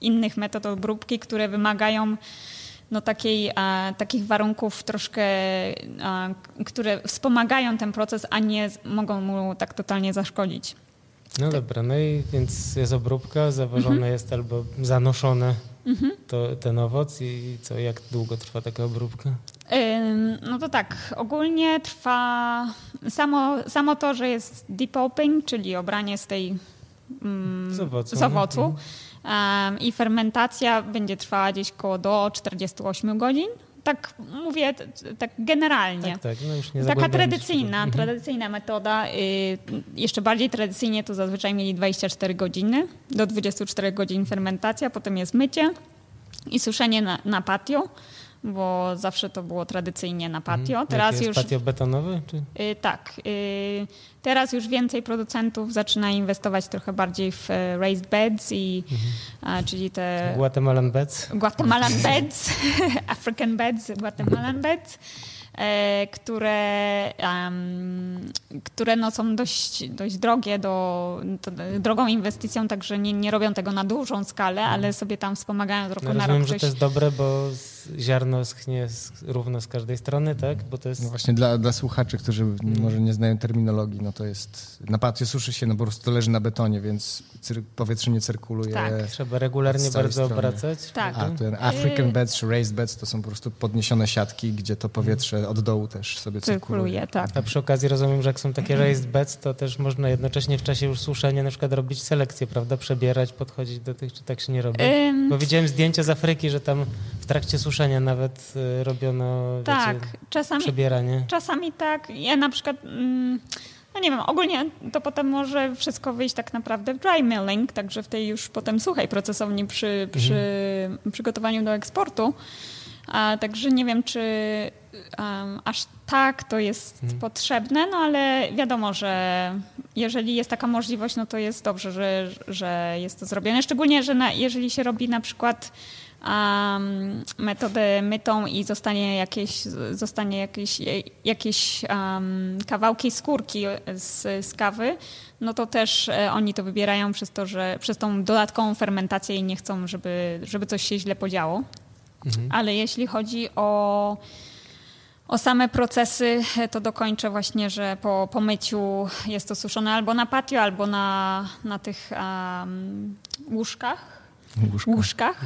[SPEAKER 5] innych metod obróbki, które wymagają no, takiej, a, takich warunków troszkę, a, które wspomagają ten proces, a nie mogą mu tak totalnie zaszkodzić.
[SPEAKER 1] No dobra, no i więc jest obróbka, zawożone
[SPEAKER 5] Mhm.
[SPEAKER 1] jest albo zanoszone
[SPEAKER 5] Mhm.
[SPEAKER 1] to, ten owoc i co, jak długo trwa taka obróbka?
[SPEAKER 5] No to tak, ogólnie trwa samo, samo to, że jest depulping, czyli obranie z tej mm,
[SPEAKER 1] Z owocu,
[SPEAKER 5] z
[SPEAKER 1] no.
[SPEAKER 5] owocu. Ym, i fermentacja będzie trwała gdzieś koło do 48 godzin. Tak mówię, tak generalnie.
[SPEAKER 1] Tak, tak, no
[SPEAKER 5] Taka tradycyjna.
[SPEAKER 1] Mhm.
[SPEAKER 5] tradycyjna metoda. Y, jeszcze bardziej tradycyjnie to zazwyczaj mieli 24 godziny, do 24 godzin fermentacja, potem jest mycie i suszenie na, na patio, bo zawsze to było tradycyjnie na patio.
[SPEAKER 1] Mhm.
[SPEAKER 5] Teraz
[SPEAKER 1] Jakie
[SPEAKER 5] już
[SPEAKER 1] jest patio betonowe? Czy?
[SPEAKER 5] y, tak, y, teraz już więcej producentów zaczyna inwestować trochę bardziej w e, raised beds i a, czyli te
[SPEAKER 1] Guatemalan Beds?
[SPEAKER 5] Guatemalan beds, African beds, Guatemalan beds, e, które, em, które no są dość, dość drogie, do, to, drogą inwestycją, także nie, nie robią tego na dużą skalę, ale sobie tam wspomagają z roku
[SPEAKER 1] No,
[SPEAKER 5] na
[SPEAKER 1] rozumiem,
[SPEAKER 5] rok
[SPEAKER 1] że
[SPEAKER 5] coś.
[SPEAKER 1] to jest dobre, bo z- ziarno schnie z, równo z każdej strony, tak? Bo to jest...
[SPEAKER 3] No właśnie dla, dla słuchaczy, którzy może nie znają terminologii, no to jest, na patio suszy się, no po prostu to leży na betonie, więc cyr, powietrze nie cyrkuluje.
[SPEAKER 5] Tak.
[SPEAKER 1] Trzeba regularnie bardzo
[SPEAKER 3] strony.
[SPEAKER 1] obracać.
[SPEAKER 5] Tak.
[SPEAKER 3] A ten African beds czy raised beds to są po prostu podniesione siatki, gdzie to powietrze od dołu też sobie cyrkuluje.
[SPEAKER 5] Cyrkuluje, tak.
[SPEAKER 1] A przy okazji rozumiem, że jak są takie raised beds, to też można jednocześnie w czasie już suszenia na przykład robić selekcję, prawda? Przebierać, podchodzić do tych, czy tak się nie robi?
[SPEAKER 5] Ym,
[SPEAKER 1] Bo widziałem zdjęcia z Afryki, że tam w trakcie suszenia nawet y, robiono
[SPEAKER 5] tak,
[SPEAKER 1] wiecie,
[SPEAKER 5] czasami,
[SPEAKER 1] przebieranie.
[SPEAKER 5] Czasami tak. Ja na przykład, mm, no nie wiem, ogólnie to potem może wszystko wyjść tak naprawdę w dry milling, także w tej już potem suchej procesowni przy, przy przygotowaniu do eksportu. A, także nie wiem, czy um, aż tak to jest potrzebne, no ale wiadomo, że jeżeli jest taka możliwość, no to jest dobrze, że, że jest to zrobione. Szczególnie, że na, jeżeli się robi na przykład um, metodę mytą i zostanie jakieś, zostanie jakieś, jakieś um, kawałki skórki z, z kawy, no to też e, oni to wybierają przez to, że przez tą dodatkową fermentację i nie chcą, żeby, żeby coś się źle podziało.
[SPEAKER 1] Mhm.
[SPEAKER 5] Ale jeśli chodzi o, o same procesy, to dokończę właśnie, że po, po myciu jest to suszone albo na patio, albo na, na tych um, łóżkach.
[SPEAKER 3] Łóżko.
[SPEAKER 5] łóżkach.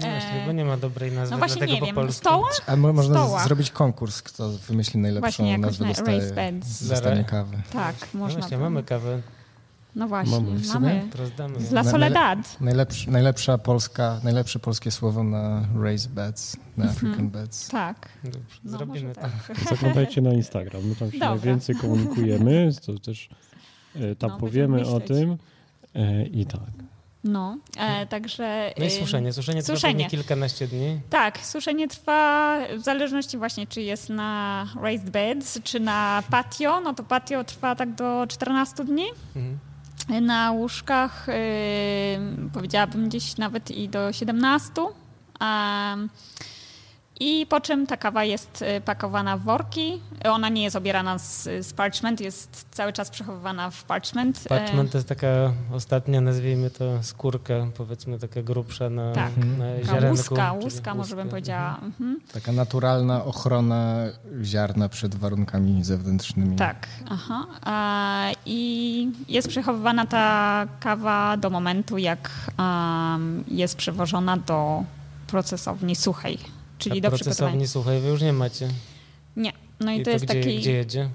[SPEAKER 1] No właśnie, bo nie ma dobrej nazwy
[SPEAKER 5] No właśnie
[SPEAKER 1] dla tego
[SPEAKER 5] nie
[SPEAKER 1] po
[SPEAKER 5] wiem,
[SPEAKER 1] polsku.
[SPEAKER 5] stołach?
[SPEAKER 3] A mo- można
[SPEAKER 5] Stołach.
[SPEAKER 3] z- zrobić konkurs, kto wymyśli najlepszą
[SPEAKER 5] Właśnie jakoś
[SPEAKER 3] nazwę,
[SPEAKER 5] na
[SPEAKER 3] dostaje, dostanie kawę.
[SPEAKER 5] Tak,
[SPEAKER 1] No
[SPEAKER 5] można.
[SPEAKER 1] właśnie,
[SPEAKER 5] by.
[SPEAKER 1] mamy kawę,
[SPEAKER 5] No właśnie,
[SPEAKER 3] Mamy w sumie?
[SPEAKER 5] mamy. Dla
[SPEAKER 3] Na-
[SPEAKER 5] Soledad.
[SPEAKER 3] Najlepszy, najlepsza polska, najlepsze polskie słowo na raised beds, na African beds.
[SPEAKER 5] Tak.
[SPEAKER 1] Dobrze,
[SPEAKER 5] No,
[SPEAKER 1] Zrobimy to.
[SPEAKER 5] tak.
[SPEAKER 2] Zaglądajcie na Instagram, my tam się
[SPEAKER 5] Dobra.
[SPEAKER 2] najwięcej komunikujemy, to też e, tam
[SPEAKER 5] No,
[SPEAKER 2] powiemy o tym. E, I tak.
[SPEAKER 5] No, e, także...
[SPEAKER 1] No i
[SPEAKER 5] y,
[SPEAKER 1] suszenie. Suszenie trwa
[SPEAKER 5] suszenie.
[SPEAKER 1] kilkanaście dni.
[SPEAKER 5] Tak, suszenie trwa w zależności właśnie, czy jest na raised beds, czy na patio. No to patio trwa tak do 14 dni.
[SPEAKER 1] Mhm.
[SPEAKER 5] Na łóżkach y, powiedziałabym gdzieś nawet i do 17. Um, I po czym ta kawa jest y, pakowana w worki. Ona nie jest obierana z, z parchment, jest cały czas przechowywana w parchment. E,
[SPEAKER 1] Parchment to jest taka ostatnia, nazwijmy to skórka, powiedzmy taka grubsza na,
[SPEAKER 5] Tak.
[SPEAKER 1] na
[SPEAKER 5] Taka
[SPEAKER 1] ziarenku.
[SPEAKER 5] łuska, łuska może bym powiedziała. Mhm.
[SPEAKER 3] Taka naturalna ochrona ziarna przed warunkami zewnętrznymi.
[SPEAKER 5] Tak, aha. I jest przechowywana ta kawa do momentu, jak jest przewożona do procesowni suchej, czyli
[SPEAKER 1] A
[SPEAKER 5] do przygotowania.
[SPEAKER 1] procesowni słuchaj, wy już nie macie.
[SPEAKER 5] Nie. No i,
[SPEAKER 1] I
[SPEAKER 5] to, jest
[SPEAKER 1] gdzie,
[SPEAKER 5] taki.
[SPEAKER 1] gdzie jedzie?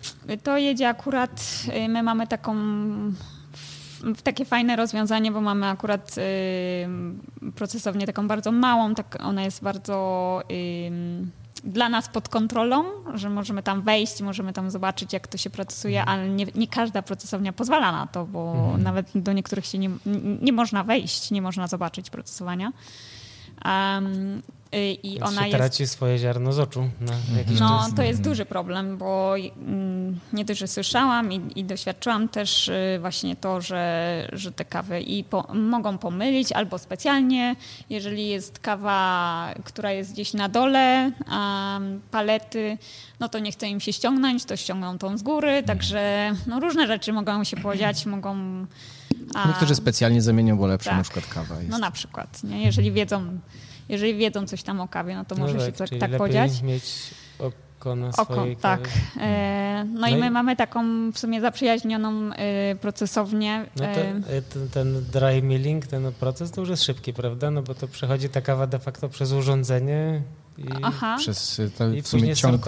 [SPEAKER 5] To jedzie akurat. y, My mamy taką. Takie fajne rozwiązanie, bo mamy akurat y, procesownię taką bardzo małą, tak ona jest bardzo y, dla nas pod kontrolą, że możemy tam wejść, możemy tam zobaczyć, jak to się procesuje, ale nie, nie każda procesownia pozwala na to, bo nawet do niektórych się nie, nie można wejść, nie można zobaczyć procesowania. Um, I
[SPEAKER 1] Więc
[SPEAKER 5] ona
[SPEAKER 1] się
[SPEAKER 5] jest
[SPEAKER 1] traci swoje ziarno z oczu na jakiś
[SPEAKER 5] no,
[SPEAKER 1] czas.
[SPEAKER 5] to jest duży problem, bo mm, nie dość, że słyszałam i, i doświadczyłam też y, właśnie to, że, że te kawy i po, mogą pomylić albo specjalnie, jeżeli jest kawa, która jest gdzieś na dole palety, no to nie chce im się ściągnąć, to ściągną tą z góry, także no, różne rzeczy mogą się podziać, mogą... a-
[SPEAKER 3] Niektórzy specjalnie zamienią, bo lepsza
[SPEAKER 5] Tak.
[SPEAKER 3] na przykład kawa jest.
[SPEAKER 5] no na przykład, nie? jeżeli wiedzą jeżeli wiedzą coś tam o kawie, no to może się
[SPEAKER 1] tak,
[SPEAKER 5] tak, tak podziać.
[SPEAKER 1] mieć oko na
[SPEAKER 5] Oko,
[SPEAKER 1] swojej
[SPEAKER 5] tak.
[SPEAKER 1] kawie.
[SPEAKER 5] E, no,
[SPEAKER 1] No
[SPEAKER 5] i
[SPEAKER 1] i-
[SPEAKER 5] my mamy taką w sumie zaprzyjaźnioną e, procesownię.
[SPEAKER 1] No to,
[SPEAKER 5] e,
[SPEAKER 1] ten, ten dry milling, ten proces to już jest szybki, prawda? No bo to przechodzi ta kawa de facto przez urządzenie i,
[SPEAKER 5] Aha.
[SPEAKER 3] Przez y,
[SPEAKER 1] i
[SPEAKER 3] w sumie ciąg,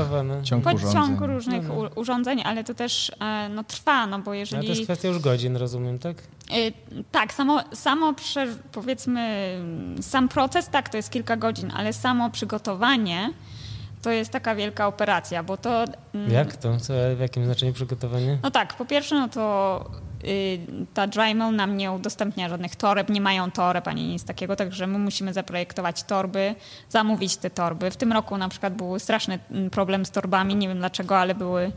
[SPEAKER 3] ciąg
[SPEAKER 5] Pod
[SPEAKER 3] urządzeń.
[SPEAKER 5] ciąg różnych
[SPEAKER 1] No, no.
[SPEAKER 5] urządzeń, ale to też e, no, trwa, no bo
[SPEAKER 1] No, to
[SPEAKER 5] jeżeli...
[SPEAKER 1] jest kwestia już godzin, rozumiem, tak?
[SPEAKER 5] Y, Tak, samo, samo prze, powiedzmy, sam proces, tak, to jest kilka godzin, ale samo przygotowanie to jest taka wielka operacja, bo to... mm,
[SPEAKER 1] Jak to? Co, w jakim znaczeniu przygotowanie?
[SPEAKER 5] No tak, po pierwsze, no to ta dry mill nam nie udostępnia żadnych toreb, nie mają toreb ani nic takiego, także my musimy zaprojektować torby, zamówić te torby. W tym roku na przykład był straszny mm, problem z torbami, nie wiem dlaczego, ale były,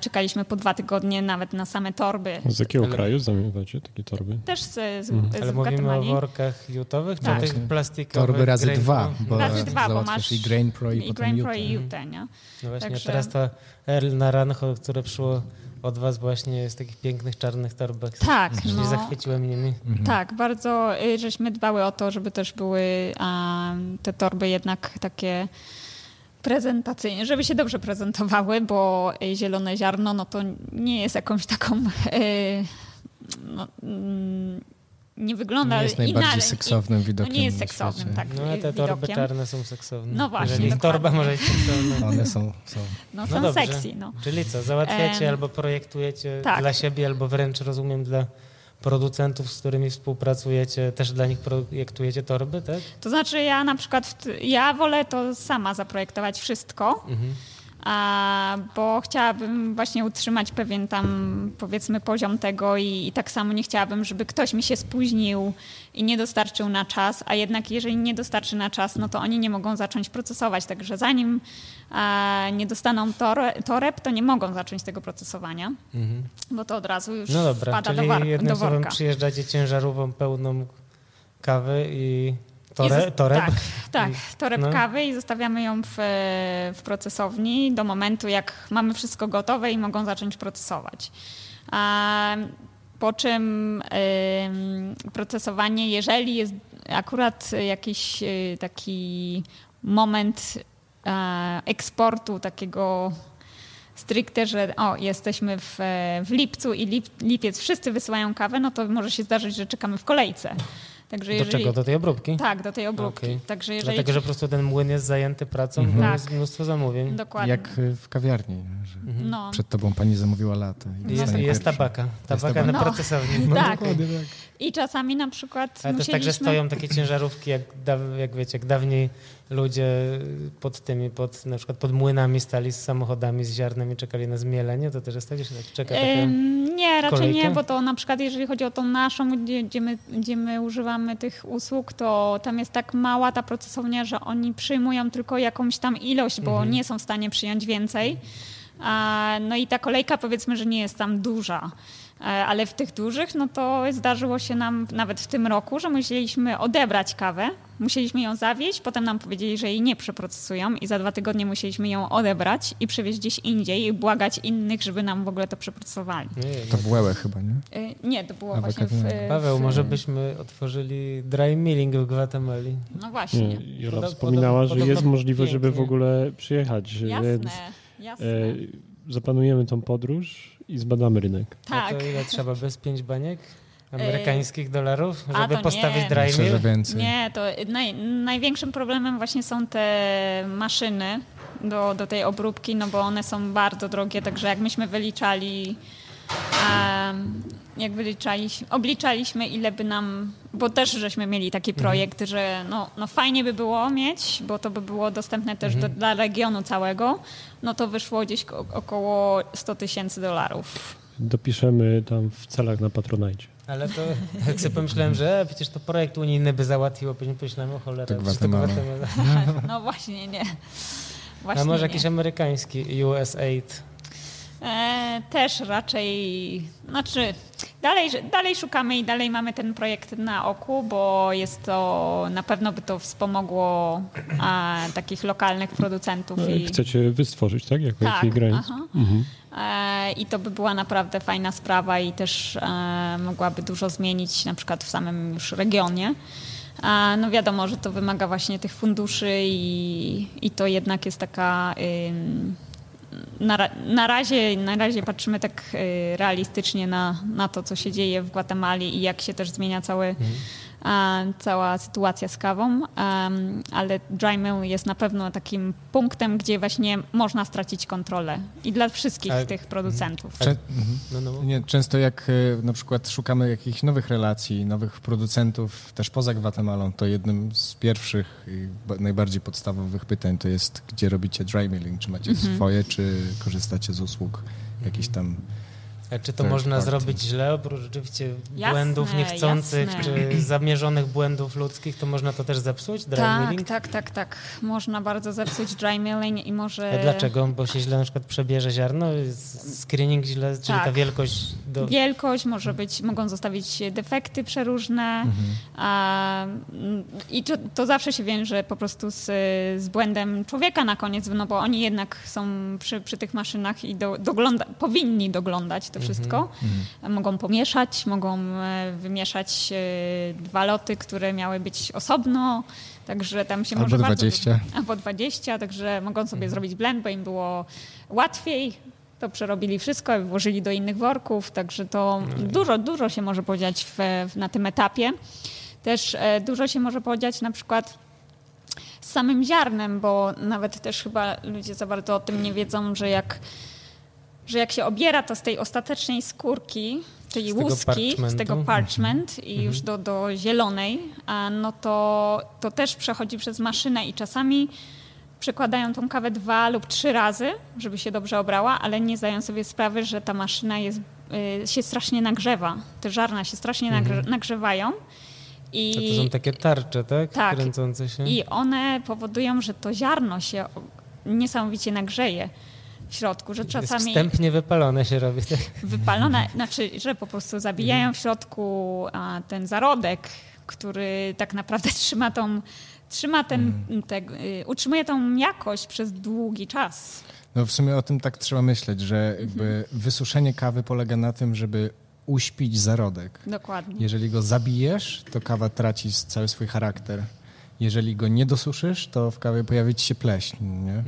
[SPEAKER 5] czekaliśmy po dwa tygodnie nawet na same torby.
[SPEAKER 6] Z jakiego
[SPEAKER 1] Ale-
[SPEAKER 6] kraju zamiewacie takie torby?
[SPEAKER 5] Też z, z,
[SPEAKER 6] Mhm.
[SPEAKER 5] z
[SPEAKER 1] Ale mówimy o workach jutowych, czy
[SPEAKER 5] Tak.
[SPEAKER 1] tych plastikowych?
[SPEAKER 3] Torby razy
[SPEAKER 1] grain
[SPEAKER 3] dwa, bo
[SPEAKER 5] Razy dwa, bo masz
[SPEAKER 3] i Grain Pro i,
[SPEAKER 5] I
[SPEAKER 3] potem
[SPEAKER 5] Grain Pro i Utah, nie?
[SPEAKER 1] No właśnie,
[SPEAKER 5] Także-
[SPEAKER 1] teraz to Earl Naranjo, które przyszło od was właśnie jest w takich pięknych czarnych torbach.
[SPEAKER 5] Tak,
[SPEAKER 1] Czyli
[SPEAKER 5] no.
[SPEAKER 1] zachwyciłem nimi.
[SPEAKER 3] Mhm.
[SPEAKER 5] Tak, bardzo y, żeśmy dbały o to, żeby też były um, te torby jednak takie prezentacyjne, żeby się dobrze prezentowały, bo y, zielone ziarno no to nie jest jakąś taką y, no, mm, nie wygląda
[SPEAKER 3] Nie jest
[SPEAKER 5] inaczej.
[SPEAKER 3] najbardziej seksownym widokiem
[SPEAKER 5] No nie jest seksownym,
[SPEAKER 3] świecie.
[SPEAKER 5] tak.
[SPEAKER 1] No a te torby
[SPEAKER 5] widokiem.
[SPEAKER 1] czarne są seksowne.
[SPEAKER 5] No właśnie,
[SPEAKER 1] Jeżeli
[SPEAKER 5] dokładnie.
[SPEAKER 1] torba może być seksowna.
[SPEAKER 3] One są, są.
[SPEAKER 5] No
[SPEAKER 1] No
[SPEAKER 5] są
[SPEAKER 1] dobrze.
[SPEAKER 5] sexy, no.
[SPEAKER 1] Czyli co, załatwiacie
[SPEAKER 5] Em,
[SPEAKER 1] albo projektujecie
[SPEAKER 5] tak.
[SPEAKER 1] dla siebie, albo wręcz rozumiem dla producentów, z którymi współpracujecie, też dla nich projektujecie torby, tak?
[SPEAKER 5] To znaczy ja na przykład, ja wolę to sama zaprojektować wszystko,
[SPEAKER 1] Mhm.
[SPEAKER 5] A, bo chciałabym właśnie utrzymać pewien tam powiedzmy poziom tego i, i tak samo nie chciałabym, żeby ktoś mi się spóźnił i nie dostarczył na czas, a jednak jeżeli nie dostarczy na czas, no to oni nie mogą zacząć procesować, także zanim nie dostaną tore, toreb, to nie mogą zacząć tego procesowania,
[SPEAKER 1] Mhm.
[SPEAKER 5] bo to od razu już
[SPEAKER 1] No dobra,
[SPEAKER 5] wpada
[SPEAKER 1] czyli
[SPEAKER 5] do, war- do worka.
[SPEAKER 1] przyjeżdżacie ciężarówką pełną kawy I tore, toreb.
[SPEAKER 5] Tak, tak, toreb
[SPEAKER 1] no.
[SPEAKER 5] kawy i zostawiamy ją w, w procesowni do momentu, jak mamy wszystko gotowe i mogą zacząć procesować. A, po czym ym, procesowanie, jeżeli jest akurat jakiś y, taki moment e, eksportu takiego stricte, że o, jesteśmy w, e, w lipcu i lip, lipiec wszyscy wysyłają kawę, no to może się zdarzyć, że czekamy w kolejce. Także
[SPEAKER 1] Do
[SPEAKER 5] jeżeli,
[SPEAKER 1] czego? Do tej obróbki?
[SPEAKER 5] tak, do tej obróbki.
[SPEAKER 1] Okej.
[SPEAKER 5] Także jeżeli...
[SPEAKER 1] Dlatego, że po prostu ten młyn jest zajęty pracą, bo
[SPEAKER 5] Tak.
[SPEAKER 1] jest mnóstwo zamówień.
[SPEAKER 5] Dokładnie.
[SPEAKER 3] Jak y, w kawiarni, że
[SPEAKER 1] Mhm.
[SPEAKER 5] No.
[SPEAKER 3] przed tobą pani zamówiła latę. i
[SPEAKER 1] I jest, jest tabaka. Tabaka na
[SPEAKER 5] No.
[SPEAKER 1] procesowni.
[SPEAKER 5] Tak.
[SPEAKER 3] Dokładnie tak.
[SPEAKER 5] I czasami na przykład
[SPEAKER 1] Ale też
[SPEAKER 5] musieliśmy...
[SPEAKER 1] tak, że stoją takie ciężarówki, jak, jak wiecie, jak dawniej ludzie pod tymi, pod, na przykład pod młynami stali z samochodami, z ziarnem i czekali na zmielenie, to też jest tak, że tak czeka takie...
[SPEAKER 5] Ym, Nie, raczej
[SPEAKER 1] kolejkę?
[SPEAKER 5] nie, bo to na przykład jeżeli chodzi o tą naszą, gdzie, gdzie, my, gdzie my używamy tych usług, to tam jest tak mała ta procesownia, że oni przyjmują tylko jakąś tam ilość, bo
[SPEAKER 1] Mhm.
[SPEAKER 5] nie są w stanie przyjąć więcej. No i ta kolejka powiedzmy, że nie jest tam duża. E, Ale w tych dużych, no to zdarzyło się nam nawet w tym roku, że musieliśmy odebrać kawę, musieliśmy ją zawieźć, potem nam powiedzieli, że jej nie przeprocesują i za dwa tygodnie musieliśmy ją odebrać i przewieźć gdzieś indziej i błagać innych, żeby nam w ogóle to przeprocesowali.
[SPEAKER 1] Nie,
[SPEAKER 3] To w Łełę chyba, nie?
[SPEAKER 5] E, Nie, to było
[SPEAKER 3] A,
[SPEAKER 5] właśnie w, e,
[SPEAKER 1] Paweł,
[SPEAKER 5] w,
[SPEAKER 1] może byśmy otworzyli dry milling w Gwatemali.
[SPEAKER 5] No właśnie,
[SPEAKER 6] Nie, Jola
[SPEAKER 1] Podob-
[SPEAKER 6] wspominała, że jest możliwość, żeby w ogóle przyjechać,
[SPEAKER 5] jasne,
[SPEAKER 6] więc
[SPEAKER 5] jasne.
[SPEAKER 6] e, zaplanujemy tą podróż i zbadamy rynek.
[SPEAKER 5] tak.
[SPEAKER 1] A to ile trzeba? Bez pięć baniek? Amerykańskich dolarów?
[SPEAKER 5] a
[SPEAKER 1] Żeby
[SPEAKER 5] to
[SPEAKER 1] postawić
[SPEAKER 5] nie.
[SPEAKER 3] Myślę,
[SPEAKER 1] mill?
[SPEAKER 3] więcej.
[SPEAKER 5] Nie, to naj, największym problemem właśnie są te maszyny do, do tej obróbki, no bo one są bardzo drogie, także jak myśmy wyliczali, em, jak wyliczaliśmy, obliczaliśmy ile by nam, bo też żeśmy mieli taki projekt, że no, no fajnie by było mieć, bo to by było dostępne też do, dla regionu całego, no to wyszło gdzieś ko- około 100 tysięcy dolarów.
[SPEAKER 6] Dopiszemy tam w celach na Patronite.
[SPEAKER 1] Ale to jak sobie pomyślałem, że e, przecież to projekt unijny by załatwiło, później pomyślałem, o cholera,
[SPEAKER 3] To
[SPEAKER 1] przecież to
[SPEAKER 3] Gwatemala.
[SPEAKER 5] No właśnie nie.
[SPEAKER 1] A
[SPEAKER 5] Właśnie
[SPEAKER 1] może
[SPEAKER 5] nie.
[SPEAKER 1] jakiś amerykański USAID?
[SPEAKER 5] E, też raczej, znaczy dalej, dalej szukamy i dalej mamy ten projekt na oku, bo jest to, na pewno by to wspomogło a, takich lokalnych producentów.
[SPEAKER 6] No,
[SPEAKER 5] i,
[SPEAKER 6] Chcecie wystworzyć, tak? Jako
[SPEAKER 5] tak,
[SPEAKER 6] granic?
[SPEAKER 5] aha.
[SPEAKER 6] Mhm.
[SPEAKER 5] E, I to by była naprawdę fajna sprawa i też e, mogłaby dużo zmienić na przykład w samym już regionie. A no wiadomo, że to wymaga właśnie tych funduszy i, i to jednak jest taka... Ym, na, na, razie, na razie patrzymy tak y, realistycznie na, na to, co się dzieje w Gwatemali i jak się też zmienia cały, a, cała sytuacja z kawą, ale dry mill jest na pewno takim punktem, gdzie właśnie można stracić kontrolę i dla wszystkich
[SPEAKER 1] Ale-
[SPEAKER 5] tych producentów.
[SPEAKER 3] Cze- mhm.
[SPEAKER 1] No, no,
[SPEAKER 3] Nie, często jak e, na przykład szukamy jakichś nowych relacji, nowych producentów też poza Gwatemalą, to jednym z pierwszych i ba- najbardziej podstawowych pytań to jest, gdzie robicie dry milling? Czy macie
[SPEAKER 5] Mhm.
[SPEAKER 3] swoje, czy korzystacie z usług jakichś tam...
[SPEAKER 1] A czy to można
[SPEAKER 3] party.
[SPEAKER 1] zrobić źle, oprócz rzeczywiście
[SPEAKER 5] Jasne,
[SPEAKER 1] błędów niechcących,
[SPEAKER 5] jasne.
[SPEAKER 1] czy zamierzonych błędów ludzkich, to można to też zepsuć, dry
[SPEAKER 5] Tak,
[SPEAKER 1] milling?
[SPEAKER 5] tak, tak, tak. Można bardzo zepsuć dry milling i może...
[SPEAKER 1] A dlaczego? Bo się źle na przykład przebierze ziarno, screening źle, czyli ta
[SPEAKER 5] Tak.
[SPEAKER 1] wielkość do...
[SPEAKER 5] Wielkość, może być, mogą zostawić defekty przeróżne a, mm, i to, to zawsze się wiąże po prostu z, z błędem człowieka na koniec, no bo oni jednak są przy, przy tych maszynach i do, dogląda, powinni doglądać to wszystko. Mogą pomieszać, mogą e, wymieszać e, dwa loty, które miały być osobno, także tam się
[SPEAKER 3] Albo
[SPEAKER 5] może bardzo...
[SPEAKER 3] 20.
[SPEAKER 5] Albo 20, także mogą sobie zrobić blend, bo im było łatwiej. To przerobili wszystko włożyli do innych worków, także to dużo, dużo się może podziać w, w, na tym etapie. Też e, dużo się może podziać na przykład z samym ziarnem, bo nawet też chyba ludzie za bardzo o tym nie wiedzą, że jak, że jak się obiera to z tej ostatecznej skórki, czyli
[SPEAKER 1] Z tego
[SPEAKER 5] łuski, z tego parchment i już do, do zielonej, a no to, to też przechodzi przez maszynę i czasami przekładają tą kawę dwa lub trzy razy, żeby się dobrze obrała, ale nie zdają sobie sprawy, że ta maszyna jest, y, się strasznie nagrzewa. Te żarna się strasznie nagrze- nagrzewają. I,
[SPEAKER 1] A to są takie tarcze, tak?
[SPEAKER 5] Tak.
[SPEAKER 1] Kręcące się.
[SPEAKER 5] I one powodują, że to ziarno się niesamowicie nagrzeje w środku, że
[SPEAKER 1] Jest
[SPEAKER 5] czasami
[SPEAKER 1] wstępnie wypalone się robi. Tak?
[SPEAKER 5] wypalone, znaczy, że po prostu zabijają w środku a, ten zarodek, który tak naprawdę trzyma tą, trzyma ten, te, y, utrzymuje tą jakość przez długi czas.
[SPEAKER 3] No w sumie o tym tak trzeba myśleć, że jakby wysuszenie kawy polega na tym, żeby uśpić zarodek.
[SPEAKER 5] Dokładnie.
[SPEAKER 3] Jeżeli go zabijesz, to kawa traci cały swój charakter. Jeżeli go nie dosuszysz, to w kawie pojawi ci się pleśń, nie?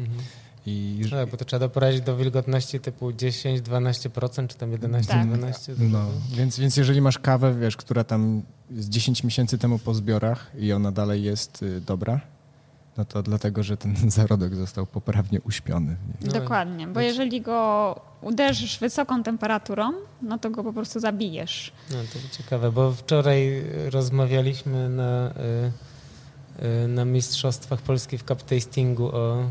[SPEAKER 3] I
[SPEAKER 1] No, bo to trzeba doprowadzić do wilgotności typu 10-12%, czy tam 11-12%.
[SPEAKER 5] Tak.
[SPEAKER 3] no, więc, więc jeżeli masz kawę, wiesz, która tam jest 10 miesięcy temu po zbiorach i ona dalej jest y, dobra, no to dlatego, że ten zarodek został poprawnie uśpiony.
[SPEAKER 1] No,
[SPEAKER 5] Dokładnie, bo jeżeli go uderzysz wysoką temperaturą, no to go po prostu zabijesz.
[SPEAKER 1] No to ciekawe, bo wczoraj rozmawialiśmy na, y, y, na Mistrzostwach Polski w cup tastingu o,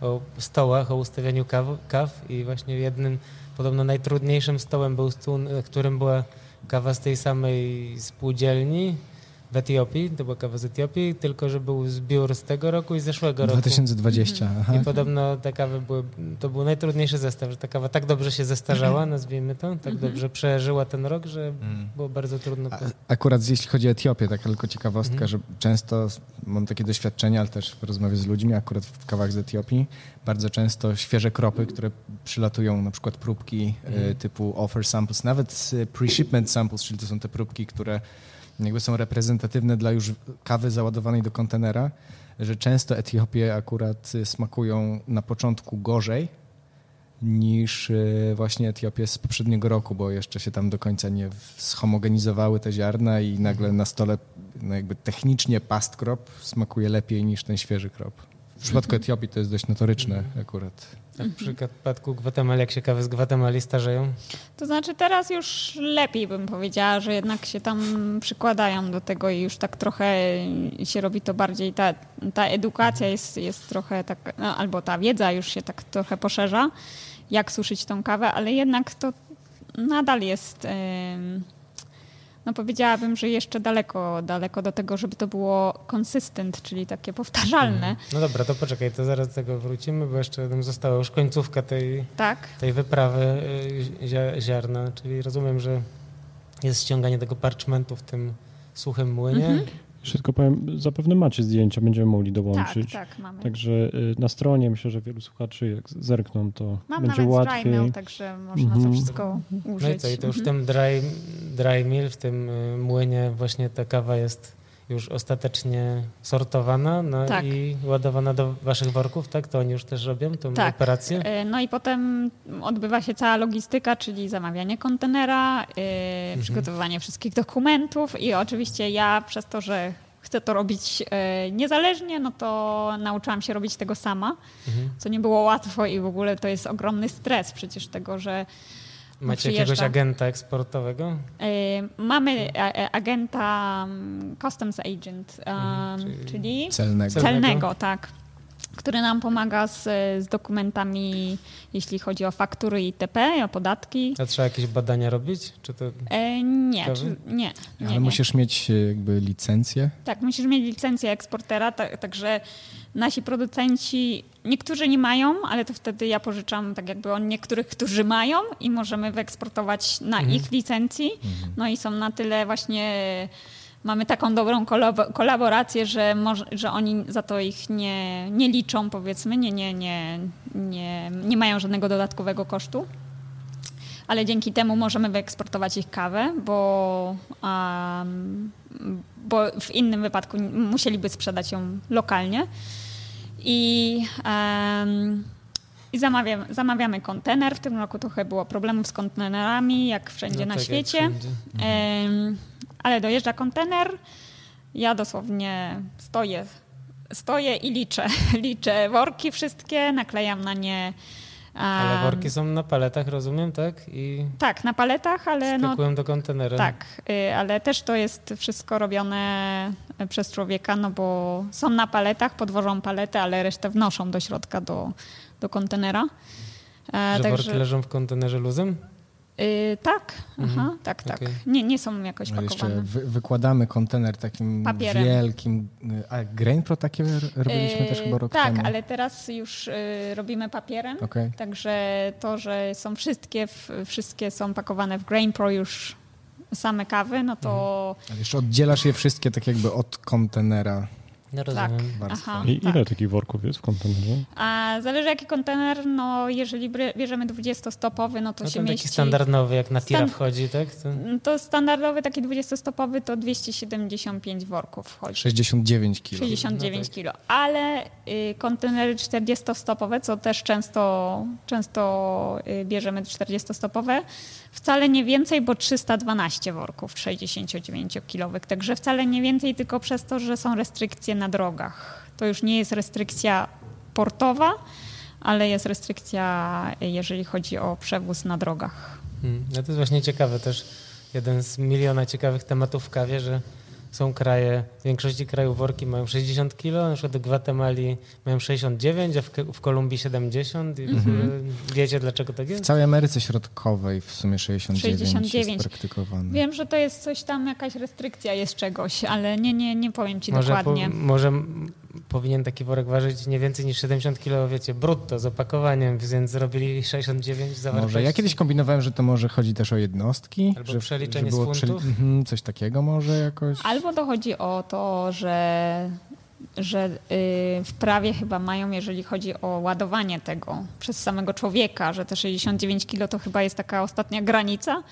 [SPEAKER 1] o stołach, o ustawianiu kaw, kaw i właśnie jednym, podobno najtrudniejszym stołem był stół, na którym była kawa z tej samej spółdzielni w Etiopii, to była kawa z Etiopii, tylko że był zbiór z tego roku i z zeszłego roku.
[SPEAKER 3] 2020, aha.
[SPEAKER 1] I podobno te kawy były, to był najtrudniejszy zestaw, że ta kawa tak dobrze się zestarzała, nazwijmy to, tak dobrze przeżyła ten rok, że było bardzo trudno.
[SPEAKER 3] A, akurat jeśli chodzi o Etiopię, taka tylko ciekawostka, że często mam takie doświadczenia, ale też rozmawiam z ludźmi, akurat w kawach z Etiopii, bardzo często świeże kropy, które przylatują, na przykład próbki e, typu offer samples, nawet pre-shipment samples, czyli to są te próbki, które jakby są reprezentatywne dla już kawy załadowanej do kontenera, że często Etiopie akurat e, smakują na początku gorzej, niż e, właśnie Etiopie z poprzedniego roku, bo jeszcze się tam do końca nie schomogenizowały te ziarna i nagle na stole no jakby technicznie past crop smakuje lepiej niż ten świeży krop. W przypadku Etiopii to jest dość notoryczne akurat.
[SPEAKER 1] A w przypadku Gwatemali, jak się kawy z Gwatemali starzeją?
[SPEAKER 5] To znaczy teraz już lepiej bym powiedziała, że jednak się tam przykładają do tego i już tak trochę się robi to bardziej, ta, ta edukacja jest, jest trochę tak, no, albo ta wiedza już się tak trochę poszerza, jak suszyć tą kawę, ale jednak to nadal jest, ym, no powiedziałabym, że jeszcze daleko, daleko do tego, żeby to było consistent, czyli takie powtarzalne,
[SPEAKER 1] No dobra, to poczekaj, to zaraz do tego wrócimy, bo jeszcze nam została już końcówka tej,
[SPEAKER 5] tak?
[SPEAKER 1] tej wyprawy y, zia- ziarna, czyli rozumiem, że jest ściąganie tego parchmentu w tym suchym młynie.
[SPEAKER 5] Mhm.
[SPEAKER 6] Jeszcze tylko powiem, zapewne macie zdjęcia, będziemy mogli
[SPEAKER 5] Tak,
[SPEAKER 6] dołączyć.
[SPEAKER 5] tak, mamy.
[SPEAKER 6] Także y, na stronie myślę, że wielu słuchaczy jak zerkną, to
[SPEAKER 5] Mam
[SPEAKER 6] będzie
[SPEAKER 5] nawet
[SPEAKER 6] łatwiej.
[SPEAKER 5] dry mill, także można to
[SPEAKER 6] Mhm.
[SPEAKER 5] wszystko użyć.
[SPEAKER 1] No i co, i to już w
[SPEAKER 5] Mhm.
[SPEAKER 1] tym dry, dry mill, w tym y, młynie właśnie ta kawa jest już ostatecznie sortowana no
[SPEAKER 5] Tak.
[SPEAKER 1] i ładowana do waszych worków, tak? To oni już też robią tą
[SPEAKER 5] Tak.
[SPEAKER 1] operację?
[SPEAKER 5] E, No i potem odbywa się cała logistyka, czyli zamawianie kontenera, e, przygotowywanie wszystkich dokumentów i oczywiście ja przez to, że chcę to robić e, niezależnie, no to nauczyłam się robić tego sama,
[SPEAKER 1] Mhm.
[SPEAKER 5] co nie było łatwo i w ogóle to jest ogromny stres przecież tego, że
[SPEAKER 1] Macie
[SPEAKER 5] przyjeżdża.
[SPEAKER 1] jakiegoś agenta eksportowego?
[SPEAKER 5] e, mamy a- a- agenta mm, Customs Agent, um,
[SPEAKER 1] czyli-
[SPEAKER 5] czyli
[SPEAKER 3] Celnego.
[SPEAKER 1] Cel-
[SPEAKER 5] celnego, tak, który nam pomaga z, z dokumentami, jeśli chodzi o faktury itp., o podatki.
[SPEAKER 1] A trzeba jakieś badania robić? Czy to...
[SPEAKER 5] E, nie, czy, nie, nie,
[SPEAKER 3] Ale
[SPEAKER 5] nie.
[SPEAKER 3] musisz mieć e, jakby licencję.
[SPEAKER 5] Tak, musisz mieć licencję eksportera, tak, także nasi producenci, niektórzy nie mają, ale to wtedy ja pożyczam tak jakby od niektórych, którzy mają i możemy wyeksportować na
[SPEAKER 1] Mhm.
[SPEAKER 5] ich licencji. No i są na tyle właśnie, mamy taką dobrą kolab- kolaborację, że, może, że oni za to ich nie, nie liczą powiedzmy, nie, nie, nie, nie, nie mają żadnego dodatkowego kosztu. Ale dzięki temu możemy wyeksportować ich kawę, bo, um, bo w innym wypadku musieliby sprzedać ją lokalnie. I, em, i zamawiam, zamawiamy kontener. W tym roku trochę było problemów z kontenerami, jak wszędzie
[SPEAKER 1] No
[SPEAKER 5] na
[SPEAKER 1] tak,
[SPEAKER 5] świecie.
[SPEAKER 1] wszędzie.
[SPEAKER 5] Em, ale dojeżdża kontener. Ja dosłownie stoję, stoję i liczę. Liczę worki wszystkie, naklejam na nie.
[SPEAKER 1] Ale worki są na paletach, rozumiem, tak? I
[SPEAKER 5] Tak, na paletach, ale no,
[SPEAKER 1] skakują do kontenera.
[SPEAKER 5] tak, y, ale też to jest wszystko robione przez człowieka, no bo są na paletach, podwożą paletę, ale resztę wnoszą do środka do, do kontenera. E,
[SPEAKER 1] Że worki leżą w kontenerze luzem?
[SPEAKER 5] Y, tak, aha,
[SPEAKER 1] Mhm,
[SPEAKER 5] tak, tak.
[SPEAKER 1] okej.
[SPEAKER 5] Nie, nie są jakoś
[SPEAKER 3] jeszcze
[SPEAKER 5] pakowane.
[SPEAKER 3] wy, wykładamy kontener takim
[SPEAKER 5] Papierem.
[SPEAKER 3] wielkim. A Grain Pro takie robiliśmy
[SPEAKER 5] Y,
[SPEAKER 3] też chyba rok
[SPEAKER 5] tak,
[SPEAKER 3] temu.
[SPEAKER 5] ale teraz już y, robimy papierem.
[SPEAKER 3] Okej.
[SPEAKER 5] Także to, że są wszystkie, w, wszystkie są pakowane w Grain Pro już same kawy, no to
[SPEAKER 3] Ale jeszcze oddzielasz je wszystkie tak jakby od kontenera.
[SPEAKER 5] Tak.
[SPEAKER 1] rozumiem.
[SPEAKER 3] warstwa.
[SPEAKER 5] Aha,
[SPEAKER 6] I
[SPEAKER 5] tak.
[SPEAKER 6] ile takich worków jest w kontenerze?
[SPEAKER 5] A zależy jaki kontener, no jeżeli bierzemy 20-stopowy, no to
[SPEAKER 1] No
[SPEAKER 5] się
[SPEAKER 1] ten taki
[SPEAKER 5] mieści...
[SPEAKER 1] standardowy, jak na tira
[SPEAKER 5] Stan-
[SPEAKER 1] wchodzi, tak? To...
[SPEAKER 5] To standardowy taki 20-stopowy to 275 worków wchodzi.
[SPEAKER 3] 69 kg.
[SPEAKER 5] 69
[SPEAKER 1] No tak.
[SPEAKER 5] kilo, ale y, kontenery 40-stopowe, co też często, często y, bierzemy 40-stopowe, wcale nie więcej, bo 312 worków 69-kilowych, także wcale nie więcej, tylko przez to, że są restrykcje na drogach. To już nie jest restrykcja portowa, ale jest restrykcja, jeżeli chodzi o przewóz na drogach.
[SPEAKER 1] Hmm. No to jest właśnie ciekawe też. Jeden z miliona ciekawych tematów w kawie, że są kraje, w większości krajów worki mają 60 kg, na przykład w Gwatemali mają 69, a w, w Kolumbii 70. I w ogóle wiecie dlaczego tak
[SPEAKER 3] W
[SPEAKER 1] jest?
[SPEAKER 3] całej Ameryce Środkowej w sumie 69,
[SPEAKER 5] 69.
[SPEAKER 3] jest praktykowane.
[SPEAKER 5] Wiem, że to jest coś tam, jakaś restrykcja jest czegoś, ale nie, nie, nie powiem ci
[SPEAKER 1] Może, po,
[SPEAKER 5] dokładnie.
[SPEAKER 1] może m- powinien taki worek ważyć nie więcej niż 70 kg, wiecie, brutto z opakowaniem, więc zrobili 69 zawartości.
[SPEAKER 3] Może. Ja kiedyś kombinowałem, że to może chodzi też o jednostki.
[SPEAKER 1] Albo
[SPEAKER 3] że,
[SPEAKER 1] przeliczenie
[SPEAKER 3] że
[SPEAKER 1] z
[SPEAKER 3] było
[SPEAKER 1] funtów?
[SPEAKER 3] mhm, coś takiego może jakoś.
[SPEAKER 5] Albo dochodzi o to, że, że y, w prawie chyba mają, jeżeli chodzi o ładowanie tego przez samego człowieka, że te 69 kilo to chyba jest taka ostatnia granica,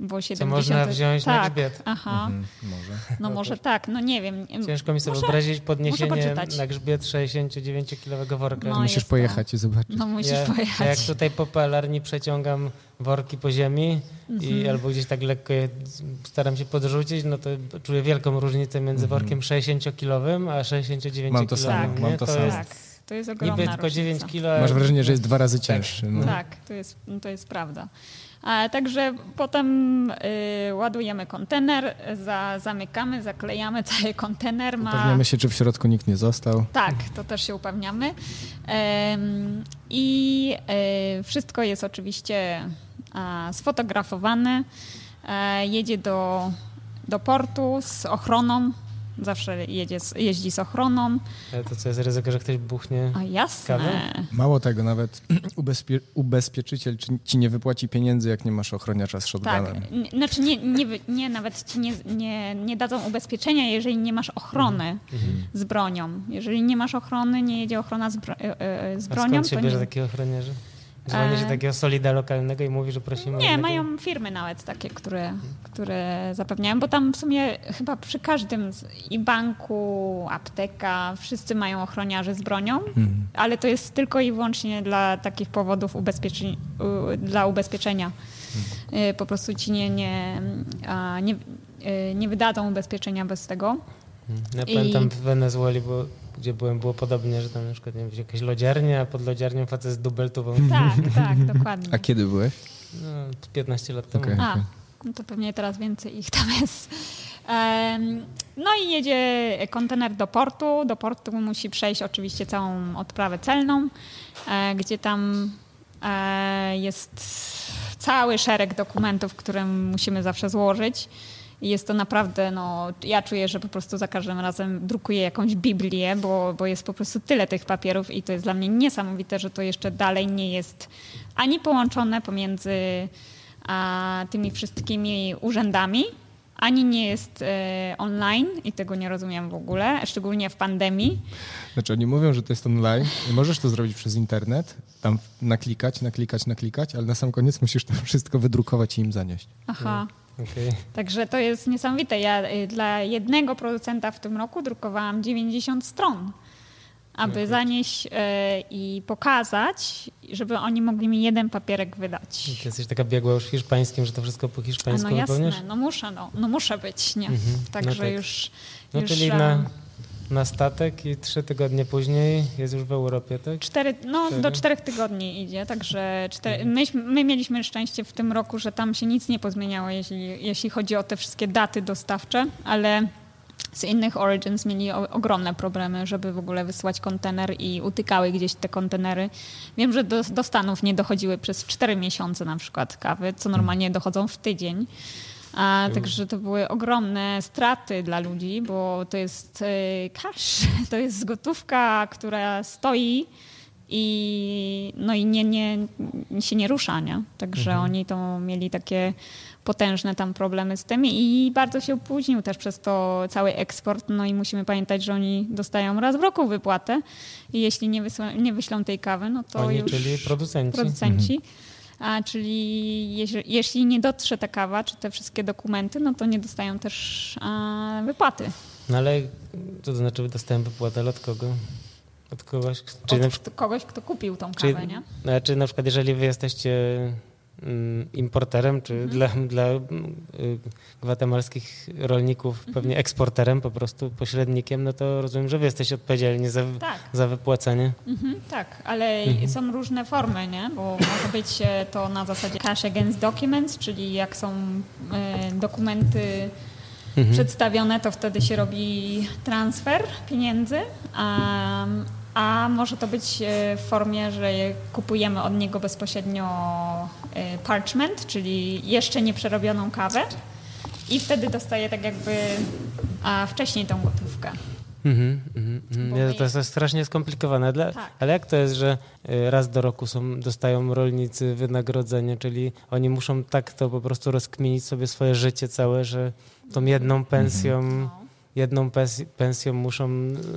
[SPEAKER 5] bo 70...
[SPEAKER 1] można
[SPEAKER 5] to-
[SPEAKER 1] wziąć na
[SPEAKER 5] tak,
[SPEAKER 1] grzbiet.
[SPEAKER 5] Aha,
[SPEAKER 3] Mhm, może.
[SPEAKER 5] no może tak, no nie wiem.
[SPEAKER 1] Ciężko mi sobie
[SPEAKER 5] Może-
[SPEAKER 1] wyobrazić podniesienie na grzbiet 69-kilowego worka.
[SPEAKER 5] No,
[SPEAKER 3] Musisz
[SPEAKER 5] jest to.
[SPEAKER 3] pojechać i zobaczyć.
[SPEAKER 5] No musisz
[SPEAKER 1] ja,
[SPEAKER 5] pojechać.
[SPEAKER 1] Jak tutaj po pelarni przeciągam worki po ziemi i
[SPEAKER 5] Mhm.
[SPEAKER 1] albo gdzieś tak lekko je staram się podrzucić, no to czuję wielką różnicę między
[SPEAKER 3] Mhm.
[SPEAKER 1] workiem 60-kilowym a 69-kilowym.
[SPEAKER 3] Mam to samo,
[SPEAKER 1] nie?
[SPEAKER 3] mam to samo.
[SPEAKER 1] Jest
[SPEAKER 5] Tak, to jest ogromna
[SPEAKER 1] niby tylko
[SPEAKER 5] różnica.
[SPEAKER 1] 9 kilo.
[SPEAKER 3] Masz wrażenie, że jest dwa razy
[SPEAKER 1] Tak.
[SPEAKER 3] cięższy. No.
[SPEAKER 5] Tak, to jest, to jest prawda. A, także potem y, ładujemy kontener, za, zamykamy, zaklejamy cały kontener. Ma,
[SPEAKER 3] Upewniamy się, czy w środku nikt nie został.
[SPEAKER 5] Tak, to też się upewniamy. I e, wszystko jest oczywiście sfotografowane. E, jedzie do, do portu z ochroną. Zawsze jedzie, z- jeździ z ochroną.
[SPEAKER 1] Ale to co jest ryzyko, że ktoś buchnie?
[SPEAKER 5] A jasne.
[SPEAKER 1] Kawę?
[SPEAKER 3] Mało tego, nawet ubezpie ubezpieczyciel ci, ci nie wypłaci pieniędzy, jak nie masz ochroniacza z
[SPEAKER 5] Tak,
[SPEAKER 3] shotgunem.
[SPEAKER 5] N- znaczy nie, nie, nie nawet ci nie, nie, nie dadzą ubezpieczenia, jeżeli nie masz ochrony
[SPEAKER 1] Mhm.
[SPEAKER 5] z bronią. Jeżeli nie masz ochrony, nie jedzie ochrona z, bro, e, e, z
[SPEAKER 1] A
[SPEAKER 5] bronią,
[SPEAKER 1] skąd się
[SPEAKER 5] to
[SPEAKER 1] bierze
[SPEAKER 5] nie.
[SPEAKER 1] takie ochroniarze? Dzwoni się
[SPEAKER 5] E,
[SPEAKER 1] takiego solida lokalnego i mówi, że prosimy o
[SPEAKER 5] Nie,
[SPEAKER 1] jednego-
[SPEAKER 5] mają firmy nawet takie, które, które zapewniają, bo tam w sumie chyba przy każdym z- i banku, apteka, wszyscy mają ochroniarzy z bronią,
[SPEAKER 3] Mhm.
[SPEAKER 5] ale to jest tylko i wyłącznie dla takich powodów ubezpieczeń, dla ubezpieczenia. Y, Po prostu ci nie, nie, a, nie, y, nie wydadzą ubezpieczenia bez tego.
[SPEAKER 1] Ja
[SPEAKER 5] I-
[SPEAKER 1] pamiętam w Wenezueli, bo, gdzie byłem, było podobnie, że tam na przykład nie wiem, jakaś lodziarnia, a pod lodziarnią facet z dubeltową.
[SPEAKER 5] Tak, tak, dokładnie.
[SPEAKER 3] A kiedy byłeś?
[SPEAKER 1] No, 15 lat temu.
[SPEAKER 3] Okej.
[SPEAKER 5] A,
[SPEAKER 3] okej.
[SPEAKER 5] no to pewnie teraz więcej ich tam jest. No i jedzie kontener do portu. Do portu musi przejść oczywiście całą odprawę celną, e, gdzie tam e, jest cały szereg dokumentów, które musimy zawsze złożyć. Jest to naprawdę, no, ja czuję, że po prostu za każdym razem drukuję jakąś Biblię, bo, bo jest po prostu tyle tych papierów i to jest dla mnie niesamowite, że to jeszcze dalej nie jest ani połączone pomiędzy a, tymi wszystkimi urzędami, ani nie jest e, online i tego nie rozumiem w ogóle, szczególnie w pandemii.
[SPEAKER 3] Znaczy oni mówią, że to jest online i możesz to zrobić przez internet, tam naklikać, naklikać, naklikać, ale na sam koniec musisz to wszystko wydrukować i im zanieść.
[SPEAKER 5] Aha.
[SPEAKER 1] Okej.
[SPEAKER 5] Także to jest niesamowite. Ja y, dla jednego producenta w tym roku drukowałam 90 stron, aby zanieść y, i pokazać, żeby oni mogli mi jeden papierek wydać.
[SPEAKER 1] Ty jesteś taka biegła już hiszpańskim, że to wszystko po
[SPEAKER 5] A
[SPEAKER 1] hiszpańsku
[SPEAKER 5] no jasne,
[SPEAKER 1] wypełniasz?
[SPEAKER 5] no muszę, no, no muszę być, nie?
[SPEAKER 1] Mhm.
[SPEAKER 5] Także
[SPEAKER 1] No tak.
[SPEAKER 5] już,
[SPEAKER 1] No
[SPEAKER 5] już
[SPEAKER 1] czyli na, na statek i trzy tygodnie później jest już w Europie, tak?
[SPEAKER 5] Cztery, no,
[SPEAKER 1] Cztery?
[SPEAKER 5] do czterech tygodni idzie, także cztery, myśmy, my mieliśmy szczęście w tym roku, że tam się nic nie pozmieniało, jeśli, jeśli chodzi o te wszystkie daty dostawcze, ale z innych Origins mieli o, ogromne problemy, żeby w ogóle wysłać kontener i utykały gdzieś te kontenery. Wiem, że do, do Stanów nie dochodziły przez cztery miesiące na przykład kawy, co normalnie dochodzą w tydzień. A, także to były ogromne straty dla ludzi, bo to jest e, cash, to jest gotówka, która stoi i, no i nie, nie, się nie rusza, nie? Także oni to mieli takie potężne tam problemy z tym i bardzo się opóźnił też przez to cały eksport, no i musimy pamiętać, że oni dostają raz w roku wypłatę i jeśli nie, wysła, nie wyślą tej kawy, no to
[SPEAKER 1] Oni,
[SPEAKER 5] już
[SPEAKER 1] czyli producenci.
[SPEAKER 5] producenci. A, czyli jeśli, jeśli nie dotrze ta kawa, czy te wszystkie dokumenty, no to nie dostają też a, wypłaty.
[SPEAKER 1] No ale to znaczy dostałem wypłatę, od kogo? Od kogoś? Czyli na,
[SPEAKER 5] Od
[SPEAKER 1] przykład-
[SPEAKER 5] kogoś, kto kupił tą
[SPEAKER 1] czyli,
[SPEAKER 5] kawę, nie?
[SPEAKER 1] znaczy na przykład jeżeli wy jesteście importerem, czy
[SPEAKER 5] Mhm.
[SPEAKER 1] dla, dla y, gwatemalskich rolników
[SPEAKER 5] Mhm.
[SPEAKER 1] pewnie eksporterem, po prostu pośrednikiem, no to rozumiem, że wy jesteście odpowiedzialni za,
[SPEAKER 5] Tak.
[SPEAKER 1] za wypłacenie.
[SPEAKER 5] Mhm, tak, ale są różne formy, nie? Bo może być e, to na zasadzie cash against documents, czyli jak są e, dokumenty
[SPEAKER 1] Mhm.
[SPEAKER 5] przedstawione, to wtedy się robi transfer pieniędzy, a, a może to być e, w formie, że kupujemy od niego bezpośrednio e, parchment, czyli jeszcze nie przerobioną kawę i wtedy dostaje tak jakby a, wcześniej tą gotówkę.
[SPEAKER 1] Mhm, mhm, mhm.
[SPEAKER 5] Bo
[SPEAKER 1] Nie,
[SPEAKER 5] my-
[SPEAKER 1] to jest strasznie skomplikowane. Dla,
[SPEAKER 5] Tak.
[SPEAKER 1] Ale jak to jest, że y, raz do roku są, dostają rolnicy wynagrodzenie, czyli oni muszą tak to po prostu rozkminić sobie swoje życie całe, że tą jedną pensją,
[SPEAKER 5] No.
[SPEAKER 1] Jedną pens- pensją muszą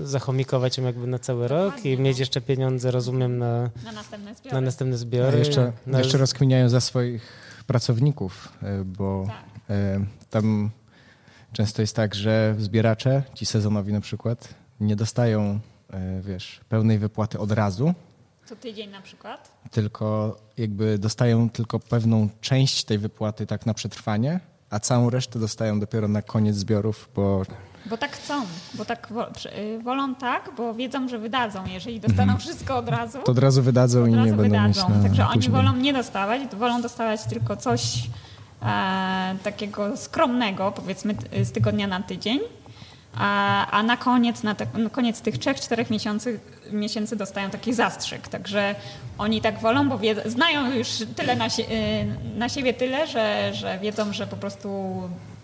[SPEAKER 1] zachomikować ją jakby na cały rok i
[SPEAKER 5] no.
[SPEAKER 1] mieć jeszcze pieniądze, rozumiem, na,
[SPEAKER 5] Na następne zbiory.
[SPEAKER 1] na następne zbiory.
[SPEAKER 3] jeszcze,
[SPEAKER 1] na,
[SPEAKER 3] jeszcze rozkminiają za swoich pracowników, y, bo
[SPEAKER 5] Tak.
[SPEAKER 3] y, tam często jest tak, że zbieracze, ci sezonowi na przykład, nie dostają, y, wiesz, pełnej wypłaty od razu,
[SPEAKER 5] Co tydzień na przykład.
[SPEAKER 3] tylko jakby dostają tylko pewną część tej wypłaty tak na przetrwanie, a całą resztę dostają dopiero na koniec zbiorów, bo
[SPEAKER 5] Bo tak chcą, bo tak y, wolą tak, bo wiedzą, że wydadzą. Jeżeli dostaną wszystko od razu,
[SPEAKER 3] to od razu wydadzą
[SPEAKER 5] od
[SPEAKER 3] i nie
[SPEAKER 5] razu
[SPEAKER 3] będą mieć
[SPEAKER 5] wydadzą.
[SPEAKER 3] na
[SPEAKER 5] Także oni
[SPEAKER 3] później.
[SPEAKER 5] wolą nie dostawać, wolą dostawać tylko coś e, takiego skromnego, powiedzmy z tygodnia na tydzień. A, a na koniec, na, te, na koniec tych trzech, czterech miesięcy, miesięcy dostają taki zastrzyk. Także oni tak wolą, bo wiedzą, znają już tyle na, sie, y, na siebie tyle, że, że wiedzą, że po prostu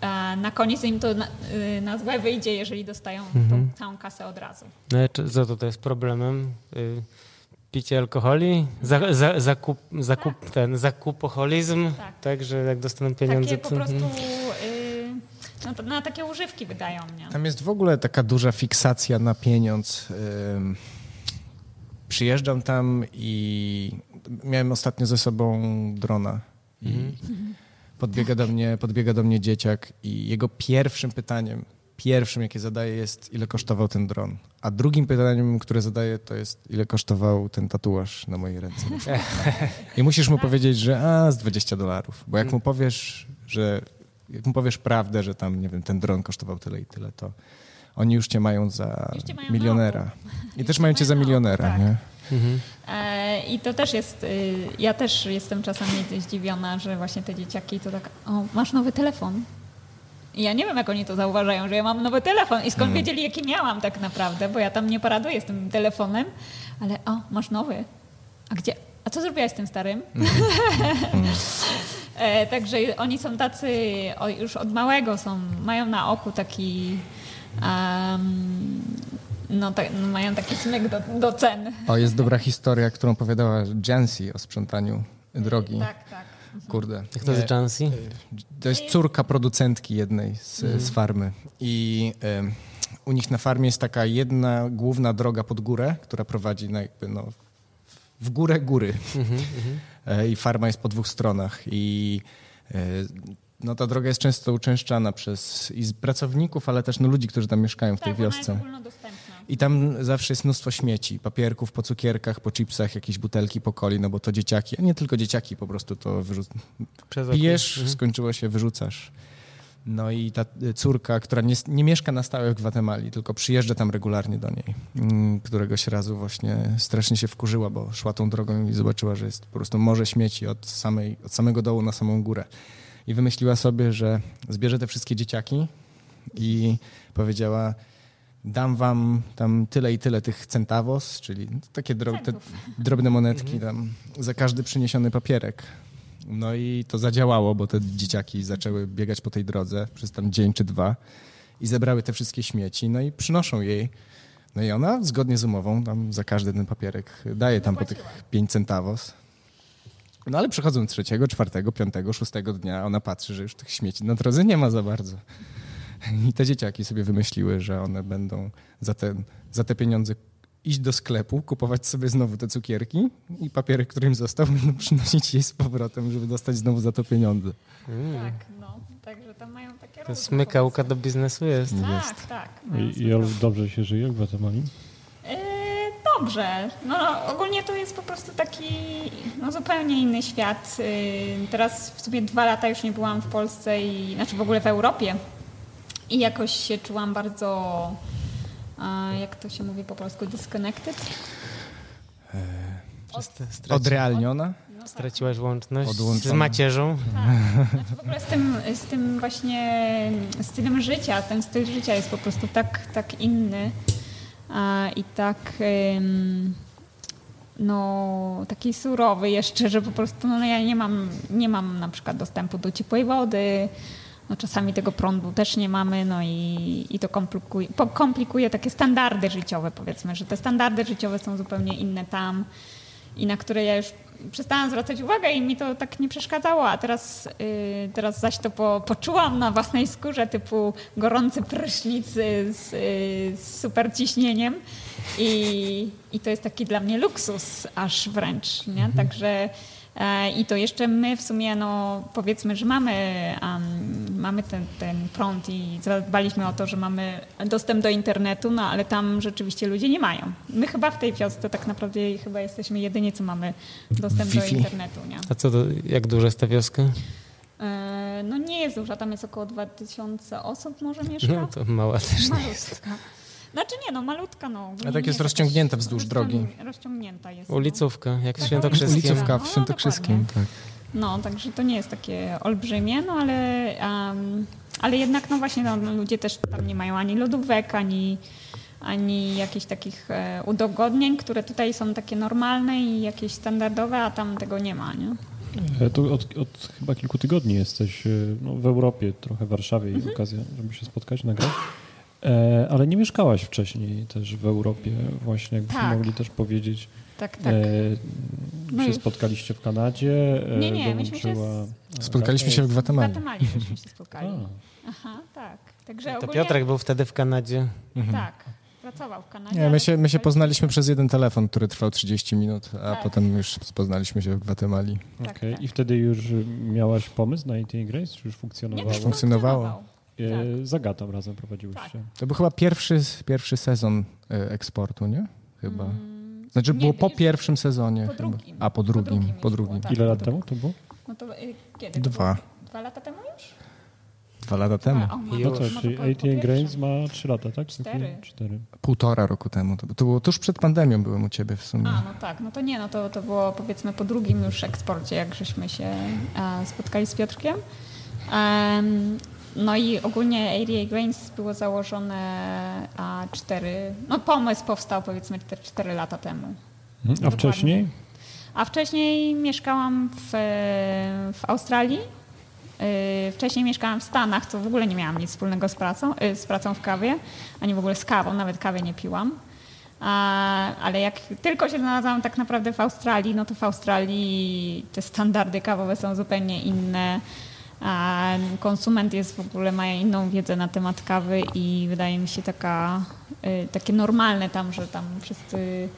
[SPEAKER 5] e, na koniec im to na, y, na złe wyjdzie, jeżeli dostają tą całą kasę od razu.
[SPEAKER 1] No, co to jest problemem? Y, Picie alkoholi, za, za, zakup, zakup, ten zakupoholizm,
[SPEAKER 5] Tak.
[SPEAKER 1] tak. że jak dostaną pieniądze,
[SPEAKER 5] Takie po
[SPEAKER 1] to...
[SPEAKER 5] prostu
[SPEAKER 1] mhm.
[SPEAKER 5] no, to na takie używki wydają mnie.
[SPEAKER 3] Tam jest w ogóle taka duża fiksacja na pieniądz. Ym, Przyjeżdżam tam i miałem ostatnio ze sobą drona i podbiega, do mnie, podbiega do mnie dzieciak i jego pierwszym pytaniem, pierwszym jakie zadaje jest, ile kosztował ten dron. A drugim pytaniem, które zadaje, to jest, ile kosztował ten tatuaż na mojej ręce. I musisz mu powiedzieć, że a, z 20 dolarów. Bo jak mu powiesz, że jak mu powiesz prawdę, że tam, nie wiem, ten dron kosztował tyle i tyle, to oni już cię mają za
[SPEAKER 5] cię mają
[SPEAKER 3] milionera. I też mają cię za milionera,
[SPEAKER 5] tak.
[SPEAKER 3] nie?
[SPEAKER 1] Mhm.
[SPEAKER 5] E, I to też jest, y, ja też jestem czasami zdziwiona, że właśnie te dzieciaki to tak, o, masz nowy telefon. I ja nie wiem, jak oni to zauważają, że ja mam nowy telefon i skąd wiedzieli, jaki miałam tak naprawdę, bo ja tam nie paraduję z tym telefonem, ale o, masz nowy. A gdzie? A co zrobiłaś z tym starym? e, także oni są tacy, o, już od małego są, mają na oku taki, no, ta, no mają taki smek do, do cen.
[SPEAKER 3] O, jest dobra historia, którą opowiadała Jancy o sprzątaniu drogi.
[SPEAKER 5] Tak, tak.
[SPEAKER 3] Kurde.
[SPEAKER 1] Jak to jest Jancy?
[SPEAKER 3] To jest córka producentki jednej z, z farmy. I u nich na farmie jest taka jedna główna droga pod górę, która prowadzi na jakby no, w górę góry. E, I farma jest po dwóch stronach. I e, no, ta droga jest często uczęszczana przez i z pracowników, ale też no, ludzi, którzy tam mieszkają w tej
[SPEAKER 5] tak, ona
[SPEAKER 3] wiosce. I tam zawsze jest mnóstwo śmieci, papierków po cukierkach, po chipsach, jakieś butelki po coli, no bo to dzieciaki, a nie tylko dzieciaki, po prostu to wyrzuc... Pijesz,
[SPEAKER 1] Mhm.
[SPEAKER 3] skończyło się, wyrzucasz. No i ta córka, która nie, nie mieszka na stałe w Gwatemali, tylko przyjeżdża tam regularnie do niej, mm, któregoś razu właśnie strasznie się wkurzyła, bo szła tą drogą i zobaczyła, że jest po prostu morze śmieci od, samej, od samego dołu na samą górę. I wymyśliła sobie, że zbierze te wszystkie dzieciaki i powiedziała, dam wam tam tyle i tyle tych centavos, czyli takie dro te
[SPEAKER 5] Centów.
[SPEAKER 3] drobne monetki tam za każdy przyniesiony papierek. No i to zadziałało, bo te dzieciaki zaczęły biegać po tej drodze przez tam dzień czy dwa i zebrały te wszystkie śmieci, no i przynoszą jej. No i ona zgodnie z umową tam za każdy ten papierek daje tam po tych 5 centavos. No ale przychodzą trzeciego, czwartego, piątego, szóstego dnia, ona patrzy, że już tych śmieci na drodze nie ma za bardzo. I te dzieciaki sobie wymyśliły, że one będą za te, za te pieniądze iść do sklepu, kupować sobie znowu te cukierki i papierek, który im został, będą przynosić jej z powrotem, żeby dostać znowu za to pieniądze.
[SPEAKER 5] Tak, no. Także tam mają takie
[SPEAKER 1] To smykałka do biznesu jest.
[SPEAKER 5] Tak, tak. mają
[SPEAKER 6] I, i
[SPEAKER 5] super.
[SPEAKER 6] Olu, dobrze się żyje w Gwatemali?
[SPEAKER 5] Dobrze. No, ogólnie to jest po prostu taki no, zupełnie inny świat. Teraz w sumie dwa lata już nie byłam w Polsce, i, znaczy w ogóle w Europie. I jakoś się czułam bardzo, jak to się mówi po polsku, disconnected.
[SPEAKER 1] Straci-
[SPEAKER 3] Odrealniona?
[SPEAKER 1] Straciłaś łączność z macierzą.
[SPEAKER 5] Tak. Znaczy w ogóle z tym, z tym właśnie stylem życia, ten styl życia jest po prostu tak, tak inny i tak no, taki surowy jeszcze, że po prostu no, ja nie mam, nie mam na przykład dostępu do ciepłej wody, no, czasami tego prądu też nie mamy, no i, i to komplikuje, komplikuje takie standardy życiowe, powiedzmy, że te standardy życiowe są zupełnie inne tam i na które ja już przestałam zwracać uwagę i mi to tak nie przeszkadzało, a teraz, y, teraz zaś to po, poczułam na własnej skórze, typu gorący prysznic y, z, y, z super ciśnieniem i, i to jest taki dla mnie luksus aż wręcz, nie? Także e, i to jeszcze my w sumie, no powiedzmy, że mamy, em, mamy ten, ten prąd i zadbaliśmy o to, że mamy dostęp do internetu, no ale tam rzeczywiście ludzie nie mają. My chyba w tej wiosce tak naprawdę chyba jesteśmy jedyni, co mamy dostęp do internetu, nie?
[SPEAKER 1] A co to, jak duża jest ta wioska?
[SPEAKER 5] E, No nie jest duża, tam jest około 2000 osób może mieszka.
[SPEAKER 1] No to mała też nie jest.
[SPEAKER 5] Znaczy nie, no malutka, no.
[SPEAKER 3] A tak jest rozciągnięta wzdłuż drogi.
[SPEAKER 5] Rozciągnięta jest.
[SPEAKER 1] Ulicówka, jak w
[SPEAKER 5] Taka
[SPEAKER 1] Świętokrzyskim.
[SPEAKER 3] Ulicówka w
[SPEAKER 5] No,
[SPEAKER 3] Świętokrzyskim, tak.
[SPEAKER 5] No, także to nie jest takie olbrzymie, no ale, um, ale jednak no właśnie no, no, ludzie też tam nie mają ani lodówek, ani, ani jakichś takich e, udogodnień, które tutaj są takie normalne i jakieś standardowe, a tam tego nie ma, nie?
[SPEAKER 6] E, Tu od, od chyba kilku tygodni jesteś e, no, w Europie, trochę w Warszawie i okazja, żeby się spotkać, nagrać. E, ale nie mieszkałaś wcześniej też w Europie, właśnie jakbyśmy
[SPEAKER 5] Tak.
[SPEAKER 6] mogli też powiedzieć.
[SPEAKER 5] Tak, tak.
[SPEAKER 6] E,
[SPEAKER 5] No
[SPEAKER 6] się
[SPEAKER 5] już.
[SPEAKER 6] spotkaliście w Kanadzie, e,
[SPEAKER 5] Nie, nie, myśmy się
[SPEAKER 6] dołączyła...
[SPEAKER 3] Spotkaliśmy się w
[SPEAKER 5] W
[SPEAKER 3] Gwatemali.
[SPEAKER 5] Gwatemali żeśmy się spotkali.
[SPEAKER 6] A,
[SPEAKER 5] Aha, tak. Także
[SPEAKER 1] To
[SPEAKER 5] ogólnie,
[SPEAKER 1] Piotrek był wtedy w Kanadzie.
[SPEAKER 3] Mhm.
[SPEAKER 5] Tak. pracował w Kanadzie.
[SPEAKER 3] Nie, my się, my się poznaliśmy przez jeden telefon, który trwał 30 minut, a
[SPEAKER 5] Tak.
[SPEAKER 3] potem już poznaliśmy się w Gwatemali.
[SPEAKER 5] Tak,
[SPEAKER 6] Okej.
[SPEAKER 5] tak.
[SPEAKER 6] I wtedy już miałaś pomysł na AT Grace? Czy już
[SPEAKER 5] Nie,
[SPEAKER 6] funkcjonowało?
[SPEAKER 5] też
[SPEAKER 3] funkcjonowało.
[SPEAKER 6] E, Z Agatą razem prowadziłyście.
[SPEAKER 5] Tak.
[SPEAKER 3] To był chyba pierwszy, pierwszy sezon e, eksportu, nie? Chyba.
[SPEAKER 5] Mm,
[SPEAKER 3] Znaczy
[SPEAKER 5] nie,
[SPEAKER 3] było
[SPEAKER 5] to
[SPEAKER 3] po pierwszym sezonie.
[SPEAKER 5] po
[SPEAKER 3] chyba.
[SPEAKER 5] drugim.
[SPEAKER 3] A po drugim,
[SPEAKER 5] drugim
[SPEAKER 3] po drugim.
[SPEAKER 5] było, tak.
[SPEAKER 6] Ile lat
[SPEAKER 5] po
[SPEAKER 6] temu to było?
[SPEAKER 5] No to y, kiedy? to
[SPEAKER 3] Dwa.
[SPEAKER 5] było? Dwa lata temu już?
[SPEAKER 3] Dwa lata temu.
[SPEAKER 5] A, o,
[SPEAKER 6] No to,
[SPEAKER 5] może
[SPEAKER 6] czyli
[SPEAKER 5] po- po
[SPEAKER 6] AT
[SPEAKER 5] pierwszym.
[SPEAKER 6] Grace ma 3 lata, tak?
[SPEAKER 5] Cztery.
[SPEAKER 6] Cztery.
[SPEAKER 3] Półtora roku temu. To, to było tuż przed pandemią byłem u ciebie w sumie.
[SPEAKER 5] A, no tak, no to nie, no to, to było powiedzmy po drugim już eksporcie, jak żeśmy się e, spotkali z Piotrkiem. Em, no i ogólnie ADA Grains było założone a, cztery, no pomysł powstał powiedzmy 4, lata temu.
[SPEAKER 6] Mhm. A
[SPEAKER 5] Dokładnie.
[SPEAKER 6] wcześniej?
[SPEAKER 5] A wcześniej mieszkałam w, w Australii. Yy, Wcześniej mieszkałam w Stanach, co w ogóle nie miałam nic wspólnego z pracą, yy, z pracą w kawie, ani w ogóle z kawą, nawet kawy nie piłam. Ale jak tylko się znalazłam tak naprawdę w Australii, no to w Australii te standardy kawowe są zupełnie inne. A konsument jest w ogóle, ma inną wiedzę na temat kawy i wydaje mi się taka, y, takie normalne tam, że tam wszyscy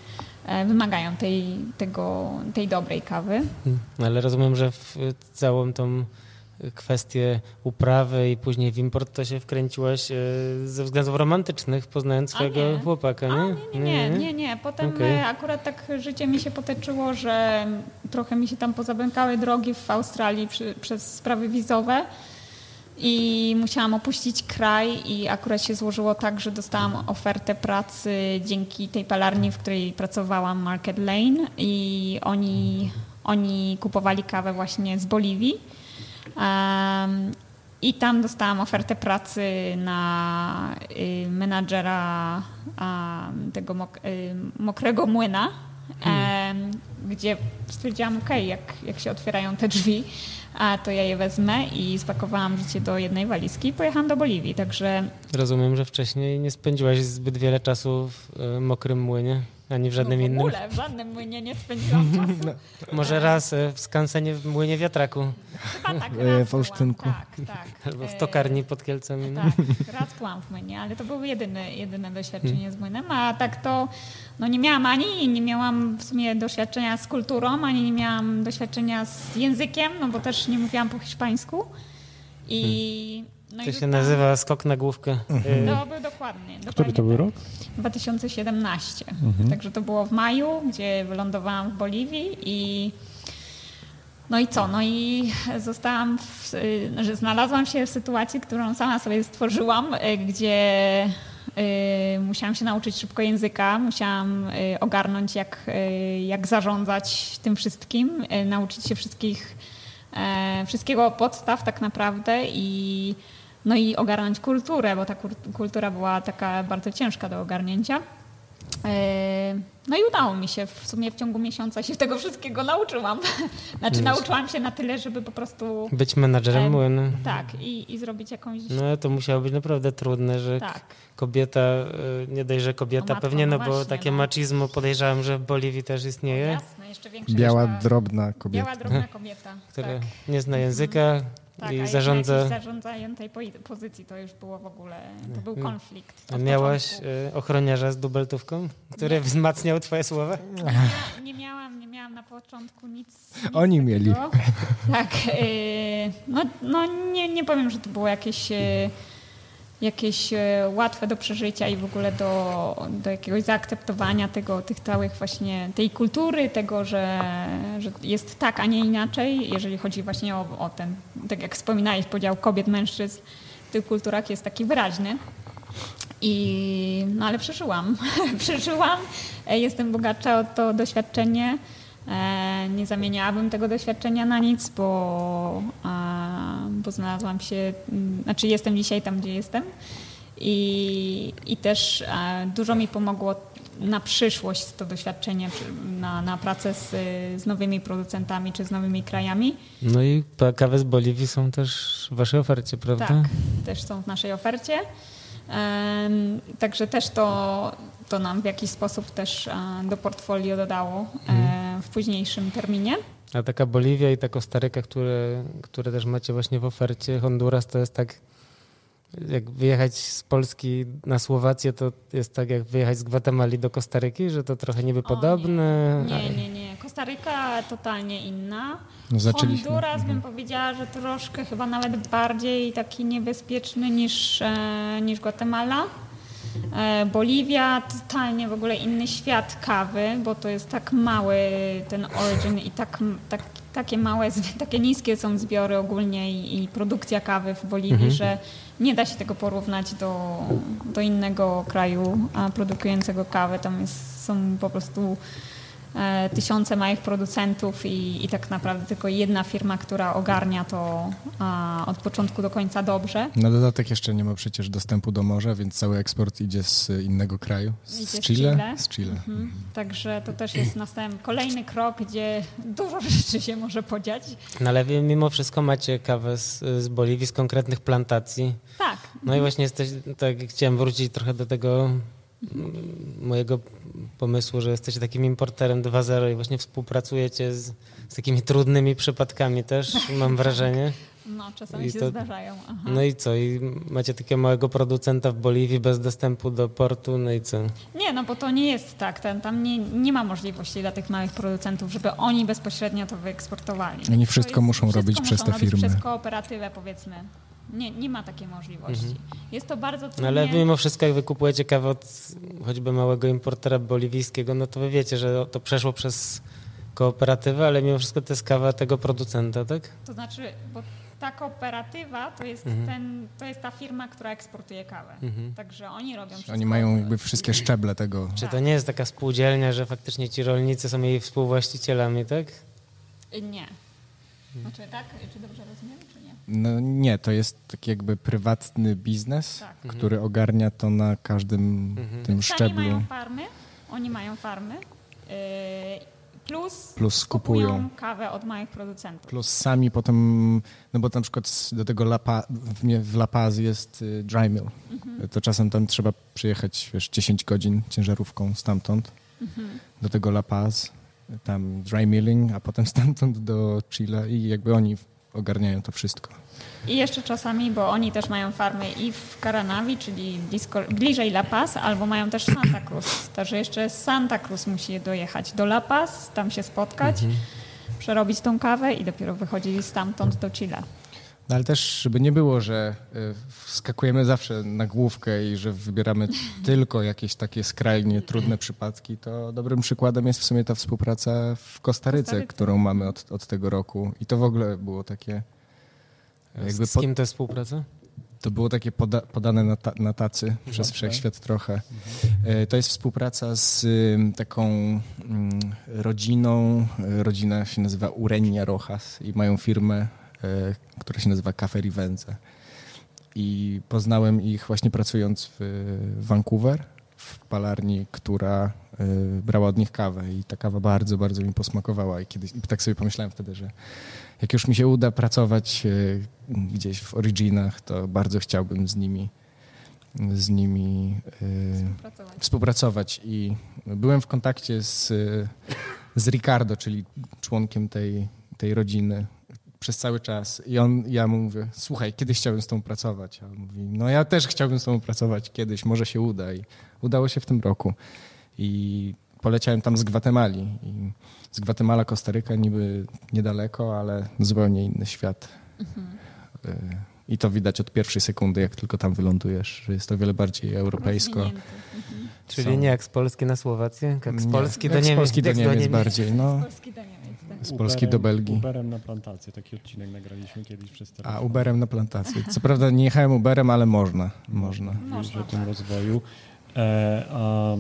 [SPEAKER 5] e, wymagają tej, tego, tej dobrej kawy.
[SPEAKER 1] Ale rozumiem, że w całą tą kwestię uprawy i później w import to się wkręciłaś e, ze względów romantycznych, poznając swojego
[SPEAKER 5] nie.
[SPEAKER 1] chłopaka,
[SPEAKER 5] A,
[SPEAKER 1] nie?
[SPEAKER 5] nie, nie, nie, nie, nie. Potem
[SPEAKER 1] Okej.
[SPEAKER 5] e, akurat tak życie mi się potoczyło, że trochę mi się tam pozabękały drogi w Australii przy, przez sprawy wizowe i musiałam opuścić kraj i akurat się złożyło tak, że dostałam ofertę pracy dzięki tej palarni, w której pracowałam, Market Lane i oni, oni kupowali kawę właśnie z Boliwii. I tam dostałam ofertę pracy na y, menadżera tego y, mokrego młyna, em, gdzie stwierdziłam, ok, jak, jak się otwierają te drzwi, to ja je wezmę i spakowałam życie do jednej walizki i pojechałam do Boliwii. Także
[SPEAKER 1] Rozumiem, że wcześniej nie spędziłaś zbyt wiele czasu w e, mokrym młynie, ani w żadnym
[SPEAKER 5] no w
[SPEAKER 1] innym.
[SPEAKER 5] ogóle w żadnym młynie nie spędziłam czasu.
[SPEAKER 1] Może raz e, w skansenie w młynie wiatraku,
[SPEAKER 5] Chyba tak,
[SPEAKER 3] E,
[SPEAKER 5] raz
[SPEAKER 3] w
[SPEAKER 5] byłam,
[SPEAKER 3] Olsztynku.
[SPEAKER 5] Tak, tak.
[SPEAKER 1] albo w
[SPEAKER 5] E,
[SPEAKER 1] tokarni pod Kielcami. no.
[SPEAKER 5] Tak, raz byłam w młynie, ale to było jedyne, jedyne doświadczenie z młynem, a tak to no nie miałam ani, nie miałam w sumie doświadczenia z kulturą, ani nie miałam doświadczenia z językiem, no bo też nie mówiłam po hiszpańsku. I, no
[SPEAKER 1] To się nazywa skok na główkę. E,
[SPEAKER 5] To był dokładnie.
[SPEAKER 6] Który
[SPEAKER 5] dokładnie
[SPEAKER 6] to był
[SPEAKER 5] tak.
[SPEAKER 6] rok?
[SPEAKER 5] 2017. Także to było w maju, gdzie wylądowałam w Boliwii i no i co? No i zostałam, w, y, że znalazłam się w sytuacji, którą sama sobie stworzyłam, y, gdzie musiałam się nauczyć szybko języka, musiałam ogarnąć jak, jak zarządzać tym wszystkim, nauczyć się wszystkich, e, wszystkiego od podstaw tak naprawdę i no i ogarnąć kulturę, bo ta kultura była taka bardzo ciężka do ogarnięcia. E, No i udało mi się. W sumie w ciągu miesiąca się tego wszystkiego nauczyłam. Znaczy nauczyłam się na tyle, żeby po prostu
[SPEAKER 1] Być menadżerem
[SPEAKER 5] Em,
[SPEAKER 1] młynu.
[SPEAKER 5] tak i, i zrobić jakąś...
[SPEAKER 1] No to musiało być naprawdę trudne, że
[SPEAKER 5] Tak.
[SPEAKER 1] kobieta, e, nie dość, że kobieta,
[SPEAKER 5] No matko,
[SPEAKER 1] pewnie,
[SPEAKER 5] no
[SPEAKER 1] no bo
[SPEAKER 5] właśnie,
[SPEAKER 1] takie
[SPEAKER 5] no.
[SPEAKER 1] macizmo podejrzewam, że w Boliwii też istnieje,
[SPEAKER 5] Jasne, jeszcze większa
[SPEAKER 3] Biała,
[SPEAKER 5] liczba-
[SPEAKER 3] drobna kobieta.
[SPEAKER 5] Biała, drobna kobieta.
[SPEAKER 1] która
[SPEAKER 5] tak.
[SPEAKER 1] nie zna języka
[SPEAKER 5] Tak,
[SPEAKER 1] i zarządza.
[SPEAKER 5] jakiejś zarządzającej po- pozycji to już było w ogóle, to był konflikt.
[SPEAKER 1] A
[SPEAKER 5] od
[SPEAKER 1] Miałaś
[SPEAKER 5] początku.
[SPEAKER 1] e, ochroniarza z dubeltówką, który
[SPEAKER 5] Nie.
[SPEAKER 1] wzmacniał twoje słowa?
[SPEAKER 5] Nie, mia- nie miałam, nie miałam na początku nic. nic
[SPEAKER 3] Oni mieli.
[SPEAKER 5] takiego. Tak. y, no no nie, nie powiem, że to było jakieś, y, jakieś y, łatwe do przeżycia i w ogóle do, do jakiegoś zaakceptowania tego, tych całych właśnie tej kultury, tego, że, że jest tak, a nie inaczej, jeżeli chodzi właśnie o, o ten, tak jak wspominałeś, podział kobiet, mężczyzn w tych kulturach jest taki wyraźny. I, no ale przeżyłam. przeżyłam. E, Jestem bogatsza o to doświadczenie. E, Nie zamieniałabym tego doświadczenia na nic, bo, bo znalazłam się, znaczy jestem dzisiaj tam, gdzie jestem. I, i też dużo mi pomogło na przyszłość to doświadczenie, na, na pracę z, z nowymi producentami czy z nowymi krajami.
[SPEAKER 1] No i kawy z Boliwii są też w waszej ofercie, prawda?
[SPEAKER 5] Tak, też są w naszej ofercie. Także też to, to nam w jakiś sposób też do portfolio dodało e, w późniejszym terminie.
[SPEAKER 1] A taka Boliwia i ta Kostaryka, które, które też macie właśnie w ofercie, Honduras, to jest tak jak wyjechać z Polski na Słowację, to jest tak jak wyjechać z Gwatemali do Kostaryki, że to trochę niby
[SPEAKER 5] O,
[SPEAKER 1] podobne.
[SPEAKER 5] Nie, nie, nie. Kostaryka totalnie inna.
[SPEAKER 3] No, zaczęliśmy.
[SPEAKER 5] Honduras bym powiedziała, że troszkę chyba nawet bardziej taki niebezpieczny niż, e, niż Gwatemala. E, Boliwia, totalnie w ogóle inny świat kawy, bo to jest tak mały ten origin i tak, tak, takie małe, takie niskie są zbiory ogólnie i, i produkcja kawy w Boliwii,
[SPEAKER 1] Mhm.
[SPEAKER 5] że nie da się tego porównać do, do innego kraju produkującego kawę. Tam jest, są po prostu tysiące małych producentów i, i tak naprawdę tylko jedna firma, która ogarnia to a, od początku do końca dobrze.
[SPEAKER 3] Na dodatek jeszcze nie ma przecież dostępu do morza, więc cały eksport idzie z innego kraju. Z
[SPEAKER 5] Idzie z
[SPEAKER 3] Chile?
[SPEAKER 5] Chile.
[SPEAKER 3] Z Chile.
[SPEAKER 5] Mhm. Także to też jest następny, kolejny krok, gdzie dużo rzeczy się może podziać.
[SPEAKER 1] No ale wy mimo wszystko macie kawę z, z Boliwii, z konkretnych plantacji.
[SPEAKER 5] Tak,
[SPEAKER 1] No i właśnie jesteś, tak chciałem wrócić trochę do tego mojego pomysłu, że jesteście takim importerem 2.0 i właśnie współpracujecie z, z takimi trudnymi przypadkami też, mam wrażenie.
[SPEAKER 5] no czasami
[SPEAKER 1] I
[SPEAKER 5] się
[SPEAKER 1] to-
[SPEAKER 5] zdarzają. Aha.
[SPEAKER 1] No i co? I macie takiego małego producenta w Boliwii bez dostępu do portu, no i co?
[SPEAKER 5] Nie, no bo to nie jest tak. Ten, tam nie, nie ma możliwości dla tych małych producentów, żeby oni bezpośrednio to wyeksportowali.
[SPEAKER 3] Oni wszystko
[SPEAKER 5] jest-
[SPEAKER 3] muszą
[SPEAKER 5] wszystko
[SPEAKER 3] robić przez
[SPEAKER 5] muszą
[SPEAKER 3] te
[SPEAKER 5] robić
[SPEAKER 3] firmy.
[SPEAKER 5] Przez kooperatywę powiedzmy. Nie, nie ma takiej możliwości. Jest to bardzo
[SPEAKER 1] No
[SPEAKER 5] trudne.
[SPEAKER 1] ale wy mimo wszystko jak wy kupujecie kawę od choćby małego importera boliwijskiego, no to wy wiecie, że to przeszło przez kooperatywę, ale mimo wszystko to jest kawa tego producenta, tak?
[SPEAKER 5] To znaczy, bo ta kooperatywa to jest,
[SPEAKER 3] Mhm.
[SPEAKER 5] ten, to jest ta firma, która eksportuje kawę.
[SPEAKER 1] Mhm.
[SPEAKER 5] Także oni robią wszystko.
[SPEAKER 3] Oni mają jakby wszystkie szczeble tego.
[SPEAKER 1] Czy to nie jest taka spółdzielnia, że faktycznie ci rolnicy są jej współwłaścicielami, tak?
[SPEAKER 5] Nie. Znaczy tak? Czy dobrze rozumiem?
[SPEAKER 3] No nie, to jest taki jakby prywatny biznes,
[SPEAKER 5] Tak.
[SPEAKER 3] który ogarnia to na każdym
[SPEAKER 1] Mhm.
[SPEAKER 3] tym szczeblu.
[SPEAKER 5] mają farmy, oni mają farmy, yy, plus,
[SPEAKER 3] Plus kupują.
[SPEAKER 5] kawę od małych producentów.
[SPEAKER 3] Plus sami potem, no bo na przykład do tego Lapa, w La Paz jest y, dry mill.
[SPEAKER 5] Mhm.
[SPEAKER 3] To czasem tam trzeba przyjechać, wiesz, 10 godzin ciężarówką stamtąd
[SPEAKER 5] Mhm.
[SPEAKER 3] do tego La Paz, tam dry milling, a potem stamtąd do Chile i jakby oni ogarniają to wszystko.
[SPEAKER 5] I jeszcze czasami, bo oni też mają farmy i w Caranavi, czyli blisko, bliżej La Paz, albo mają też Santa Cruz. Także jeszcze z Santa Cruz musi dojechać do La Paz, tam się spotkać,
[SPEAKER 3] Mhm.
[SPEAKER 5] przerobić tą kawę i dopiero wychodzi stamtąd do Chile.
[SPEAKER 3] No ale też, żeby nie było, że y, wskakujemy zawsze na główkę i że wybieramy tylko jakieś takie skrajnie trudne przypadki, to dobrym przykładem jest w sumie ta współpraca w Kostaryce,
[SPEAKER 5] Kostaryce.
[SPEAKER 3] którą mamy od, od tego roku. I to w ogóle było takie... Jakby
[SPEAKER 1] z kim jest współpraca?
[SPEAKER 3] to było takie poda, podane na, ta, na tacy przez
[SPEAKER 2] Dobrze.
[SPEAKER 3] wszechświat trochę. E, To jest współpraca z taką rodziną. Rodzina się nazywa Urenia Rojas i mają firmę, która się nazywa Cafe Rivenze. I poznałem ich właśnie pracując w Vancouver, w palarni, która e, brała od nich kawę i ta kawa bardzo, bardzo mi posmakowała i kiedyś i tak sobie pomyślałem wtedy, że jak już mi się uda pracować e, gdzieś w Originach, to bardzo chciałbym z nimi z nimi e,
[SPEAKER 5] Pracować.
[SPEAKER 3] współpracować i byłem w kontakcie z, z Ricardo, czyli członkiem tej, tej rodziny przez cały czas i on, ja mu mówię, słuchaj, kiedyś chciałbym z tobą pracować, a on mówi, no ja też chciałbym z tobą pracować kiedyś, może się uda i udało się w tym roku i poleciałem tam z Gwatemali i z Gwatemala Kostaryka niby niedaleko, ale zupełnie inny świat. Y, I to widać od pierwszej sekundy, jak tylko tam wylądujesz, że jest to wiele bardziej europejsko.
[SPEAKER 5] Mhm.
[SPEAKER 1] Czyli
[SPEAKER 3] Są-
[SPEAKER 1] nie jak z Polski na Słowację, jak z
[SPEAKER 3] Nie,
[SPEAKER 1] Polski
[SPEAKER 3] jak
[SPEAKER 1] do Niemiec.
[SPEAKER 3] Z Polski do Niemiec bardziej, no.
[SPEAKER 5] Z Polski do Niemiec. Tak.
[SPEAKER 3] Z Polski do Belgii.
[SPEAKER 6] Uberem na plantację, taki odcinek nagraliśmy kiedyś przez telefon.
[SPEAKER 3] A Uberem na plantację. Co prawda nie jechałem Uberem, ale można. Można.
[SPEAKER 5] Można,
[SPEAKER 6] o tym
[SPEAKER 5] tak.
[SPEAKER 6] rozwoju. E, a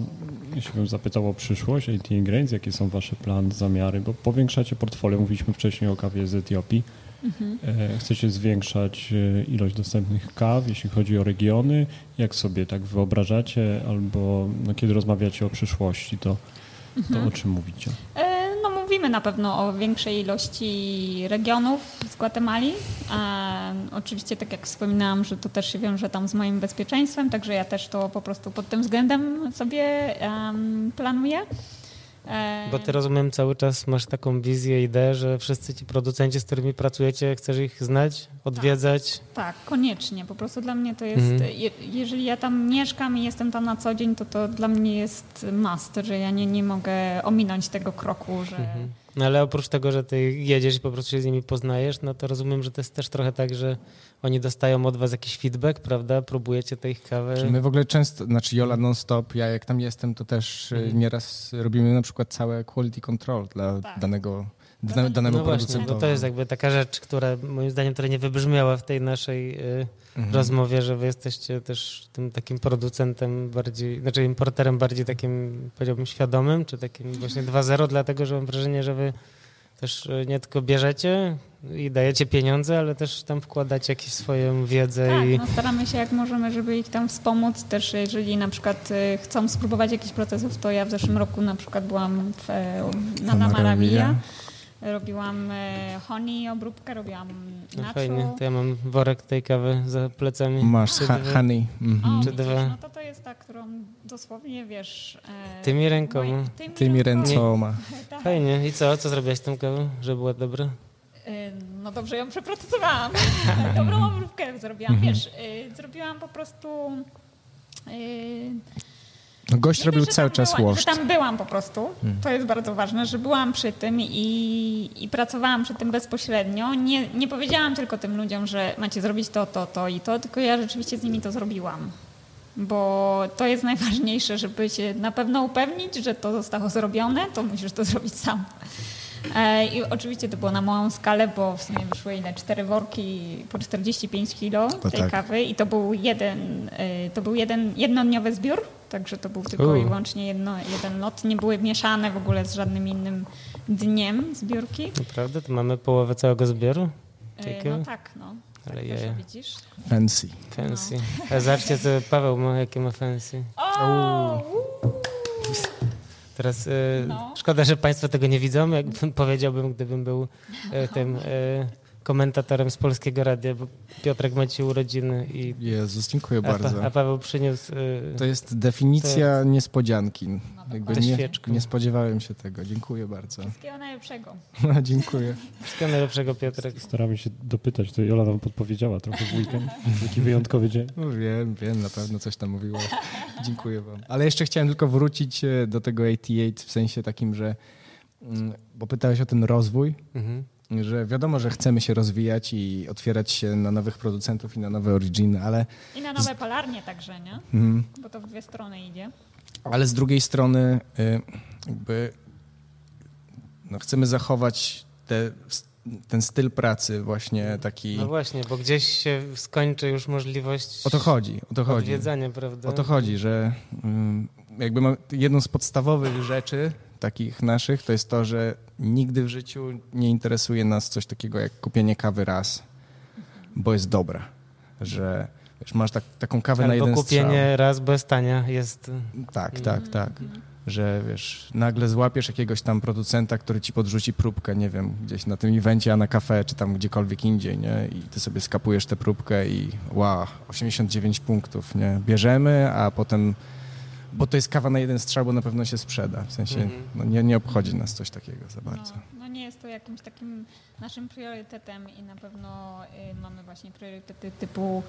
[SPEAKER 6] jeśli bym zapytał o przyszłość AT Grains, jakie są wasze plany, zamiary, bo powiększacie portfolio, mówiliśmy wcześniej o kawie z Etiopii.
[SPEAKER 5] Mhm.
[SPEAKER 6] E, chcecie zwiększać e, ilość dostępnych kaw, jeśli chodzi o regiony. Jak sobie tak wyobrażacie, albo no, kiedy rozmawiacie o przyszłości, to, to o czym mówicie?
[SPEAKER 5] E, mówimy na pewno o większej ilości regionów z Gwatemali. E, oczywiście, tak jak wspominałam, że to też się wiąże tam z moim bezpieczeństwem, także ja też to po prostu pod tym względem sobie planuję. E,
[SPEAKER 1] Bo ty rozumiem cały czas masz taką wizję, ideę, że wszyscy ci producenci, z którymi pracujecie, chcesz ich znać, odwiedzać.
[SPEAKER 5] Tak, koniecznie. Po prostu dla mnie to jest,
[SPEAKER 1] Mhm.
[SPEAKER 5] je, jeżeli ja tam mieszkam i jestem tam na co dzień, to to dla mnie jest must, że ja nie, nie mogę ominąć tego kroku, że...
[SPEAKER 1] Mhm. No ale oprócz tego, że ty jedziesz i po prostu się z nimi poznajesz, no to rozumiem, że to jest też trochę tak, że oni dostają od was jakiś feedback, prawda? Próbujecie tej ich kawy.
[SPEAKER 3] Czy my w ogóle często, znaczy Jola non-stop, ja jak tam jestem, to też
[SPEAKER 1] Mhm.
[SPEAKER 3] mhm. nieraz robimy na przykład całe quality control dla
[SPEAKER 5] Tak.
[SPEAKER 3] danego, Dane, danemu
[SPEAKER 1] No właśnie,
[SPEAKER 3] producentowi.
[SPEAKER 1] bo to jest jakby taka rzecz, która moim zdaniem trochę nie wybrzmiała w tej naszej y,
[SPEAKER 3] Mhm.
[SPEAKER 1] rozmowie, że wy jesteście też tym takim producentem bardziej, znaczy importerem bardziej takim, powiedziałbym, świadomym, czy takim właśnie 2.0, dlatego że mam wrażenie, że wy też y, nie tylko bierzecie i dajecie pieniądze, ale też tam wkładacie jakąś swoją wiedzę
[SPEAKER 5] Tak,
[SPEAKER 1] i
[SPEAKER 5] no staramy się jak możemy, żeby ich tam wspomóc. Też jeżeli na przykład y, chcą spróbować jakichś procesów, to ja w zeszłym roku na przykład byłam w, e, na
[SPEAKER 3] Amaravilla.
[SPEAKER 5] Robiłam e, honey obróbkę, robiłam
[SPEAKER 1] no
[SPEAKER 5] nacho.
[SPEAKER 1] fajnie, to ja mam worek tej kawy za plecami.
[SPEAKER 3] Masz ha- honey. Mhm.
[SPEAKER 5] O,
[SPEAKER 1] Czy dwa?
[SPEAKER 5] no to to jest ta, którą dosłownie, wiesz... e,
[SPEAKER 1] Tymi rękoma.
[SPEAKER 5] moi- tymi,
[SPEAKER 3] Tymi
[SPEAKER 5] rękoma. Tak.
[SPEAKER 1] Fajnie. I co? Co zrobiłaś z tą kawą, żeby była dobra?
[SPEAKER 5] E, No dobrze ją przeprocesowałam. Dobrą obróbkę zrobiłam.
[SPEAKER 3] Mhm.
[SPEAKER 5] Wiesz, e, zrobiłam po prostu...
[SPEAKER 3] No gość robił
[SPEAKER 5] że
[SPEAKER 3] cały czas.
[SPEAKER 5] Że tam byłam po prostu. To jest bardzo ważne, że byłam przy tym i, i pracowałam przy tym bezpośrednio. Nie, nie powiedziałam tylko tym ludziom, że macie zrobić to, to, to i to, tylko ja rzeczywiście z nimi to zrobiłam. Bo to jest najważniejsze, żeby się na pewno upewnić, że to zostało zrobione, to musisz to zrobić sam. E, I oczywiście to było na małą skalę, bo w sumie wyszły ile? Cztery worki po 45 kilo
[SPEAKER 3] O
[SPEAKER 5] tej
[SPEAKER 3] tak.
[SPEAKER 5] kawy i to był jeden, e, to był jeden jednodniowy zbiór, także to był tylko i
[SPEAKER 1] U.
[SPEAKER 5] wyłącznie jedno, jeden lot. Nie były mieszane w ogóle z żadnym innym dniem zbiórki.
[SPEAKER 1] Naprawdę? To mamy połowę całego zbioru?
[SPEAKER 5] E,
[SPEAKER 1] Ciekawe.
[SPEAKER 5] No tak, no. Tak
[SPEAKER 1] Ale
[SPEAKER 5] proszę,
[SPEAKER 1] jaja.
[SPEAKER 5] widzisz.
[SPEAKER 3] Fancy.
[SPEAKER 1] Fancy. A zobaczcie, co Paweł ma, jakie ma fancy.
[SPEAKER 5] O! uuu.
[SPEAKER 1] Teraz e,
[SPEAKER 5] No.
[SPEAKER 1] szkoda, że Państwo tego nie widzą. Jakbym powiedziałbym, gdybym był e, tym e, komentatorem z polskiego radia, bo Piotrek ma dzisiaj urodziny i
[SPEAKER 3] Jezus, dziękuję
[SPEAKER 1] a, pa,
[SPEAKER 3] bardzo.
[SPEAKER 1] a Paweł przyniósł. E,
[SPEAKER 3] To jest definicja niespodzianki. Jakby
[SPEAKER 1] Ze
[SPEAKER 3] nie, nie spodziewałem się tego. Dziękuję bardzo.
[SPEAKER 5] Wszystkiego najlepszego.
[SPEAKER 3] No, dziękuję.
[SPEAKER 1] wszystkiego najlepszego, Piotrek.
[SPEAKER 6] Staramy się dopytać, to Jola nam podpowiedziała trochę w weekend. Taki wyjątkowy dzień.
[SPEAKER 3] No wiem, wiem, na pewno coś tam mówiło. Dziękuję wam. Ale jeszcze chciałem tylko wrócić e, do tego 88 w sensie takim, że mm, bo pytałeś o ten rozwój,
[SPEAKER 1] Mhm.
[SPEAKER 3] Że wiadomo, że chcemy się rozwijać i otwierać się na nowych producentów i na nowe originy, ale,
[SPEAKER 5] I na nowe polarnie także, nie?
[SPEAKER 3] mm,
[SPEAKER 5] Bo to w dwie strony idzie.
[SPEAKER 3] ale z drugiej strony y, jakby no, chcemy zachować te, ten styl pracy właśnie taki...
[SPEAKER 1] No właśnie, bo gdzieś się skończy już możliwość
[SPEAKER 3] O to chodzi, o to chodzi.
[SPEAKER 1] odwiedzania, prawda?
[SPEAKER 3] O to chodzi, że ym, jakby jedną z podstawowych rzeczy takich naszych to jest to, że nigdy w życiu nie interesuje nas coś takiego jak kupienie kawy raz, bo jest dobra. Że wiesz, masz tak, taką kawę na
[SPEAKER 1] Albo
[SPEAKER 3] jeden
[SPEAKER 1] kupienie raz bez tania jest...
[SPEAKER 3] strzał. Tak, tak, tak. Że wiesz, nagle złapiesz jakiegoś tam producenta, który ci podrzuci próbkę, nie wiem, gdzieś na tym evencie, a na kafe, czy tam gdziekolwiek indziej, nie? I ty sobie skapujesz tę próbkę i wow, 89 punktów, nie? Bierzemy, a potem bo to jest kawa na jeden strzał, bo na pewno się sprzeda. W sensie
[SPEAKER 1] Mhm.
[SPEAKER 3] no, nie, nie obchodzi nas coś takiego za bardzo.
[SPEAKER 5] No, no nie jest to jakimś takim naszym priorytetem i na pewno y, mamy właśnie priorytety typu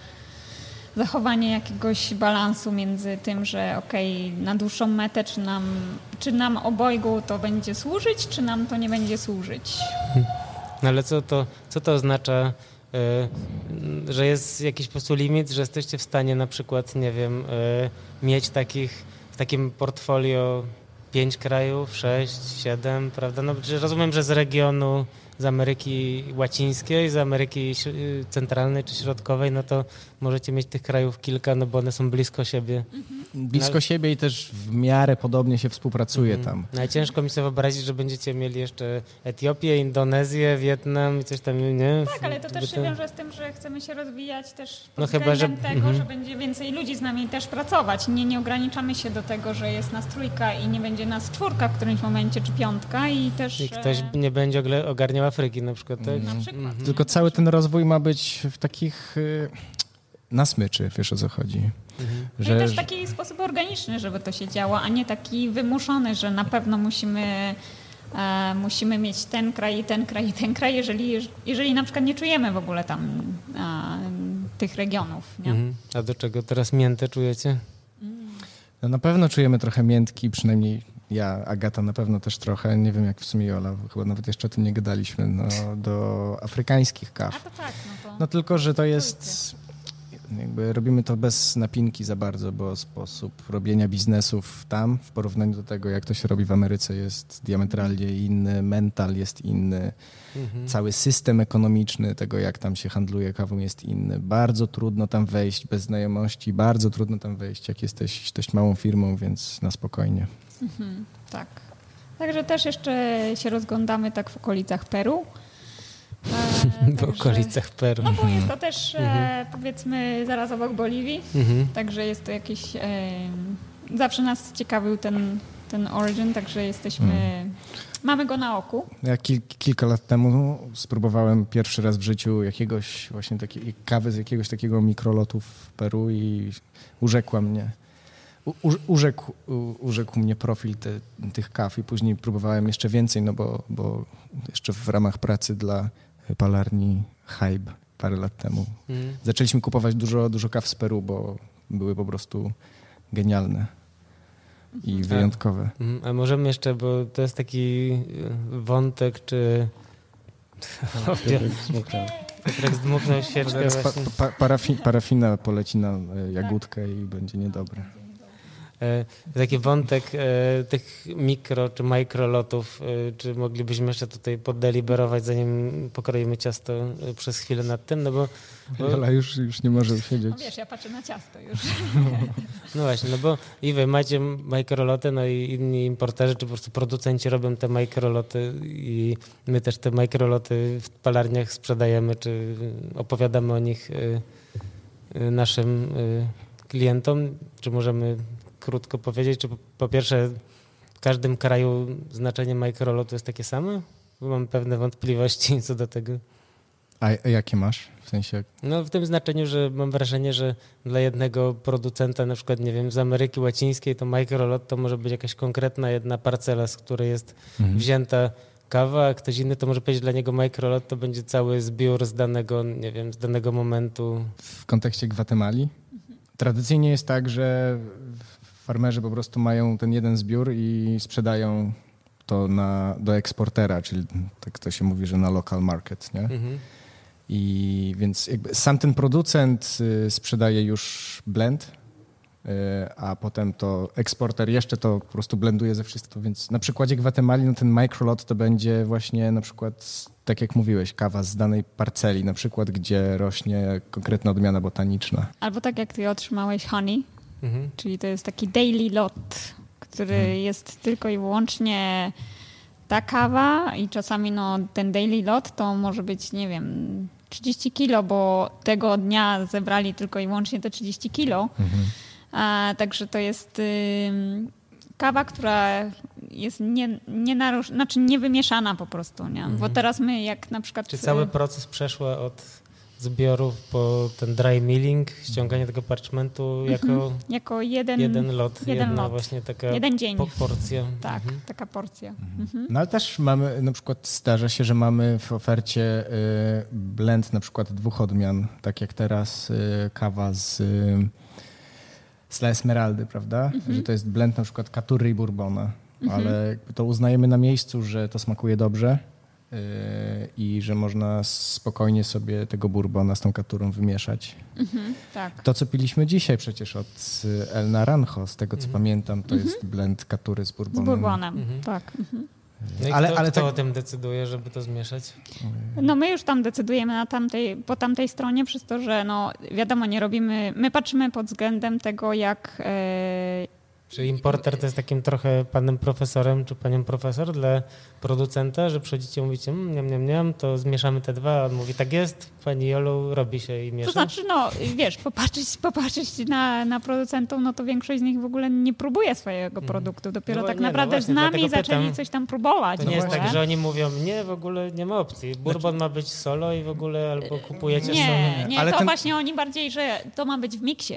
[SPEAKER 5] zachowanie jakiegoś balansu między tym, że okej, na dłuższą metę, czy nam, czy nam obojgu to będzie służyć, czy nam to nie będzie służyć.
[SPEAKER 1] No ale co to, co to oznacza, y, że jest jakiś po prostu limit, że jesteście w stanie na przykład, nie wiem, y, mieć takich, takim portfolio pięć krajów, sześć, siedem, prawda? No, rozumiem, że z regionu, z Ameryki Łacińskiej, z Ameryki y, Centralnej czy Środkowej, no to możecie mieć tych krajów kilka, no bo one są blisko siebie.
[SPEAKER 3] Blisko
[SPEAKER 1] No,
[SPEAKER 3] siebie i też w miarę podobnie się współpracuje
[SPEAKER 1] Mhm.
[SPEAKER 3] tam.
[SPEAKER 1] Najciężko mi sobie wyobrazić, że będziecie mieli jeszcze Etiopię, Indonezję, Wietnam i coś tam, nie?
[SPEAKER 5] Tak, ale to też się wiąże z tym, że chcemy się rozwijać też pod
[SPEAKER 1] No chyba, że-
[SPEAKER 5] tego,
[SPEAKER 1] mhm.
[SPEAKER 5] że będzie więcej ludzi z nami też pracować. Nie, nie ograniczamy się do tego, że jest nas trójka i nie będzie nas czwórka w którymś momencie, czy piątka i też...
[SPEAKER 1] I ktoś
[SPEAKER 5] e,
[SPEAKER 1] nie będzie ogarniał Afryki na przykład, tak?
[SPEAKER 5] Na przykład.
[SPEAKER 3] Tylko cały ten rozwój ma być w takich y, na smyczy, wiesz o co chodzi.
[SPEAKER 5] No i też taki sposób organiczny, żeby to się działo, a nie taki wymuszony, że na pewno musimy e, musimy mieć ten kraj i ten kraj i ten kraj, jeżeli, jeżeli na przykład nie czujemy w ogóle tam e, tych regionów. Nie?
[SPEAKER 1] Mhm. A do czego teraz miętę czujecie?
[SPEAKER 3] No na pewno czujemy trochę miętki, przynajmniej ja, Agata na pewno też trochę, nie wiem jak w sumie Jola, chyba nawet jeszcze o tym nie gadaliśmy, no, do afrykańskich
[SPEAKER 5] A
[SPEAKER 3] kaw.
[SPEAKER 5] to tak, no to...
[SPEAKER 3] No tylko, że to jest, jakby robimy to bez napinki za bardzo, bo sposób robienia biznesów tam w porównaniu do tego, jak to się robi w Ameryce jest diametralnie inny, mental jest inny,
[SPEAKER 1] Mhm.
[SPEAKER 3] cały system ekonomiczny tego, jak tam się handluje kawą jest inny. Bardzo trudno tam wejść bez znajomości, bardzo trudno tam wejść, jak jesteś dość małą firmą, więc na spokojnie.
[SPEAKER 5] Mhm, tak. Także też jeszcze się rozglądamy tak w okolicach Peru. E,
[SPEAKER 1] W
[SPEAKER 5] także-
[SPEAKER 1] okolicach Peru.
[SPEAKER 5] No bo jest to też e, powiedzmy zaraz obok Boliwii,
[SPEAKER 1] Mhm.
[SPEAKER 5] także jest to jakiś... E, zawsze nas ciekawił ten, ten origin, także jesteśmy... Mamy go na oku.
[SPEAKER 3] Ja kil, kilka lat temu spróbowałem pierwszy raz w życiu jakiegoś właśnie takiej kawy z jakiegoś takiego mikrolotu w Peru i urzekła mnie. U, u, urzekł, u, urzekł mnie profil te, tych kaw i później próbowałem jeszcze więcej, no bo, bo jeszcze w ramach pracy dla palarni Hybe parę lat temu
[SPEAKER 1] Mhm.
[SPEAKER 3] zaczęliśmy kupować dużo, dużo kaw z Peru, bo były po prostu genialne i wyjątkowe.
[SPEAKER 1] Mhm. A możemy jeszcze, bo to jest taki e, wątek, czy...
[SPEAKER 6] Piotrek smutny.
[SPEAKER 1] Piotrek zdmuchnął świeczkę
[SPEAKER 3] pa, pa, parafi, parafina poleci na e, jagódkę i będzie niedobre.
[SPEAKER 1] E, Taki wątek e, tych mikro czy mikrolotów, e, czy moglibyśmy jeszcze tutaj poddeliberować, zanim pokroimy ciasto przez chwilę nad tym, no bo, bo
[SPEAKER 3] Jola już, już nie może
[SPEAKER 5] No
[SPEAKER 3] usiedzieć.
[SPEAKER 5] wiesz, ja patrzę na ciasto już.
[SPEAKER 1] no właśnie, no bo i wy macie mikroloty, no i inni importerzy, czy po prostu producenci robią te mikroloty i my też te mikroloty w palarniach sprzedajemy, czy opowiadamy o nich naszym klientom, czy możemy krótko powiedzieć, czy po, pierwsze w każdym kraju znaczenie mikrolotu jest takie same? Bo mam pewne wątpliwości co do tego.
[SPEAKER 3] A, a jakie masz? W sensie,
[SPEAKER 1] No w tym znaczeniu, że mam wrażenie, że dla jednego producenta, na przykład, nie wiem, z Ameryki Łacińskiej, to microlot to może być jakaś konkretna jedna parcela, z której jest
[SPEAKER 3] Mhm.
[SPEAKER 1] wzięta kawa, a ktoś inny to może powiedzieć dla niego microlot to będzie cały zbiór z danego, nie wiem, z danego momentu.
[SPEAKER 3] w kontekście Gwatemali, tradycyjnie jest tak, że farmerzy po prostu mają ten jeden zbiór i sprzedają to na, do eksportera, czyli tak to się mówi, że na local market, nie?
[SPEAKER 1] Mhm.
[SPEAKER 3] I więc jakby sam ten producent y, sprzedaje już blend, y, a potem to eksporter jeszcze to po prostu blenduje ze wszystko. Więc na przykładzie Gwatemali no ten microlot to będzie właśnie na przykład, tak jak mówiłeś, kawa z danej parceli, na przykład gdzie rośnie konkretna odmiana botaniczna.
[SPEAKER 5] Albo tak jak ty otrzymałeś honey,
[SPEAKER 1] Mhm.
[SPEAKER 5] czyli to jest taki daily lot, który
[SPEAKER 3] Hmm.
[SPEAKER 5] jest tylko i wyłącznie ta kawa i czasami no, ten daily lot to może być, nie wiem, 30 kilo, bo tego dnia zebrali tylko i wyłącznie te 30 kilo. A, także to jest ym, kawa, która jest nie, nie narusz, znaczy niewymieszana po prostu, nie? Bo teraz my jak na przykład...
[SPEAKER 1] Czy cały
[SPEAKER 5] y,
[SPEAKER 1] proces przeszła od zbiorów po ten dry milling, ściąganie tego parchmentu jako
[SPEAKER 5] jako jeden,
[SPEAKER 1] jeden lot,
[SPEAKER 5] jeden
[SPEAKER 1] jedna
[SPEAKER 5] lot.
[SPEAKER 1] właśnie taka
[SPEAKER 5] jeden dzień.
[SPEAKER 1] po- porcja.
[SPEAKER 5] Tak,
[SPEAKER 1] Mhm.
[SPEAKER 5] taka porcja.
[SPEAKER 3] No ale też mamy, na przykład zdarza się, że mamy w ofercie y, blend na przykład dwóch odmian, tak jak teraz y, kawa z, y, z La Esmeraldy, prawda? Że to jest blend na przykład Katury i Bourbona, ale to uznajemy na miejscu, że to smakuje dobrze i że można spokojnie sobie tego Bourbona z tą Katurą wymieszać.
[SPEAKER 5] Tak.
[SPEAKER 3] To, co piliśmy dzisiaj przecież od y, El Naranjo, z tego co pamiętam, to jest blend Katury z
[SPEAKER 5] Z
[SPEAKER 3] Bourbonem.
[SPEAKER 5] bourbonem,
[SPEAKER 1] Mhm.
[SPEAKER 5] tak. Mhm.
[SPEAKER 1] No i
[SPEAKER 3] Ale-
[SPEAKER 1] kto,
[SPEAKER 3] ale
[SPEAKER 1] kto
[SPEAKER 3] tak-
[SPEAKER 1] o tym decyduje, żeby to zmieszać?
[SPEAKER 5] No my już tam decydujemy na tamtej, po tamtej stronie, przez to, że no wiadomo, nie robimy, my patrzymy pod względem tego, jak e,
[SPEAKER 1] Czy importer to jest takim trochę panem profesorem, czy panią profesor dla producenta, że przychodzicie i mówicie, mmm, niam, niam, niam, to zmieszamy te dwa, a on mówi, tak jest, pani Jolu, robi się i miesza.
[SPEAKER 5] To znaczy, no wiesz, popatrzeć, popatrzeć na, na producentów, no to większość z nich w ogóle nie próbuje swojego produktu. Dopiero
[SPEAKER 1] No
[SPEAKER 5] tak
[SPEAKER 1] nie, no
[SPEAKER 5] naprawdę
[SPEAKER 1] właśnie,
[SPEAKER 5] z nami zaczęli
[SPEAKER 1] pytam.
[SPEAKER 5] coś tam próbować.
[SPEAKER 1] To nie jest
[SPEAKER 5] ogóle.
[SPEAKER 1] tak, że oni mówią, nie, w ogóle nie ma opcji. Bourbon ma być solo i w ogóle albo kupujecie solo.
[SPEAKER 5] Nie, nie,
[SPEAKER 3] Ale
[SPEAKER 5] to
[SPEAKER 3] ten-
[SPEAKER 5] właśnie oni bardziej, że to ma być w miksie.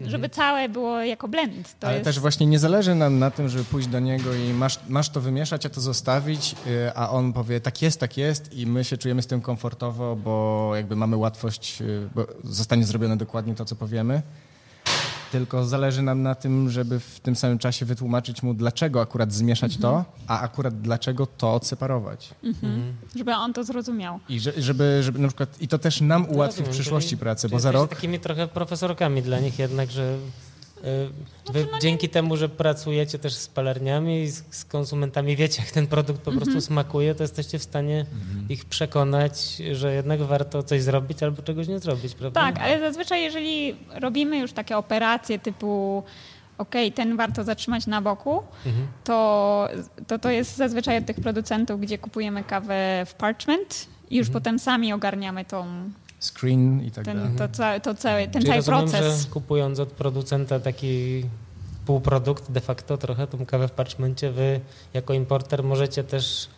[SPEAKER 5] Żeby całe było jako blend. To
[SPEAKER 3] Ale
[SPEAKER 5] jest...
[SPEAKER 3] też właśnie nie zależy nam na tym, żeby pójść do niego i masz, masz to wymieszać, a to zostawić, y, a on powie tak jest, tak jest i my się czujemy z tym komfortowo, bo jakby mamy łatwość, y, bo zostanie zrobione dokładnie to, co powiemy. Tylko zależy nam na tym, żeby w tym samym czasie wytłumaczyć mu, dlaczego akurat zmieszać to, a akurat dlaczego to odseparować.
[SPEAKER 5] Mhm. Żeby on to zrozumiał.
[SPEAKER 3] I że, żeby, żeby na przykład, i to też nam ułatwi w przyszłości pracę, bo za rok
[SPEAKER 1] takimi trochę profesorkami dla nich jednak, że wy
[SPEAKER 5] Znaczy, no
[SPEAKER 1] dzięki temu, że pracujecie też z palarniami i z, z konsumentami, wiecie jak ten produkt po prostu smakuje, to jesteście w stanie ich przekonać, że jednak warto coś zrobić albo czegoś nie zrobić, prawda?
[SPEAKER 5] Tak, ale zazwyczaj jeżeli robimy już takie operacje typu okej, ten warto zatrzymać na boku,
[SPEAKER 1] Mhm.
[SPEAKER 5] to, to to jest zazwyczaj od tych producentów, gdzie kupujemy kawę w parchment i już potem sami ogarniamy tą,
[SPEAKER 3] screen i tak dalej.
[SPEAKER 5] ten, to, ca, to cały, ten
[SPEAKER 1] Czyli
[SPEAKER 5] cały
[SPEAKER 1] rozumiem,
[SPEAKER 5] proces.
[SPEAKER 1] że kupując od producenta taki półprodukt de facto trochę, tą kawę w parchmencie, wy jako importer możecie też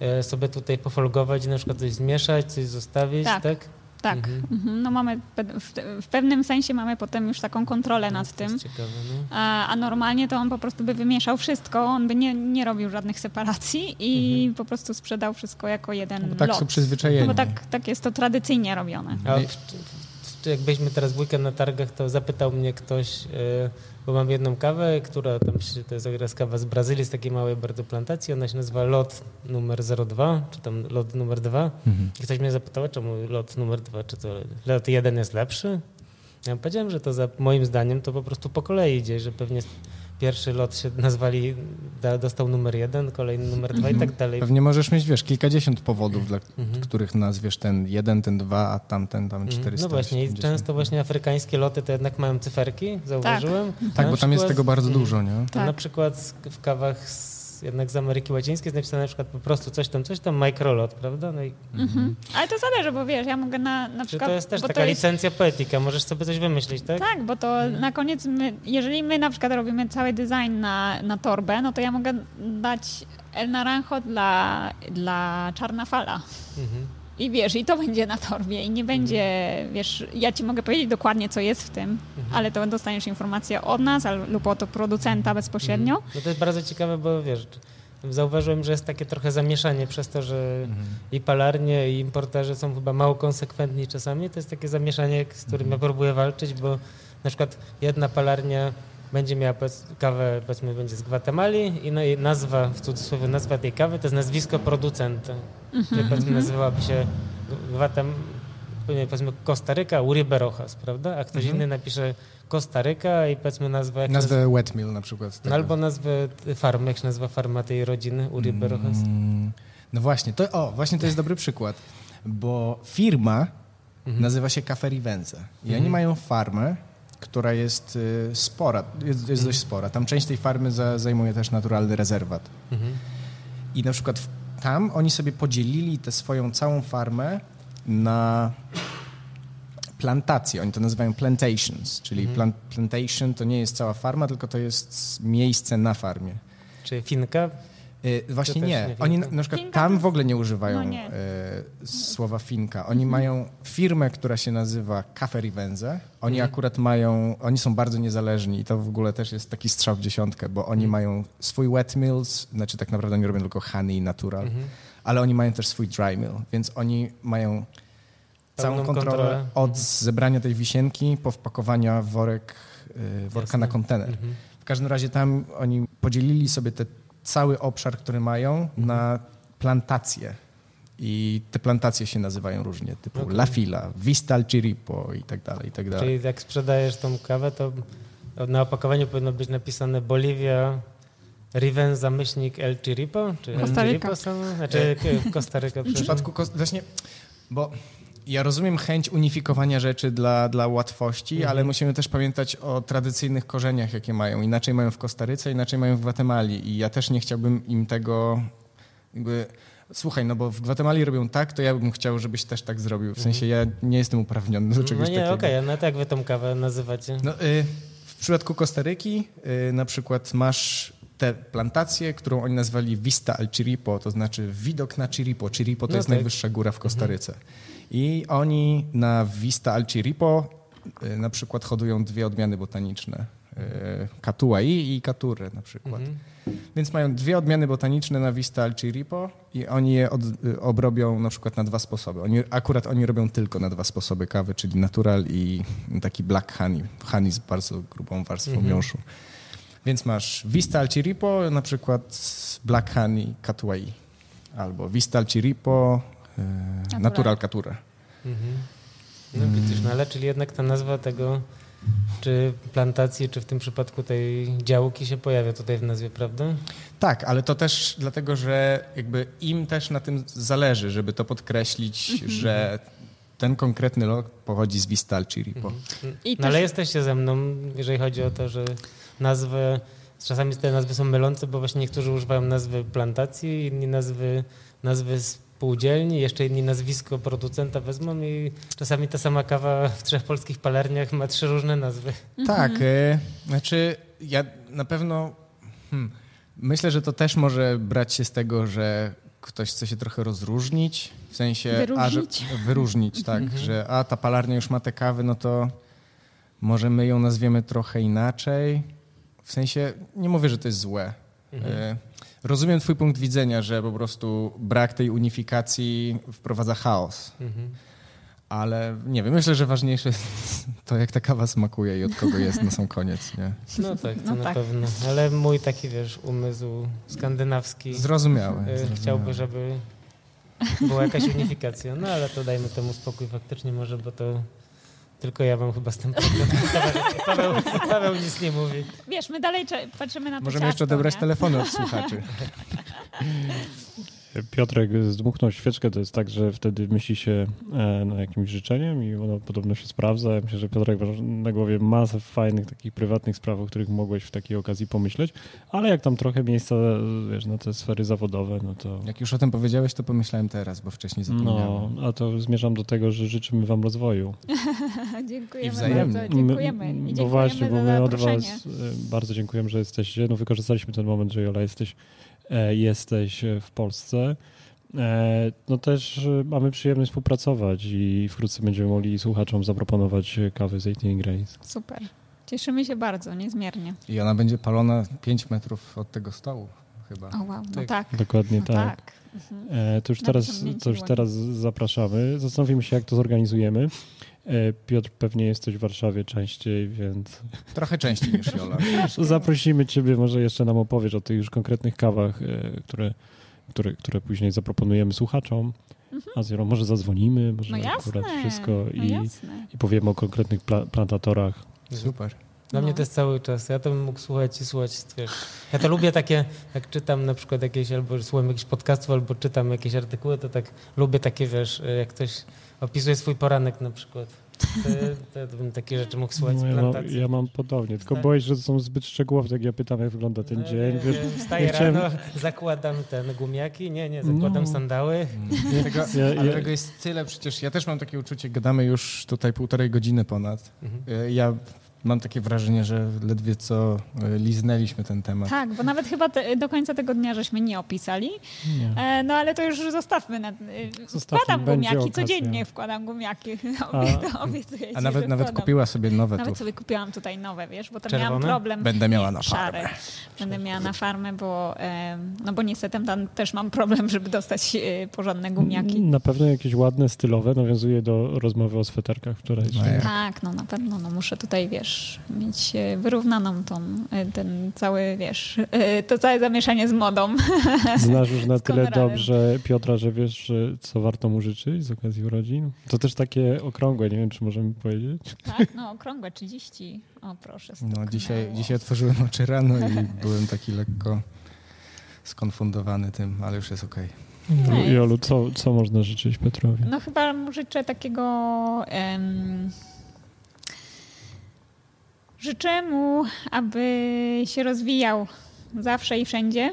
[SPEAKER 1] e, sobie tutaj pofolgować i na przykład coś zmieszać, coś zostawić, tak?
[SPEAKER 5] Tak. Tak,
[SPEAKER 1] Mhm.
[SPEAKER 5] mhm. no mamy, w, w pewnym sensie mamy potem już taką kontrolę nad
[SPEAKER 1] To
[SPEAKER 5] tym.
[SPEAKER 1] ciekawe, no.
[SPEAKER 5] A, a normalnie to on po prostu by wymieszał wszystko, on by nie, nie robił żadnych separacji i po prostu sprzedał wszystko jako jeden
[SPEAKER 3] No bo tak
[SPEAKER 5] lot.
[SPEAKER 3] są przyzwyczajeni.
[SPEAKER 5] No bo tak, tak jest to tradycyjnie robione.
[SPEAKER 1] A w, jak byliśmy teraz w weekend na targach, to zapytał mnie ktoś, e, bo mam jedną kawę, która tam się, to jest kawa z Brazylii, z takiej małej bardzo plantacji, ona się nazywa lot numer 02, czy tam lot numer 2.
[SPEAKER 3] Mhm.
[SPEAKER 1] I ktoś mnie zapytał, czemu lot numer 2, czy to lot 1 jest lepszy? Ja powiedziałem, że to za, moim zdaniem to po prostu po kolei idzie, że pewnie pierwszy lot się nazwali, da, dostał numer 1, kolejny numer 2 i tak dalej.
[SPEAKER 3] Pewnie możesz mieć, wiesz, kilkadziesiąt powodów, dla
[SPEAKER 1] Mhm.
[SPEAKER 3] których nazwiesz ten jeden, ten dwa, a tamten tam
[SPEAKER 1] Mhm.
[SPEAKER 3] 400.
[SPEAKER 1] No właśnie, i często właśnie afrykańskie loty to jednak mają cyferki, zauważyłem.
[SPEAKER 3] Tak,
[SPEAKER 1] Na
[SPEAKER 3] bo tam jest
[SPEAKER 1] przykład-
[SPEAKER 3] tego bardzo
[SPEAKER 1] Mhm.
[SPEAKER 3] dużo, nie?
[SPEAKER 5] Tak.
[SPEAKER 1] na przykład w kawach z, jednak z Ameryki Łacińskiej jest napisane na przykład po prostu coś tam, coś tam, microlot, prawda? No i
[SPEAKER 5] Mhm. Ale to zależy, bo wiesz, ja mogę na, na
[SPEAKER 1] czy
[SPEAKER 5] przykład...
[SPEAKER 1] to jest też taka
[SPEAKER 5] jest,
[SPEAKER 1] licencja poetyka, możesz sobie coś wymyślić, tak?
[SPEAKER 5] Tak, bo to na koniec, my, jeżeli my na przykład robimy cały design na, na torbę, no to ja mogę dać El Naranjo dla, dla Czarna Fala.
[SPEAKER 1] Mhm.
[SPEAKER 5] I wiesz, i to będzie na torbie i nie będzie, wiesz, ja ci mogę powiedzieć dokładnie, co jest w tym, ale to dostaniesz informację od nas al- lub od producenta bezpośrednio.
[SPEAKER 1] No to jest bardzo ciekawe, bo wiesz, zauważyłem, że jest takie trochę zamieszanie przez to, że i palarnie, i importerzy są chyba mało konsekwentni czasami. To jest takie zamieszanie, z którym ja próbuję walczyć, bo na przykład jedna palarnia będzie miała kawę, powiedzmy, będzie z Gwatemali i no i nazwa, w cudzysłowie nazwa tej kawy to jest nazwisko producenta. Czyli powiedzmy nazywałaby się Gwatem, powiedzmy Kostaryka Uribe Rojas, prawda? A ktoś inny napisze Kostaryka i powiedzmy nazwę... jak
[SPEAKER 3] Nazwę Wetmill na przykład.
[SPEAKER 1] no,
[SPEAKER 3] tego.
[SPEAKER 1] albo nazwę farmy, jak się nazywa farma tej rodziny, Uribe Rojas.
[SPEAKER 3] Mm, No właśnie, to, o, właśnie to jest dobry przykład, bo firma
[SPEAKER 1] Mhm.
[SPEAKER 3] nazywa się Cafe Rivenza i oni mają farmę, która jest y, spora, jest, jest
[SPEAKER 1] Mhm.
[SPEAKER 3] dość spora. Tam część tej farmy za, zajmuje też naturalny rezerwat.
[SPEAKER 1] Mhm.
[SPEAKER 3] I na przykład tam oni sobie podzielili tę swoją całą farmę na plantacje. Oni to nazywają plantations, czyli
[SPEAKER 1] Mhm.
[SPEAKER 3] plan, plantation to nie jest cała farma, tylko to jest miejsce na farmie.
[SPEAKER 1] Czy Finka?
[SPEAKER 3] Y, Właśnie nie.
[SPEAKER 1] nie
[SPEAKER 3] Oni na,
[SPEAKER 1] finka?
[SPEAKER 3] na przykład
[SPEAKER 5] Finka
[SPEAKER 3] tam w ogóle nie używają
[SPEAKER 5] no nie.
[SPEAKER 3] y, słowa finka. Oni mają firmę, która się nazywa Cafe Rivenze. Oni
[SPEAKER 1] Mhm.
[SPEAKER 3] akurat mają, oni są bardzo niezależni i to w ogóle też jest taki strzał w dziesiątkę, bo oni
[SPEAKER 1] Mhm.
[SPEAKER 3] mają swój wet mills, znaczy tak naprawdę nie robią tylko honey natural,
[SPEAKER 1] Mhm.
[SPEAKER 3] ale oni mają też swój dry mill, więc oni mają całą kontrolę,
[SPEAKER 1] kontrolę.
[SPEAKER 3] od
[SPEAKER 1] Mhm.
[SPEAKER 3] zebrania tej wisienki po wpakowania worek, y, worka
[SPEAKER 1] Jasne.
[SPEAKER 3] na kontener.
[SPEAKER 1] Mhm.
[SPEAKER 3] W każdym razie tam oni podzielili sobie te, cały obszar, który mają,
[SPEAKER 1] Mhm.
[SPEAKER 3] na plantacje. I te plantacje się nazywają różnie, typu
[SPEAKER 1] Okej.
[SPEAKER 3] La Fila, Vistal Chiripo i tak dalej, i tak dalej.
[SPEAKER 1] Czyli jak sprzedajesz tą kawę, to na opakowaniu powinno być napisane Boliwia, Rivenza, myślnik El Chiripo? Czy El. Chiripo samo? Znaczy Kostaryka,
[SPEAKER 3] W
[SPEAKER 1] przepraszam.
[SPEAKER 3] przypadku, właśnie, bo ja rozumiem chęć unifikowania rzeczy dla, dla łatwości,
[SPEAKER 1] Mhm.
[SPEAKER 3] ale musimy też pamiętać o tradycyjnych korzeniach, jakie mają. Inaczej mają w Kostaryce, inaczej mają w Gwatemali i ja też nie chciałbym im tego jakby... Słuchaj, no bo w Gwatemali robią tak, to ja bym chciał, żebyś też tak zrobił. W sensie ja nie jestem uprawniony do
[SPEAKER 1] No
[SPEAKER 3] czegoś
[SPEAKER 1] nie,
[SPEAKER 3] takiego.
[SPEAKER 1] okej, no to jak wy tą kawę nazywacie?
[SPEAKER 3] No, y, w przypadku Kostaryki y, na przykład masz tę plantację, którą oni nazwali Vista al Chiripo, to znaczy widok na Chiripo. Chiripo to
[SPEAKER 1] No
[SPEAKER 3] jest
[SPEAKER 1] tak.
[SPEAKER 3] najwyższa góra w Kostaryce. I oni na Vista al Chiripo y, na przykład hodują dwie odmiany botaniczne. y, Katuai i Katurę na przykład.
[SPEAKER 1] Mhm.
[SPEAKER 3] Więc mają dwie odmiany botaniczne na Vista Alchiripo i oni je od, y, obrobią na przykład na dwa sposoby. Oni, akurat oni robią tylko na dwa sposoby kawy, czyli natural i taki black honey. Honey z bardzo grubą warstwą
[SPEAKER 1] Mhm.
[SPEAKER 3] miąższu. Więc masz Vista Alchiripo, na przykład black honey Katuai. Albo Vista Alchiripo, natural Katura.
[SPEAKER 1] Mhm. No widzisz, no ale czyli jednak ta nazwa tego, czy plantacji, czy w tym przypadku tej działki się pojawia tutaj w nazwie, prawda?
[SPEAKER 3] Tak, ale to też dlatego, że jakby im też na tym zależy, żeby to podkreślić, że ten konkretny lot pochodzi z Vista Alchiripo.
[SPEAKER 1] Mhm.
[SPEAKER 5] I
[SPEAKER 1] No ale
[SPEAKER 5] też-
[SPEAKER 1] jesteście ze mną, jeżeli chodzi o to, że nazwy, czasami te nazwy są mylące, bo właśnie niektórzy używają nazwy plantacji, inni nazwy, nazwy spółdzielni, jeszcze inni nazwisko producenta wezmą i czasami ta sama kawa w trzech polskich palarniach ma trzy różne nazwy.
[SPEAKER 3] Tak, e, znaczy ja na pewno hmm, myślę, że to też może brać się z tego, że ktoś chce się trochę rozróżnić, w sensie a, że,
[SPEAKER 5] Wyróżnić.
[SPEAKER 3] wyróżnić, tak, że a ta palarnia już ma te kawy, no to może my ją nazwiemy trochę inaczej. W sensie nie mówię, że to jest złe. E, Rozumiem twój punkt widzenia, że po prostu brak tej unifikacji wprowadza chaos.
[SPEAKER 1] Mhm.
[SPEAKER 3] Ale nie wiem, myślę, że ważniejsze jest to, jak ta kawa smakuje i od kogo jest na sam koniec, nie?
[SPEAKER 1] No tak, to
[SPEAKER 5] No
[SPEAKER 1] na
[SPEAKER 5] tak.
[SPEAKER 1] pewno. Ale mój taki, wiesz, umysł skandynawski
[SPEAKER 3] Zrozumiałe.
[SPEAKER 1] y,
[SPEAKER 3] zrozumiałe.
[SPEAKER 1] chciałby, żeby była jakaś unifikacja. No ale to dajmy temu spokój faktycznie może, bo to tylko ja mam chyba z tym problem. Paweł, Paweł nic nie mówi.
[SPEAKER 5] Wiesz, my dalej patrzymy na to
[SPEAKER 3] Możemy
[SPEAKER 5] ciasto,
[SPEAKER 3] jeszcze odebrać
[SPEAKER 5] nie?
[SPEAKER 3] telefony od słuchaczy.
[SPEAKER 2] Piotrek zdmuchnął świeczkę, to jest tak, że wtedy myśli się e, nad jakimś życzeniem i ono podobno się sprawdza. Ja myślę, że Piotrek ma na głowie masę fajnych, takich prywatnych spraw, o których mogłeś w takiej okazji pomyśleć, ale jak tam trochę miejsca, wiesz, na te sfery zawodowe, no to...
[SPEAKER 3] Jak już o tym powiedziałeś, to pomyślałem teraz, bo wcześniej zapomniałem.
[SPEAKER 2] No, a to zmierzam do tego, że życzymy wam rozwoju.
[SPEAKER 5] Dziękujemy
[SPEAKER 3] I wzajemnie.
[SPEAKER 5] bardzo, dziękujemy. I
[SPEAKER 2] My,
[SPEAKER 5] dziękujemy
[SPEAKER 2] bo właśnie, bo
[SPEAKER 5] za
[SPEAKER 2] my od was e, bardzo dziękujemy, że jesteście. No wykorzystaliśmy ten moment, że Jola jesteś, jesteś e, w Polsce. E, No też e, mamy przyjemność współpracować i wkrótce będziemy mogli słuchaczom zaproponować e, kawę z 18 Grace.
[SPEAKER 5] Super. Cieszymy się bardzo, niezmiernie.
[SPEAKER 3] I ona będzie palona 5 metrów od tego stołu chyba.
[SPEAKER 5] O wow, no
[SPEAKER 1] Tak.
[SPEAKER 5] tak.
[SPEAKER 2] Dokładnie
[SPEAKER 5] No
[SPEAKER 2] tak.
[SPEAKER 5] tak. Mhm.
[SPEAKER 2] E, To już, teraz, to już teraz zapraszamy. Zastanowimy się, jak to zorganizujemy. E, Piotr, pewnie jesteś w Warszawie częściej, więc
[SPEAKER 3] Trochę częściej niż Jola.
[SPEAKER 2] Zaprosimy Ciebie, może jeszcze nam opowiesz o tych już konkretnych kawach, e, które, które, które później zaproponujemy słuchaczom. A z Jolą może zadzwonimy, może
[SPEAKER 5] Mhm. No
[SPEAKER 2] akurat
[SPEAKER 5] jasne.
[SPEAKER 2] wszystko
[SPEAKER 5] no
[SPEAKER 2] i,
[SPEAKER 5] jasne.
[SPEAKER 2] i powiemy o konkretnych pla- plantatorach.
[SPEAKER 3] Super.
[SPEAKER 1] Dla
[SPEAKER 5] No.
[SPEAKER 1] mnie to jest cały czas. Ja to bym mógł słuchać i słuchać, wiesz. Ja to lubię takie, jak czytam na przykład jakieś, albo słucham jakichś podcastów, albo czytam jakieś artykuły, to tak lubię takie, wiesz, jak ktoś opisuje swój poranek na przykład. To, to bym takie rzeczy mógł słuchać
[SPEAKER 2] No, ja, mam, ja mam podobnie, tylko
[SPEAKER 1] Tak.
[SPEAKER 2] boję się, że to są zbyt szczegółowe, jak ja pytam, jak wygląda ten
[SPEAKER 1] No,
[SPEAKER 2] dzień. Wiesz,
[SPEAKER 1] Wstaję
[SPEAKER 2] ja chciałem-
[SPEAKER 1] rano, zakładam ten gumiaki, nie, nie, zakładam
[SPEAKER 2] No.
[SPEAKER 1] sandały.
[SPEAKER 3] Tego,
[SPEAKER 2] Ja-
[SPEAKER 3] ale
[SPEAKER 2] ja-
[SPEAKER 3] tego jest tyle, przecież ja też mam takie uczucie, gadamy już tutaj półtorej godziny ponad.
[SPEAKER 1] Mhm.
[SPEAKER 3] Ja mam takie wrażenie, że ledwie co e, liznęliśmy ten temat.
[SPEAKER 5] Tak, bo nawet chyba te, do końca tego dnia żeśmy nie opisali.
[SPEAKER 2] nie.
[SPEAKER 5] E, no ale to już zostawmy. Na, e,
[SPEAKER 2] Zostawmy,
[SPEAKER 5] wkładam gumiaki,
[SPEAKER 2] okazja.
[SPEAKER 5] codziennie wkładam gumiaki.
[SPEAKER 2] A-
[SPEAKER 5] Obie- Obiecuję ci,
[SPEAKER 3] A nawet,
[SPEAKER 5] że
[SPEAKER 3] nawet
[SPEAKER 5] wkładam.
[SPEAKER 3] kupiła sobie nowe
[SPEAKER 5] Nawet
[SPEAKER 3] tu.
[SPEAKER 5] sobie kupiłam tutaj nowe, wiesz, bo tam
[SPEAKER 1] Czerwone?
[SPEAKER 5] miałam problem.
[SPEAKER 3] Będę miała na
[SPEAKER 5] szare.
[SPEAKER 3] farmę.
[SPEAKER 5] Będę miała na farmę, bo, em, no bo niestety tam też mam problem, żeby dostać e, porządne gumiaki.
[SPEAKER 2] Na pewno jakieś ładne, stylowe, nawiązuje do rozmowy o sweterkach wczorajszej.
[SPEAKER 3] No?
[SPEAKER 5] Tak, no na pewno, no muszę tutaj, wiesz, mieć e, wyrównaną tą, e, ten cały, wiesz, e, to całe zamieszanie z modą.
[SPEAKER 2] Znasz już na tyle dobrze Piotra, że wiesz, że co warto mu życzyć z okazji urodzin? To też takie okrągłe, nie wiem, czy możemy powiedzieć.
[SPEAKER 5] Tak, no okrągłe 30. O proszę.
[SPEAKER 3] No, dzisiaj, dzisiaj otworzyłem oczy rano i byłem taki lekko skonfundowany tym, ale już jest okej.
[SPEAKER 5] No jest.
[SPEAKER 2] Jolu, co, co można życzyć Petrowi?
[SPEAKER 5] No chyba mu życzę takiego. em, życzę mu, aby się rozwijał zawsze i wszędzie,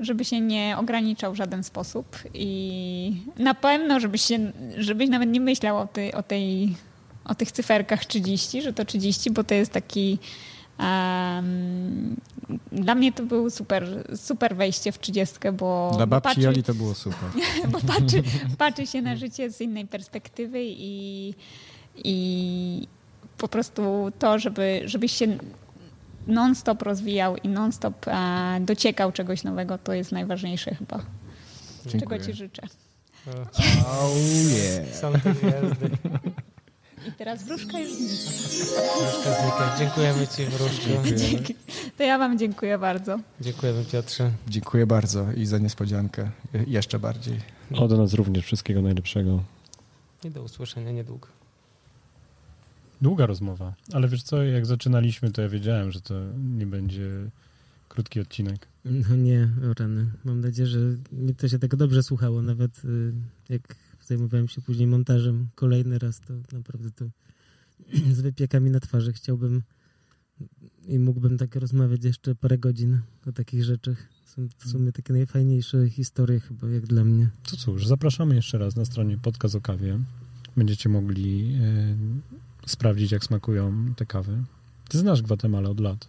[SPEAKER 5] żeby się nie ograniczał w żaden sposób i na pewno, żebyś, się, żebyś nawet nie myślał o, tej, o, tej, o tych cyferkach 30, że to 30, bo to jest taki. em, dla mnie to był super, super wejście w 30, bo.
[SPEAKER 3] Dla babci
[SPEAKER 5] patrzy-
[SPEAKER 3] Joli to było super.
[SPEAKER 5] bo patrzy, patrzy się na życie z innej perspektywy i, i po prostu to, żeby, żebyś się non-stop rozwijał i non-stop e, dociekał czegoś nowego, to jest najważniejsze chyba.
[SPEAKER 3] Dziękuję.
[SPEAKER 5] Czego ci życzę.
[SPEAKER 3] Oh yeah.
[SPEAKER 7] Są te gwiazdy.
[SPEAKER 5] I teraz wróżka już znika.
[SPEAKER 7] Wróżka znika. Dziękujemy Ci.
[SPEAKER 5] Dzięki. To ja wam dziękuję bardzo.
[SPEAKER 7] Dziękujemy Piotrze.
[SPEAKER 3] Dziękuję bardzo i za niespodziankę. Je- Jeszcze bardziej.
[SPEAKER 8] Od nas również wszystkiego najlepszego.
[SPEAKER 7] I do usłyszenia niedługo.
[SPEAKER 2] Długa rozmowa, ale wiesz co, jak zaczynaliśmy, to ja wiedziałem, że to nie będzie krótki odcinek.
[SPEAKER 1] No nie, o rany. Mam nadzieję, że mi to się tak dobrze słuchało, nawet y, jak zajmowałem się później montażem kolejny raz, to naprawdę to z wypiekami na twarzy chciałbym i mógłbym tak rozmawiać jeszcze parę godzin o takich rzeczach. Są w sumie takie najfajniejsze historie chyba, jak dla mnie.
[SPEAKER 2] To cóż, zapraszamy jeszcze raz na stronie Podcast o kawie. Będziecie mogli e, sprawdzić, jak smakują te kawy. Ty znasz Gwatemalę od lat.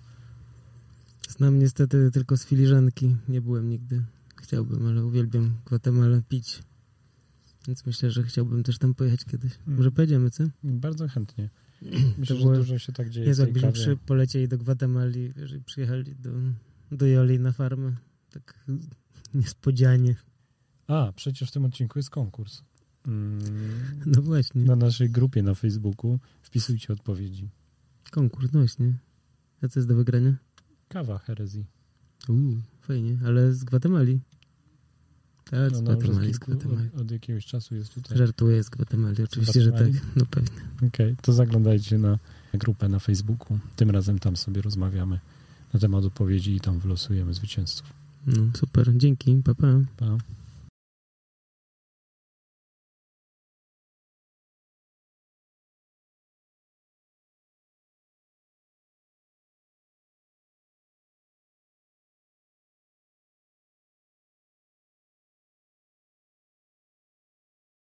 [SPEAKER 1] Znam niestety tylko z filiżanki, nie byłem nigdy. Chciałbym, ale uwielbiam Gwatemalę pić. Więc myślę, że chciałbym też tam pojechać kiedyś.
[SPEAKER 2] Mm.
[SPEAKER 1] Może pojedziemy, co?
[SPEAKER 2] Bardzo chętnie. Myślę,
[SPEAKER 1] To
[SPEAKER 2] że
[SPEAKER 1] było-
[SPEAKER 2] dużo się tak dzieje
[SPEAKER 1] Jezu, jakbyśmy przy, polecieli do Gwatemali, że przyjechali do, do Joli na farmę. Tak niespodzianie.
[SPEAKER 2] A, przecież w tym odcinku jest konkurs. Mm,
[SPEAKER 1] No właśnie,
[SPEAKER 2] na naszej grupie na Facebooku wpisujcie odpowiedzi.
[SPEAKER 1] konkurs, no właśnie. A co jest do wygrania?
[SPEAKER 2] Kawa herezji.
[SPEAKER 1] Uuu, fajnie, ale z Gwatemali. Tak, z
[SPEAKER 2] No, no, już
[SPEAKER 1] Gwatemali,
[SPEAKER 2] od,
[SPEAKER 1] z Gwatemali.
[SPEAKER 2] od, od jakiegoś czasu jest tutaj.
[SPEAKER 1] Żartuję z Gwatemali, oczywiście, że tak.
[SPEAKER 2] Gwatemali?
[SPEAKER 1] No pewnie.
[SPEAKER 2] Okej, to zaglądajcie na grupę na Facebooku. Tym razem tam sobie rozmawiamy na temat odpowiedzi i tam wylosujemy zwycięzców.
[SPEAKER 1] No super, dzięki, pa pa.
[SPEAKER 2] Pa.